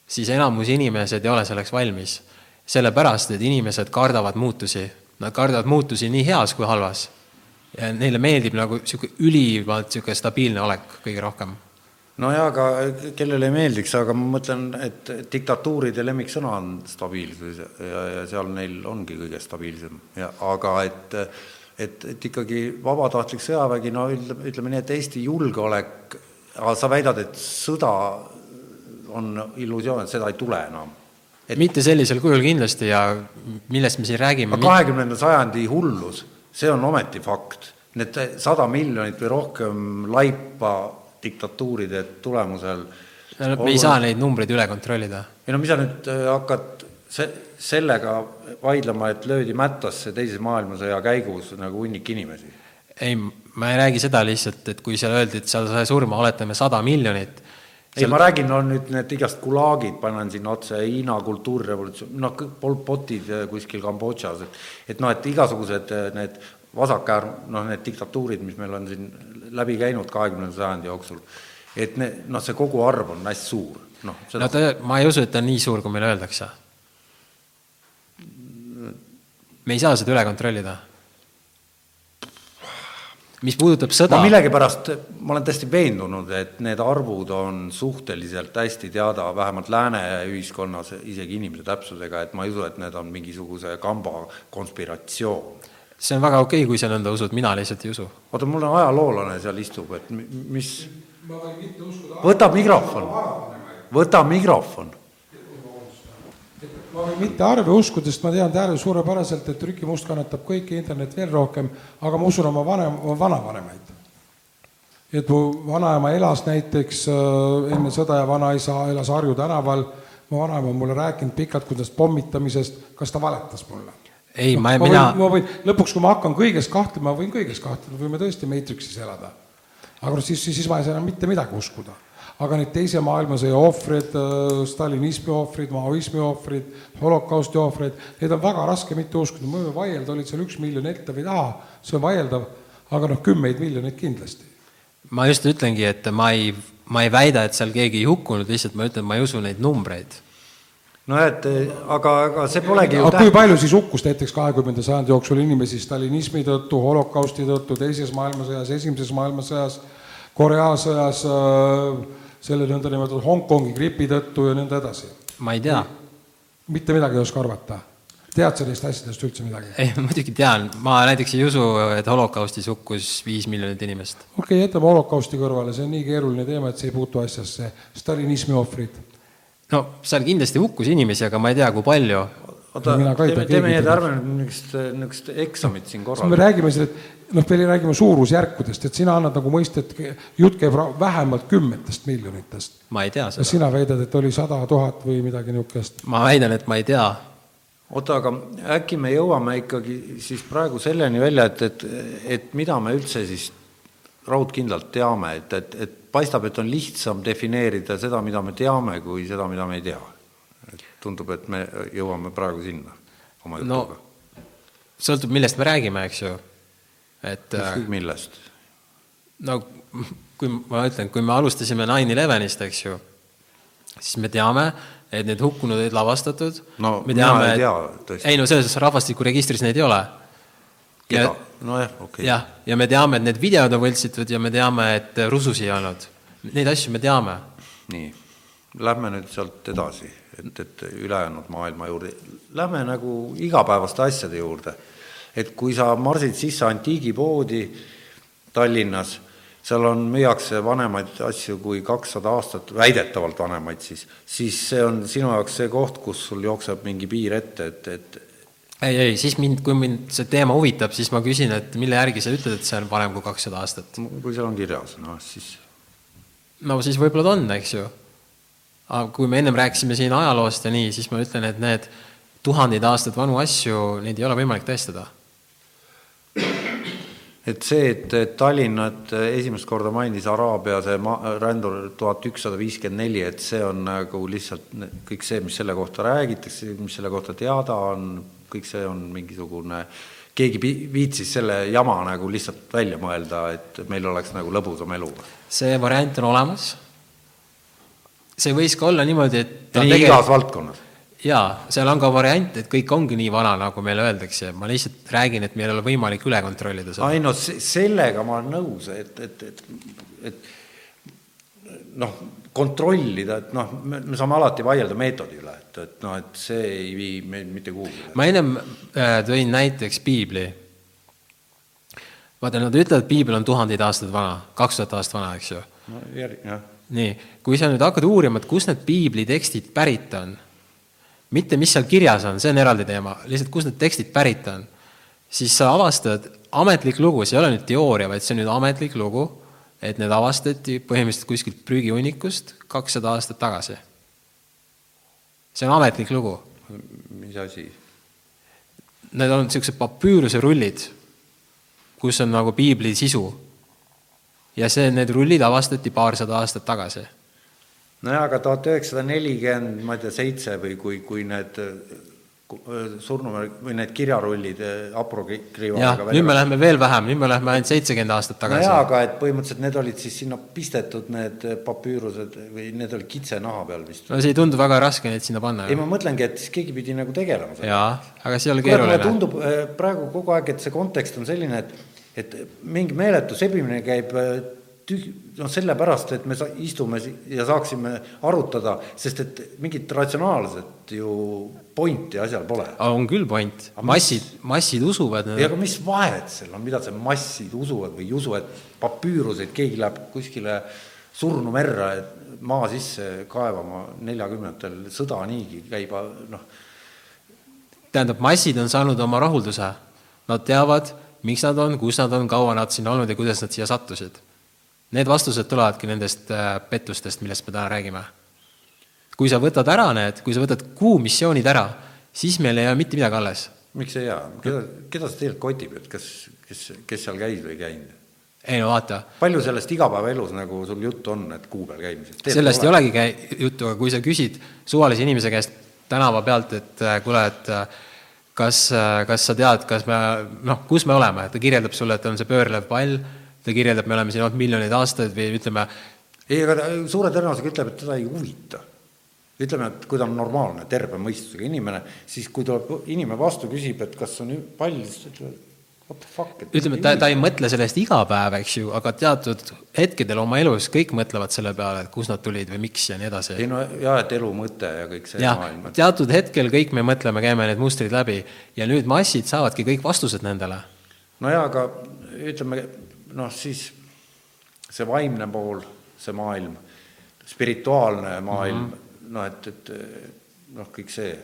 siis enamus inimesed ei ole selleks valmis. sellepärast, et inimesed kardavad muutusi. Nad kardavad muutusi nii heas kui halvas. neile meeldib nagu niisugune ülimalt niisugune stabiilne olek kõige rohkem nojah, aga kellele ei meeldiks, aga ma mõtlen, et diktatuuride lemmiksõna on stabiilsus ja, ja seal neil ongi kõige stabiilsem ja aga et et, et ikkagi vabatahtlik sõjavägi, no ütleme, ütleme nii, et Eesti julgeolek, aga sa väidad, et sõda on illusioon, et seda ei tule enam? et mitte sellisel kujul kindlasti ja millest me siin räägime kahekümnenda sajandi hullus, see on ometi fakt. Need sada miljonit või rohkem laipa diktatuuride tulemusel me ei saa neid numbreid üle kontrollida. ei no mis sa nüüd äh, hakkad se-, sellega vaidlema, et löödi mättasse Teise maailmasõja käigus nagu hunnik inimesi? ei, ma ei räägi seda lihtsalt, et kui seal öeldi, et seal sai surma, oletame, sada miljonit, ei seal..., ma räägin, on nüüd need igast gulaagid, panen sinna otsa, Hiina kultuurirevolutsioon, noh, Pol Potid kuskil Kambodžas, et et noh, et igasugused äh, need vasakäär, noh, need diktatuurid, mis meil on siin läbi käinud kahekümnenda sajandi jooksul, et ne-, noh, see koguarv on hästi suur, noh. no ta, ma ei usu, et ta on nii suur, kui meile öeldakse. me ei saa seda üle kontrollida. mis puudutab sõda millegipärast, ma olen täiesti veendunud, et need arvud on suhteliselt hästi teada, vähemalt lääne ühiskonnas, isegi inimese täpsusega, et ma ei usu, et need on mingisuguse kamba konspiratsioon see on väga okei okay,, kui sa nõnda usud, mina lihtsalt ei usu. oota, mul on ajaloolane seal istub, et mis võta mikrofon, võta mikrofon. ma võin mitte arve uskuda, sest ma tean Täärel suurepäraselt, et Rüki Must kannatab kõike, internet veel rohkem, aga ma usun oma vanem, vanavanemaid. et mu vanaema elas näiteks äh, enne sõda ja vanaisa elas Harju tänaval, mu vanaema on mulle rääkinud pikalt, kuidas pommitamisest, kas ta valetas mulle ei ma, ma mina ma võin, lõpuks, kui ma hakkan kõiges kahtlema, võin kõiges kahtlema, võime tõesti Matrixis elada. aga noh, siis, siis ma ei saa enam mitte midagi uskuda. aga need Teise maailmasõja ohvrid, äh, stalinismi ohvrid, maoismi ohvrid, holokausti ohvrid, neid on väga raske mitte uskuda, me võime vaielda, olid seal üks miljon ette või taha, see on vaieldav, aga noh, kümneid miljoneid kindlasti. ma just ütlengi, et ma ei, ma ei väida, et seal keegi ei hukkunud, lihtsalt ma ütlen, ma ei usu neid numbreid no et aga, aga see polegi ju aga kui palju siis hukkus näiteks kahekümnenda sajandi jooksul inimesi stalinismi tõttu, holokausti tõttu, teises maailmasõjas, esimeses maailmasõjas, Korea sõjas, äh, selle nõndanimetatud Hongkongi gripi tõttu ja nõnda edasi? ma ei tea. mitte midagi ei oska arvata? tead sa neist asjadest üldse midagi? ei, muidugi tean, ma näiteks ei usu, et holokaustis hukkus viis miljonit inimest. okei okay,, jätame holokausti kõrvale, see on nii keeruline teema, et see ei puutu asjasse. stalinismi ohvrid no seal kindlasti hukkus inimesi, aga ma ei tea, kui palju. oota, teeme, teeme nii, et ärme nüüd niisugust, niisugust eksamit siin korraldada. me räägime siin, et noh, me räägime suurusjärkudest, et sina annad nagu mõista, et jutt käib vähemalt kümnetest miljonitest. ma ei tea seda. sina väidad, et oli sada tuhat või midagi niisugust? ma väidan, et ma ei tea. oota, aga äkki me jõuame ikkagi siis praegu selleni välja, et, et, et mida me üldse siis raudkindlalt teame, et, et, et paistab, et on lihtsam defineerida seda, mida me teame, kui seda, mida me ei tea. tundub, et me jõuame praegu sinna oma no jutuga. sõltub, millest me räägime, eks ju. et äh, ükskõik millest. no kui ma ütlen, kui me alustasime nine elevenist, eks ju, siis me teame, et need hukkunud olid lavastatud. No me mina teame, ei et- tea, tõesti. ei no selles rahvastikuregistris neid ei ole. Keda? nojah, okei okay. jah, ja me teame, et need videod on võltsitud ja me teame, et rususid ei olnud. Neid asju me teame. nii, lähme nüüd sealt edasi, et, et ülejäänud maailma juurde, lähme nagu igapäevaste asjade juurde. et kui sa marsid sisse antiigipoodi Tallinnas, seal on, müüakse vanemaid asju kui kakssada aastat, väidetavalt vanemaid siis, siis see on sinu jaoks see koht, kus sul jookseb mingi piir ette, et, et ei, ei, siis mind, kui mind see teema huvitab, siis ma küsin, et mille järgi sa ütled, et see on vanem kui kakssada aastat. kui seal on kirjas, noh siis no siis võib-olla ta on, eks ju. aga kui me ennem rääkisime siin ajaloost ja nii, siis ma ütlen, et need tuhandeid aastaid vanu asju, neid ei ole võimalik tõestada. et see, et Tallinnat esimest korda mainis Araabia see ma-, rändur tuhat ükssada viiskümmend neli, et see on nagu lihtsalt kõik see, mis selle kohta räägitakse, mis selle kohta teada on, kõik see on mingisugune, keegi viitsis selle jama nagu lihtsalt välja mõelda, et meil oleks nagu lõbusam elu. see variant on olemas. see võis ka olla niimoodi, et ja nii igas valdkonnas. jaa, seal on ka variant, et kõik ongi nii vana, nagu meile öeldakse, ma lihtsalt räägin, et meil ei ole võimalik üle kontrollida seda. ei no se- sellega ma olen nõus, et, et, et, et noh, kontrollida, et noh, me, me saame alati vaielda meetodi üle, et, et noh, et see ei vii meid mitte kuhugi. ma ennem äh, tõin näiteks piibli. vaata, nad ütlevad, et piibel on tuhandeid aastaid vana, kaks tuhat aastat vana, eks ju. no järg-, jah. nii, kui sa nüüd hakkad uurima, et kust need piibli tekstid pärit on, mitte mis seal kirjas on, see on eraldi teema, lihtsalt kust need tekstid pärit on, siis sa avastad ametlik lugu, see ei ole nüüd teooria, vaid see on nüüd ametlik lugu, et need avastati põhimõtteliselt kuskilt prügihunnikust kakssada aastat tagasi. see on ametlik lugu. mis asi? Need on niisugused papüüruse rullid, kus on nagu piibli sisu. ja see, need rullid avastati paarsada aastat tagasi nojah, aga tuhat üheksasada nelikümmend, ma ei tea, seitse või kui, kui need surnumärk või need kirjarullid aprokriivaga jah, nüüd me läheme veel vähem, nüüd me läheme ainult seitsekümmend aastat tagasi nojaa, aga et põhimõtteliselt need olid siis sinna pistetud, need papüürused või need olid kitsenaha peal vist. no see ei tundu väga raske neid sinna panna. ei, ma mõtlengi, et siis keegi pidi nagu tegelema sellega. jaa, aga see ei ole kuule, mulle keeruline. tundub praegu kogu aeg, et see kontekst on selline, et, et mingi meeletu sebimine käib tüh-, noh, sellepärast, et me sa-, istume ja saaksime arutada, sest et mingit ratsionaalset ju pointi asjal pole. on küll point, massid, massid usuvad. ei, aga mis vahet seal on, mida see massid usuvad või ei usu, et papüüruseid keegi läheb kuskile surnumerra et maa sisse kaevama neljakümnendatel, sõda niigi käib, noh, tähendab, massid on saanud oma rahulduse. Nad teavad, miks nad on, kus nad on, kaua nad siin olnud ja kuidas nad siia sattusid. Need vastused tulevadki nendest äh, pettustest, millest me täna räägime. kui sa võtad ära need, kui sa võtad kuu missioonid ära, siis meil ei jää mitte midagi alles. miks ei jää, keda, keda see tegelikult kotib, et kas, kes, kes seal käis või ei käinud? ei no vaata, palju sellest igapäevaelus nagu sul juttu on, et kuu peal käimisest? sellest ei olegi käi-, juttu, aga kui sa küsid suvalise inimese käest tänava pealt, et äh, kuule, et äh, kas, kas sa tead, kas me, noh, kus me oleme, ta kirjeldab sulle, et on see pöörlev pall, ta kirjeldab, me oleme siin olnud miljoneid aastaid või ütleme, ei, aga ta suure tõenäosusega ütleb, et teda ei huvita. ütleme, et kui ta on normaalne, terve mõistusega inimene, siis kui tuleb inimene vastu, küsib, et kas on pall, siis ta ütleb, what the fuck. ütleme, ta, ta ei mõtle sellest iga päev, eks ju, aga teatud hetkedel oma elus kõik mõtlevad selle peale, et kust nad tulid või miks ja nii edasi. ei no jaa, et elu mõte ja kõik see jah maailm, teatud hetkel kõik me mõtleme, käime need mustrid läbi ja nüüd massid saavadki kõik vastused nendele. no jaa, aga ütleme noh, siis see vaimne pool, see maailm, spirituaalne maailm mm, -hmm. noh, et, et noh, kõik see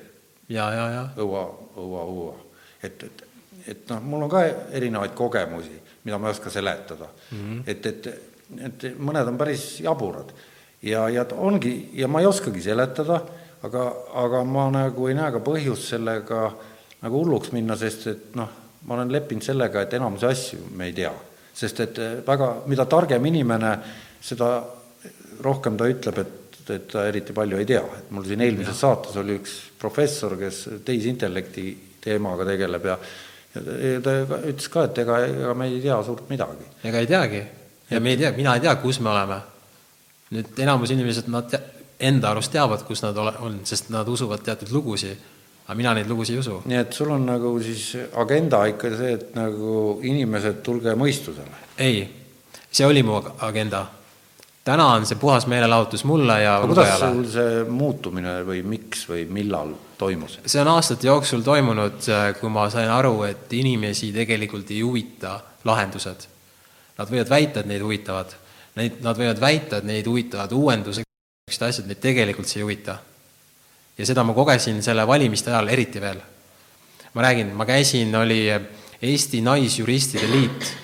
ja, ja, ja õua, õua, õua, et, et, et noh, mul on ka erinevaid kogemusi, mida ma ei oska seletada mm. -hmm. et, et, et mõned on päris jaburad ja, ja ongi, ja ma ei oskagi seletada, aga, aga ma nagu ei näe ka põhjust sellega nagu hulluks minna, sest et noh, ma olen leppinud sellega, et enamusi asju me ei tea. Sest et eh, väga, mida targem inimene, seda rohkem ta ütleb, et, et ta eriti palju ei tea, et mul siin eelmises saates oli üks professor, kes tehisintellekti teemaga tegeleb ja ja ta ütles ka, et ega, ega me ei tea suurt midagi. ega ei teagi ja me ei tea, mina ei tea, kus me oleme. nüüd enamus inimesed, nad enda arust teavad, kus nad ole, on, sest nad usuvad teatud lugusid. Aga mina neid lugusid ei usu. nii et sul on nagu siis agenda ikka see, et nagu inimesed, tulge mõistusele. ei, see oli mu agenda täna on see puhas meelelahutus mulle ja aga kuidas sul see muutumine või miks või millal toimus? see on aastate jooksul toimunud, äh, kui ma sain aru, et inimesi tegelikult ei huvita lahendused. Nad võivad väita, et neid huvitavad. Neid, nad võivad väita, et neid huvitavad uuendused, asjad, neid tegelikult see ei huvita. Ja seda ma kogesin selle valimiste ajal eriti veel. ma räägin, ma käisin, oli Eesti Naisjuristide Liit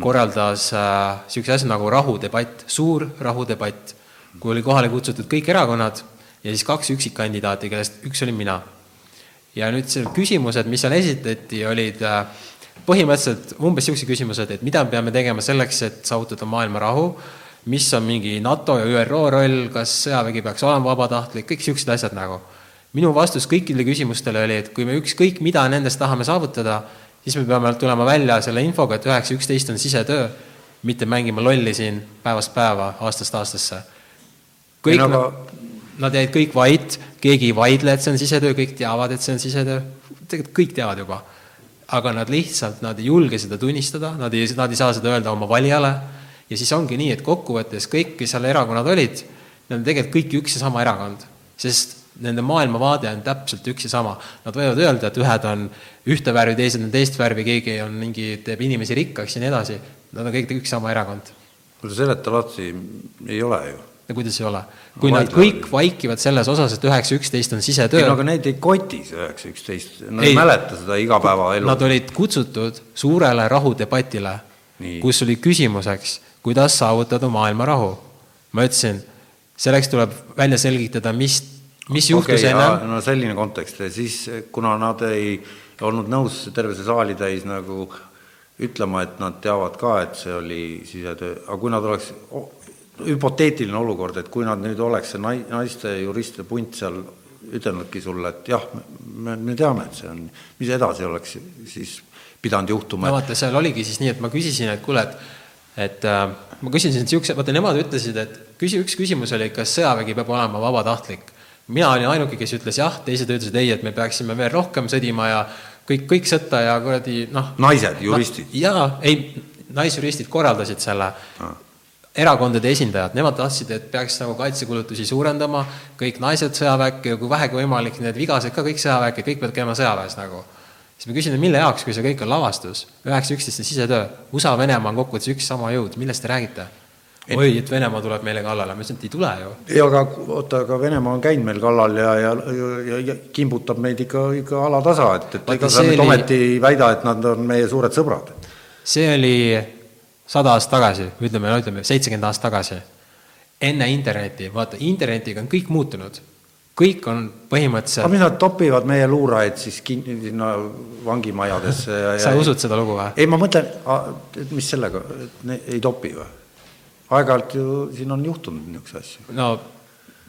korraldas niisuguse äh, asja nagu rahudebatt, suur rahudebatt, kui oli kohale kutsutud kõik erakonnad ja siis kaks üksikkandidaati, kellest üks olin mina. ja nüüd seal küsimused, mis seal esitati, olid äh, põhimõtteliselt umbes niisugused küsimused, et mida me peame tegema selleks, et saavutada maailma rahu, mis on mingi NATO ja ÜRO roll, kas sõjavägi peaks olema vabatahtlik, kõik niisugused asjad nagu. minu vastus kõikidele küsimustele oli, et kui me ükskõik mida nendest tahame saavutada, siis me peame tulema välja selle infoga, et üheksa üksteist on sisetöö, mitte mängima lolli siin päevast päeva, aastast aastasse. kõik nagu... nad, jäid kõik vait, keegi ei vaidle, et see on sisetöö, kõik teavad, et see on sisetöö, tegelikult kõik teavad juba. aga nad lihtsalt, nad ei julge seda tunnistada, nad ei, nad ei saa seda öelda oma valijale ja siis ongi nii, et kokkuvõttes kõik, kes seal erakonnad olid, need on tegelikult kõik üks ja sama erakond, sest nende maailmavaade on täpselt üks ja sama. Nad võivad öelda, et ühed on ühte värvi, teised on teist värvi, keegi on mingi, teeb inimesi rikkaks ja nii edasi. Nad on kõik üks sama erakond. no seleta lahti, ei ole ju. no kuidas ei ole? kui no, nad kõik vaikivad selles osas, et üheksa üksteist on sisetöö. ei no aga neid ei koti see üheksa üksteist, nad ei mäleta seda igapäevaelu. Nad olid kutsutud suurele rahudebatile, kus oli küsimuseks, kuidas saavutada maailma rahu. ma ütlesin, selleks tuleb välja selgitada, mis mis juhtus okay, enne? no selline kontekst, siis kuna nad ei olnud nõus terve see saali täis nagu ütlema, et nad teavad ka, et see oli sisetöö, aga kui nad oleks, hüpoteetiline olukord, et kui nad nüüd oleks see nai-, naiste juristide punt seal ütelnudki sulle, et jah, me, me teame, et see on, mis edasi oleks siis pidanud juhtuma? no vaata, seal oligi siis nii, et ma küsisin, et kuule, et et äh, ma küsisin niisuguse, vaata nemad ütlesid, et küsi-, üks küsimus oli, kas sõjavägi peab olema vabatahtlik mina olin ainuke, kes ütles jah, teised ütlesid ei, et me peaksime veel rohkem sõdima ja kõik, kõik sõtta ja kuradi noh. naised, juristid no,? jaa, ei, naisjuristid korraldasid selle ah. erakondade esindajad, nemad tahtsid, et peaks nagu kaitsekulutusi suurendama, kõik naised sõjaväkke ja kui vähegi võimalik, need vigased ka kõik sõjaväkke, kõik peavad käima sõjaväes nagu. Siis ma küsin, et mille jaoks, kui see kõik on lavastus, üheksa üksteist on sisetöö, USA, Venemaa on kokkuvõttes üks sama jõud, millest te räägite? et... oi, et Venemaa tuleb meile kallale, ma ütlesin, et ei tule ju. ei, aga oota, aga Venemaa on käinud meil kallal ja, ja, ja, ja kimbutab meid ikka, ikka alatasa, et, et ega sa nüüd oli... ometi ei väida, et nad on meie suured sõbrad. see oli sada aastat tagasi, ütleme, ütleme, seitsekümmend aastat tagasi. enne internetti, vaata, internetiga on kõik muutunud kõik on põhimõtteliselt aga mis nad topivad meie luurajaid siis kinni sinna vangimajadesse ja, sa ja... usud seda lugu või? ei, ma mõtlen, et mis sellega, et ei topi või? aeg-ajalt ju siin on juhtunud niisuguseid asju. no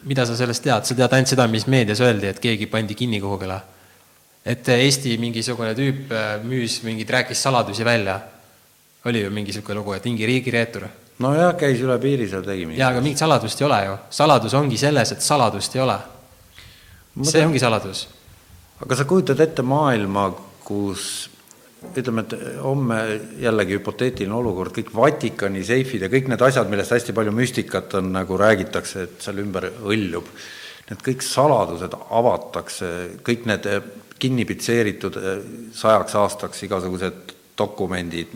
mida sa sellest tead, sa tead ainult seda, mis meedias öeldi, et keegi pandi kinni kuhugile. et Eesti mingisugune tüüp äh, müüs mingeid, rääkis saladusi välja. oli ju mingi niisugune lugu, et mingi riigireetur. nojah, käis üle piiri seal, tegi midagi. jaa, aga mingit saladust ei ole ju. saladus ongi selles, et saladust ei ole. See ongi saladus. aga sa kujutad ette maailma, kus ütleme, et homme jällegi hüpoteetiline olukord, kõik Vatikani seifid ja kõik need asjad, millest hästi palju müstikat on, nagu räägitakse, et seal ümber hõljub, need kõik saladused avatakse, kõik need kinni pitseeritud eh, sajaks aastaks igasugused dokumendid,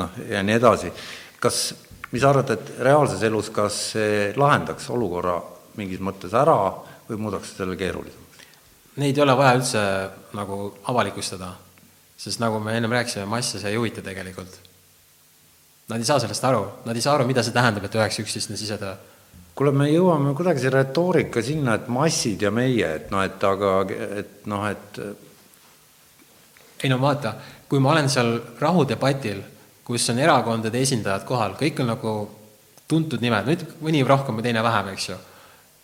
noh, ja nii edasi. kas, mis sa arvad, et reaalses elus, kas see lahendaks olukorra mingis mõttes ära või muudaks selle keerulisemaks? Neid ei ole vaja üldse nagu avalikustada sest nagu me ennem rääkisime, masse see ei huvita tegelikult. Nad ei saa sellest aru, nad ei saa aru, mida see tähendab, et üheksa üksteist on sisetöö. kuule, me jõuame kuidagi see retoorika sinna, et massid ja meie, et noh, et aga, et noh, et ei no vaata, kui ma olen seal rahudebatil, kus on erakondade esindajad kohal, kõik on nagu tuntud nimed, nüüd mõni rohkem või teine vähem, eks ju.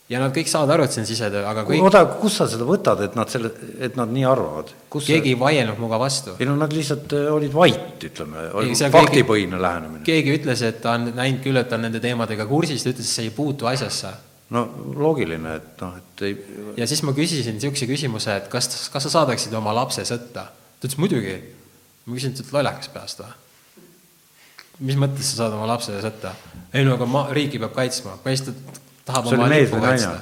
Ja nad kõik saavad aru, et see on sisetöö, aga kõik oota, kust sa seda võtad, et nad selle, et nad nii arvavad? keegi ei vaielnud minuga vastu. ei no nad lihtsalt äh, olid vait, ütleme, faktipõhine keegi- lähenemine. keegi ütles, et ta on näinud küll, et ta on nende teemadega kursis, ta ütles, et see ei puutu asjasse. no loogiline, et noh, et ei, ja siis ma küsisin niisuguse küsimuse, et kas, kas sa saadaksid oma lapse sõtta? ta ütles muidugi. ma küsisin, et sa oled lollakas peast või? mis mõttes sa saad oma lapse sõtta? ei no aga ma, riiki peab kaitsma, meist tahab See oma naine? kaitsta.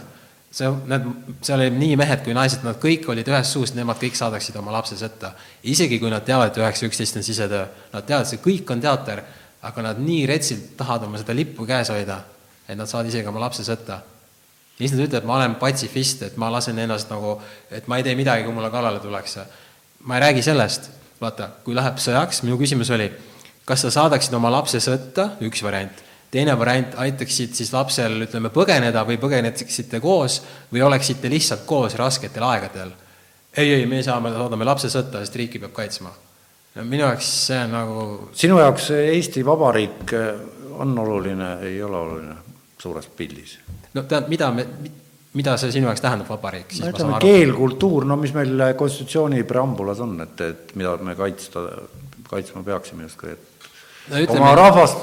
see, need, seal oli nii mehed kui naised, nad kõik olid ühest suust, nemad kõik saadaksid oma lapse sõtta. isegi kui nad teavad, et üheksa üksteist on sisetöö, nad teavad, see kõik on teater, aga nad nii retsilt tahavad oma seda lippu käes hoida, et nad saavad isegi oma lapse sõtta ja siis nad ütlevad, ma olen patsifist, et ma lasen ennast nagu, et ma ei tee midagi, kui mulle kallale tullakse. ma ei räägi sellest, vaata, kui läheb sõjaks, minu küsimus oli, kas sa saadaksid oma lapse sõtta, üks variant, teine variant, aitaksid siis lapsel, ütleme, põgeneda või põgeneksite koos või oleksite lihtsalt koos rasketel aegadel. ei, ei, me saame, saadame lapse sõtta, sest riiki peab kaitsma. minu jaoks see on nagu sinu jaoks Eesti Vabariik äh, on oluline, ei ole oluline suures pildis? no tähendab, mida me, mida see sinu jaoks tähendab, vabariik, siis no ma saan aru. keel, kultuur, no mis meil konstitutsiooni preambulas on, et, et mida me kaitsta, kaitsma peaksime justkui, et no ütleme, oma rahvast,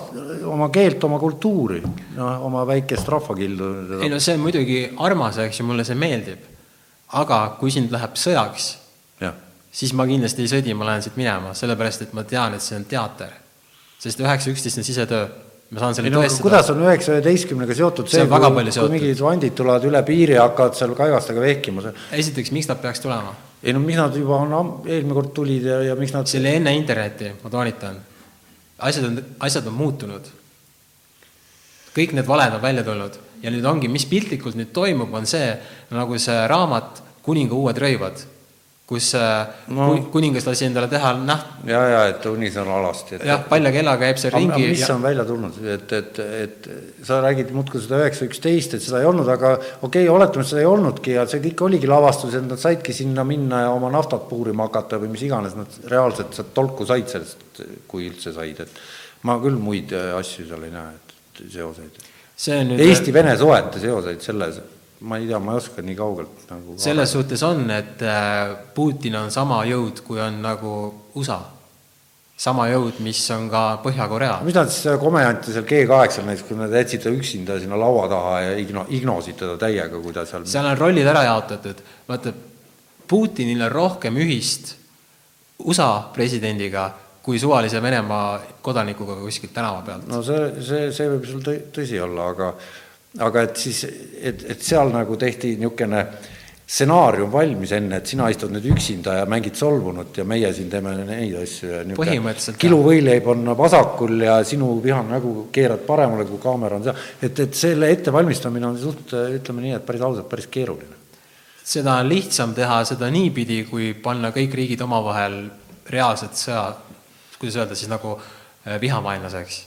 oma keelt, oma kultuuri, noh, oma väikest rahvakildu. ei no see on muidugi armas, eks ju, mulle see meeldib. aga kui sind läheb sõjaks, siis ma kindlasti ei sõdi, ma lähen siit minema, sellepärast et ma tean, et see on teater. sest üheksa üksteist on sisetöö, ma saan selle no tõestada. kuidas on üheksa üheteistkümnega seotud See see, kui, kui mingid vandid tulevad üle piiri ja hakkavad seal kaigastega vehkima, esiteks, miks nad peaks tulema? ei no miks nad juba on, eelmine kord tulid ja, ja miks nad see oli enne internetti, ma toonitan. Asjad on, asjad on muutunud. kõik need valed on välja tulnud ja nüüd ongi, mis piltlikult nüüd toimub, on see, nagu see raamat Kuninga uued rõivad, kus no. No. kuningas lasi endale teha näht-, ja, ja et unisõna alasti, et jah, palja kellaga käib seal ringi mis ja on välja tulnud, et, et, et sa räägid muudkui seda üheksa üksteist, et seda ei olnud, aga okei okay,, oletame, et seda ei olnudki ja see kõik oligi lavastus, et nad saidki sinna minna ja oma naftat puurima hakata või mis iganes, nad reaalselt sealt tolku said sellest, kui üldse said, et ma küll muid äh, asju seal ei näe, et seoseid. see on nüüd Eesti-Vene suhete seoseid selles, ma ei tea, ma ei oska nii kaugelt nagu selles suhtes on, et äh, Putin on sama jõud, kui on nagu USA. sama jõud, mis on ka Põhja-Korea. mis nad siis komejante seal G8-l näiteks, kui nad jätsid ta üksinda sinna laua taha ja igno-, ignosid teda täiega, kui ta seal seal on rollid ära jaotatud, vaata, Putinil on rohkem ühist USA presidendiga kui suvalise Venemaa kodanikuga kuskilt tänava pealt. no see, see, see võib sul tõ- tõsi olla, aga aga et siis, et, et seal nagu tehti niisugune stsenaarium valmis enne, et sina istud nüüd üksinda ja mängid solvunut ja meie siin teeme neid asju ja niisugune Põhimõtteliselt, kiluvõileib on vasakul ja sinu vihane nägu keerad paremale, kui kaamera on seal, et, et selle ettevalmistamine on suht, ütleme nii, et päris ausalt, päris keeruline. seda on lihtsam teha seda niipidi, kui panna kõik riigid omavahel reaalselt sõja, kuidas öelda siis nagu äh, vihamainlaseks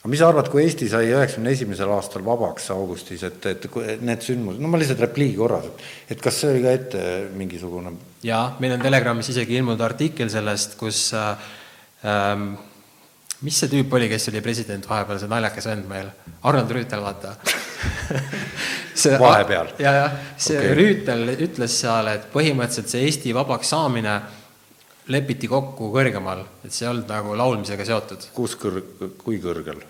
aga mis sa arvad, kui Eesti sai üheksakümne esimesel aastal vabaks augustis, et, et need sündmused, no ma lihtsalt repliigi korras, et et kas see oli ka ette mingisugune jaa, meil on Telegramis isegi ilmunud artikkel sellest, kus äh, ähm, mis see tüüp oli, kes oli president vahepeal, see naljakas vend meil, Arnold Rüütel, vaata see, Vahepeal. ja, jah, see okay. Rüütel ütles seal, et põhimõtteliselt see Eesti vabaks saamine lepiti kokku kõrgemal, et see ei olnud nagu laulmisega seotud. kus kõr-, kui kõrgel?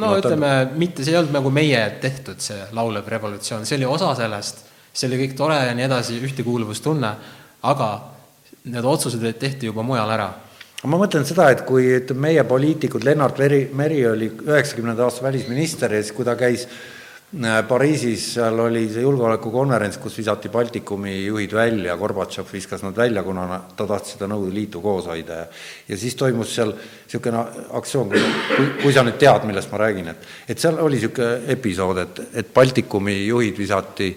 no ütleme, mitte, see ei olnud nagu meie tehtud, see laulev revolutsioon, see oli osa sellest, see oli kõik tore ja nii edasi, ühtekuuluvustunne, aga need otsused tehti juba mujal ära ma mõtlen seda, et kui ütleme, meie poliitikud, Lennart Meri, Meri oli üheksakümnenda aasta välisminister ja siis, kui ta käis äh, Pariisis, seal oli see julgeolekukonverents, kus visati Baltikumi juhid välja, Gorbatšov viskas nad välja, kuna na- ta tahtis seda Nõukogude Liitu koos hoida. Ja ja siis toimus seal niisugune aktsioon, kui, kui, sa nüüd tead, millest ma räägin, et et seal oli niisugune episood, et, et Baltikumi juhid visati,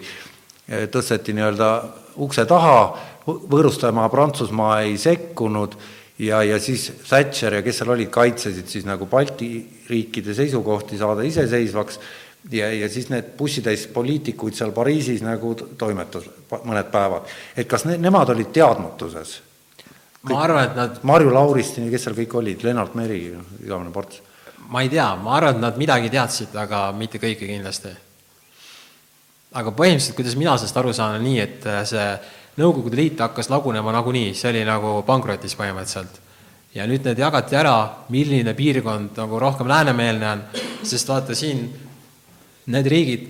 tõsteti nii-öelda ukse taha, võõrustaja Prantsusmaa ei sekkunud ja, ja siis Thatcher ja kes seal olid, kaitsesid siis nagu Balti riikide seisukohti saada iseseisvaks, ja, ja siis need bussitäis poliitikuid seal Pariisis nagu toimetas mõned päevad. et kas ne, nemad olid teadmatuses? ma arvan, et nad Marju Lauristin ja kes seal kõik olid, Lennart Meri, igavene ports. ma ei tea, ma arvan, et nad midagi teadsid, aga mitte kõike kindlasti. aga põhimõtteliselt, kuidas mina sellest aru saan, on nii, et äh, see Nõukogude Liit hakkas lagunema nagunii, see oli nagu pankrotis põhimõtteliselt. ja nüüd need jagati ära, milline piirkond nagu rohkem läänemeelne on, sest vaata siin need riigid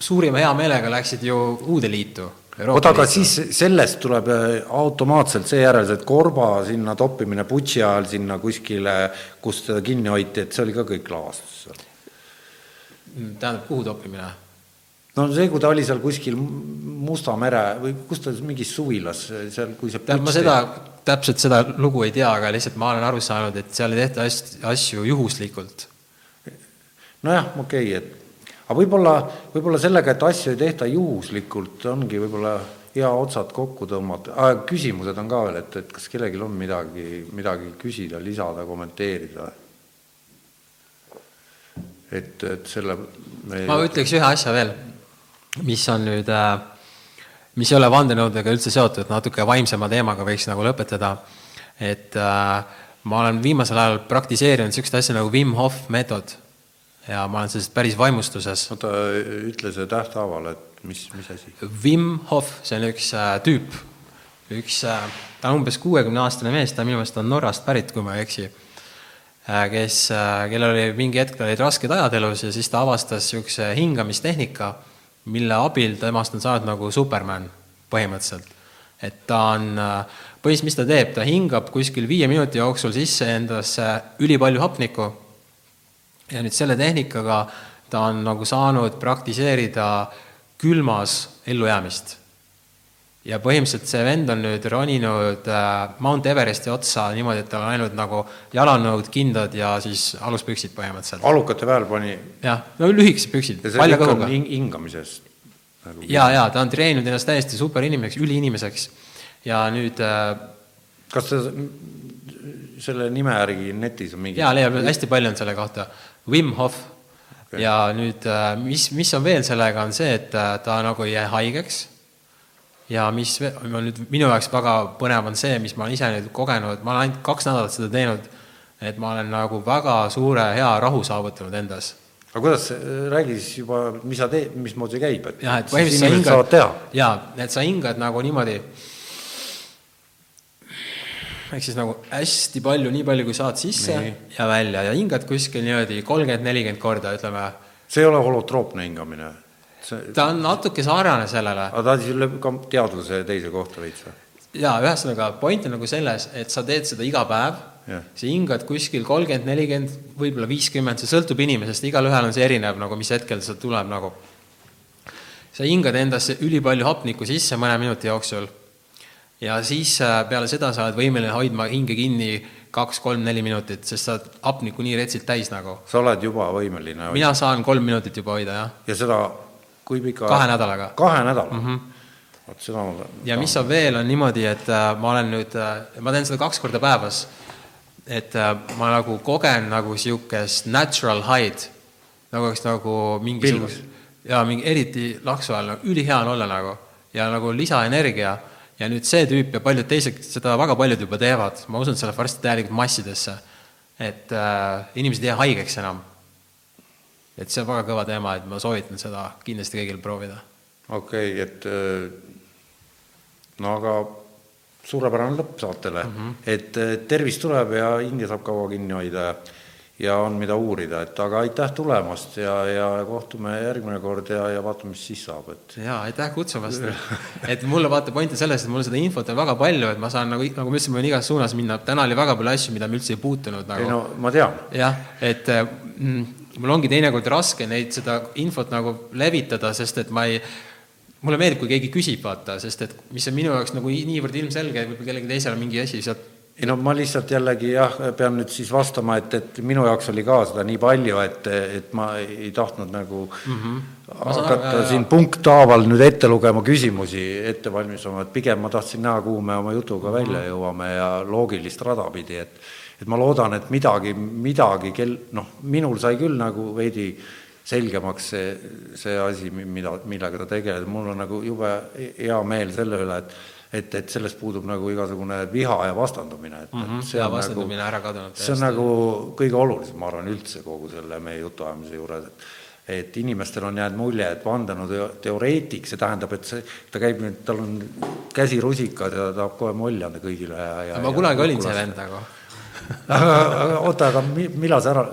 suurima heameelega läksid ju uude liitu. oota, aga siis sellest tuleb äh, automaatselt see järeldus, et Korba sinna toppimine Butši ajal sinna kuskile, kus teda kinni hoiti, et see oli ka kõik lavastus seal? tähendab, kuhu toppimine? no see, kui ta oli seal kuskil Musta mere või kus ta mingis suvilas seal, kui see tähendab, ma seda, täpselt seda lugu ei tea, aga lihtsalt ma olen aru saanud, et seal ei tehta asju, asju juhuslikult. nojah, okei okay,, et aga võib-olla, võib-olla sellega, et asju ei tehta juhuslikult, ongi võib-olla hea otsad kokku tõmmata. Ah,, küsimused on ka veel, et, et kas kellelgi on midagi, midagi küsida, lisada, kommenteerida? et, et selle me... ma ütleks ühe asja veel, mis on nüüd äh, mis ei ole vandenõudega üldse seotud, natuke vaimsema teemaga võiks nagu lõpetada, et äh, ma olen viimasel ajal praktiseerinud niisugust asja nagu Wim Hof meetod ja ma olen sellest päris vaimustuses. oota, ütle see tähthaaval, et mis, mis asi? Wim Hof, see on üks äh, tüüp, üks äh,, ta on umbes kuuekümne aastane mees, ta minu meelest on Norrast pärit, kui ma ei eksi äh,, kes äh,, kellel oli mingi hetk olid rasked ajad elus ja siis ta avastas niisuguse hingamistehnika, mille abil temast on saanud nagu Superman põhimõtteliselt. et ta on, äh, põhimõtteliselt mis ta teeb, ta hingab kuskil viie minuti jooksul sisse endasse ülipalju hapnikku ja nüüd selle tehnikaga ta on nagu saanud praktiseerida külmas ellujäämist. ja põhimõtteliselt see vend on nüüd roninud äh, Mount Everesti otsa niimoodi, et tal on ainult nagu jalanõud, kindad ja siis aluspüksid põhimõtteliselt. alukate peal pani? jah, no lühikesed püksid, palja kõhuga. hingamisest nagu. ja, ja ta on treeninud ennast täiesti superinimeseks, üliinimeseks ja nüüd äh, kas ta selle nime järgi netis on mingi? jaa, leiab hästi palju on selle kohta Wim Hof okay. ja nüüd, äh, mis, mis on veel sellega, on see, et äh, ta nagu ei jää haigeks ja mis on nüüd minu jaoks väga põnev, on see, mis ma olen ise nüüd kogenud, ma olen ainult kaks nädalat seda teinud, et ma olen nagu väga suure hea rahu saavutanud endas. aga kuidas, räägi siis juba, mis sa teed, mismoodi see käib, et jah, et põhimõtteliselt sa hingad, jaa, et sa hingad nagu niimoodi ehk siis nagu hästi palju, nii palju, kui saad sisse nii. ja välja ja hingad kuskil niimoodi kolmkümmend, nelikümmend korda, ütleme. see ei ole holotroopne hingamine? See... ta on natuke sarnane sellele. aga ta siis lööb ka teadlase teise kohta veits või? jaa, ühesõnaga, point on nagu selles, et sa teed seda iga päev, sa hingad kuskil kolmkümmend, nelikümmend, võib-olla viiskümmend, see sõltub inimesest, igalühel on see erinev nagu, mis hetkel see tuleb nagu. sa hingad endasse ülipalju hapnikku sisse mõne minuti jooksul ja siis äh, peale seda sa oled võimeline hoidma hinge kinni kaks-kolm-neli minutit, sest sa oled hapnikku nii retsilt täis nagu. sa oled juba võimeline? mina saan kolm minutit juba hoida, jah. ja seda kui pika? kahe nädalaga. kahe nädalaga mm? -hmm. vot seda ma ja mis on veel, on niimoodi, et äh, ma olen nüüd, äh, ma teen seda kaks korda päevas, et ma nagu kogen nagu niisugust natural high'd, nagu oleks nagu mingisugust, jaa, mingi eriti laksu nagu ülihea on olla nagu ja nagu lisaenergia ja nüüd see tüüp ja paljud teised, seda väga paljud juba teevad, ma usun, et see läheb varsti täielikult massidesse. et äh, inimesed ei jää haigeks enam. et see on väga kõva teema, et ma soovitan seda kindlasti kõigil proovida. okei okay,, et äh, no aga suurepärane lõpp saatele mm, -hmm. et äh, tervist tuleb ja hinge saab kaua kinni hoida ja ja on, mida uurida, et aga aitäh tulemast ja, ja kohtume järgmine kord ja, ja vaatame, mis siis saab, et. jaa, aitäh kutsumast et mulle vaata point on selles, et mul seda infot on väga palju, et ma saan nagu, nagu ma ütlesin, ma võin igas suunas minna, täna oli väga palju asju, mida me üldse ei puutunud nagu. ei no ma tean. jah, et mm, mul ongi teinekord raske neid, seda infot nagu levitada, sest et ma ei mulle meeldib, kui keegi küsib, vaata, sest et mis on minu jaoks nagu niivõrd ilmselge, võib-olla kellelgi teisel on mingi asi sealt ei no ma lihtsalt jällegi jah, pean nüüd siis vastama, et, et minu jaoks oli ka seda nii palju, et, et ma ei tahtnud nagu mm -hmm. hakata aru, siin punkthaaval nüüd ette lugema küsimusi, ette valmistama, et pigem ma tahtsin näha, kuhu me oma jutuga mm -hmm. välja jõuame ja loogilist rada pidi, et et ma loodan, et midagi, midagi, kel-, noh, minul sai küll nagu veidi selgemaks see, see asi, mida, millega ta tegeleb, mul on nagu jube hea meel selle üle, et et, et sellest puudub nagu igasugune viha ja vastandumine, et mm -hmm. see on vastandumine nagu, ära kadunud. see on nagu kõige olulisem, ma arvan, üldse kogu selle meie jutuajamise juures, et et inimestel on jäänud mulje, et vandenõuteoreetik, see tähendab, et see, ta käib nüüd, tal on käsi rusikas ja ta tahab kohe molli anda kõigile ja, ja ma kunagi olin see vend nagu aga, aga oota, aga millal sa ära,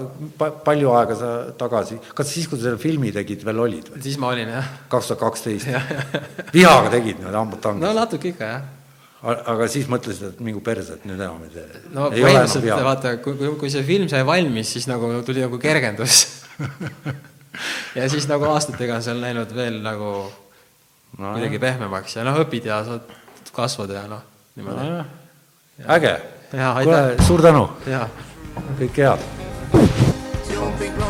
palju aega sa tagasi, kas siis, kui sa selle filmi tegid, veel olid või? siis ma olin, jah. kaks tuhat kaksteist? vihaga tegid niimoodi hambad tangas? no natuke ikka, jah aga siis mõtlesid, et mingu perse, et nüüd enam ei tee. no põhimõtteliselt vaata, kui, kui, kui see film sai valmis, siis nagu tuli nagu kergendus ja siis nagu aastatega on seal läinud veel nagu no, kuidagi pehmemaks ja noh, õpid ja saad kasvada ja noh, niimoodi no,. äge kuule, suur tänu! kõike head!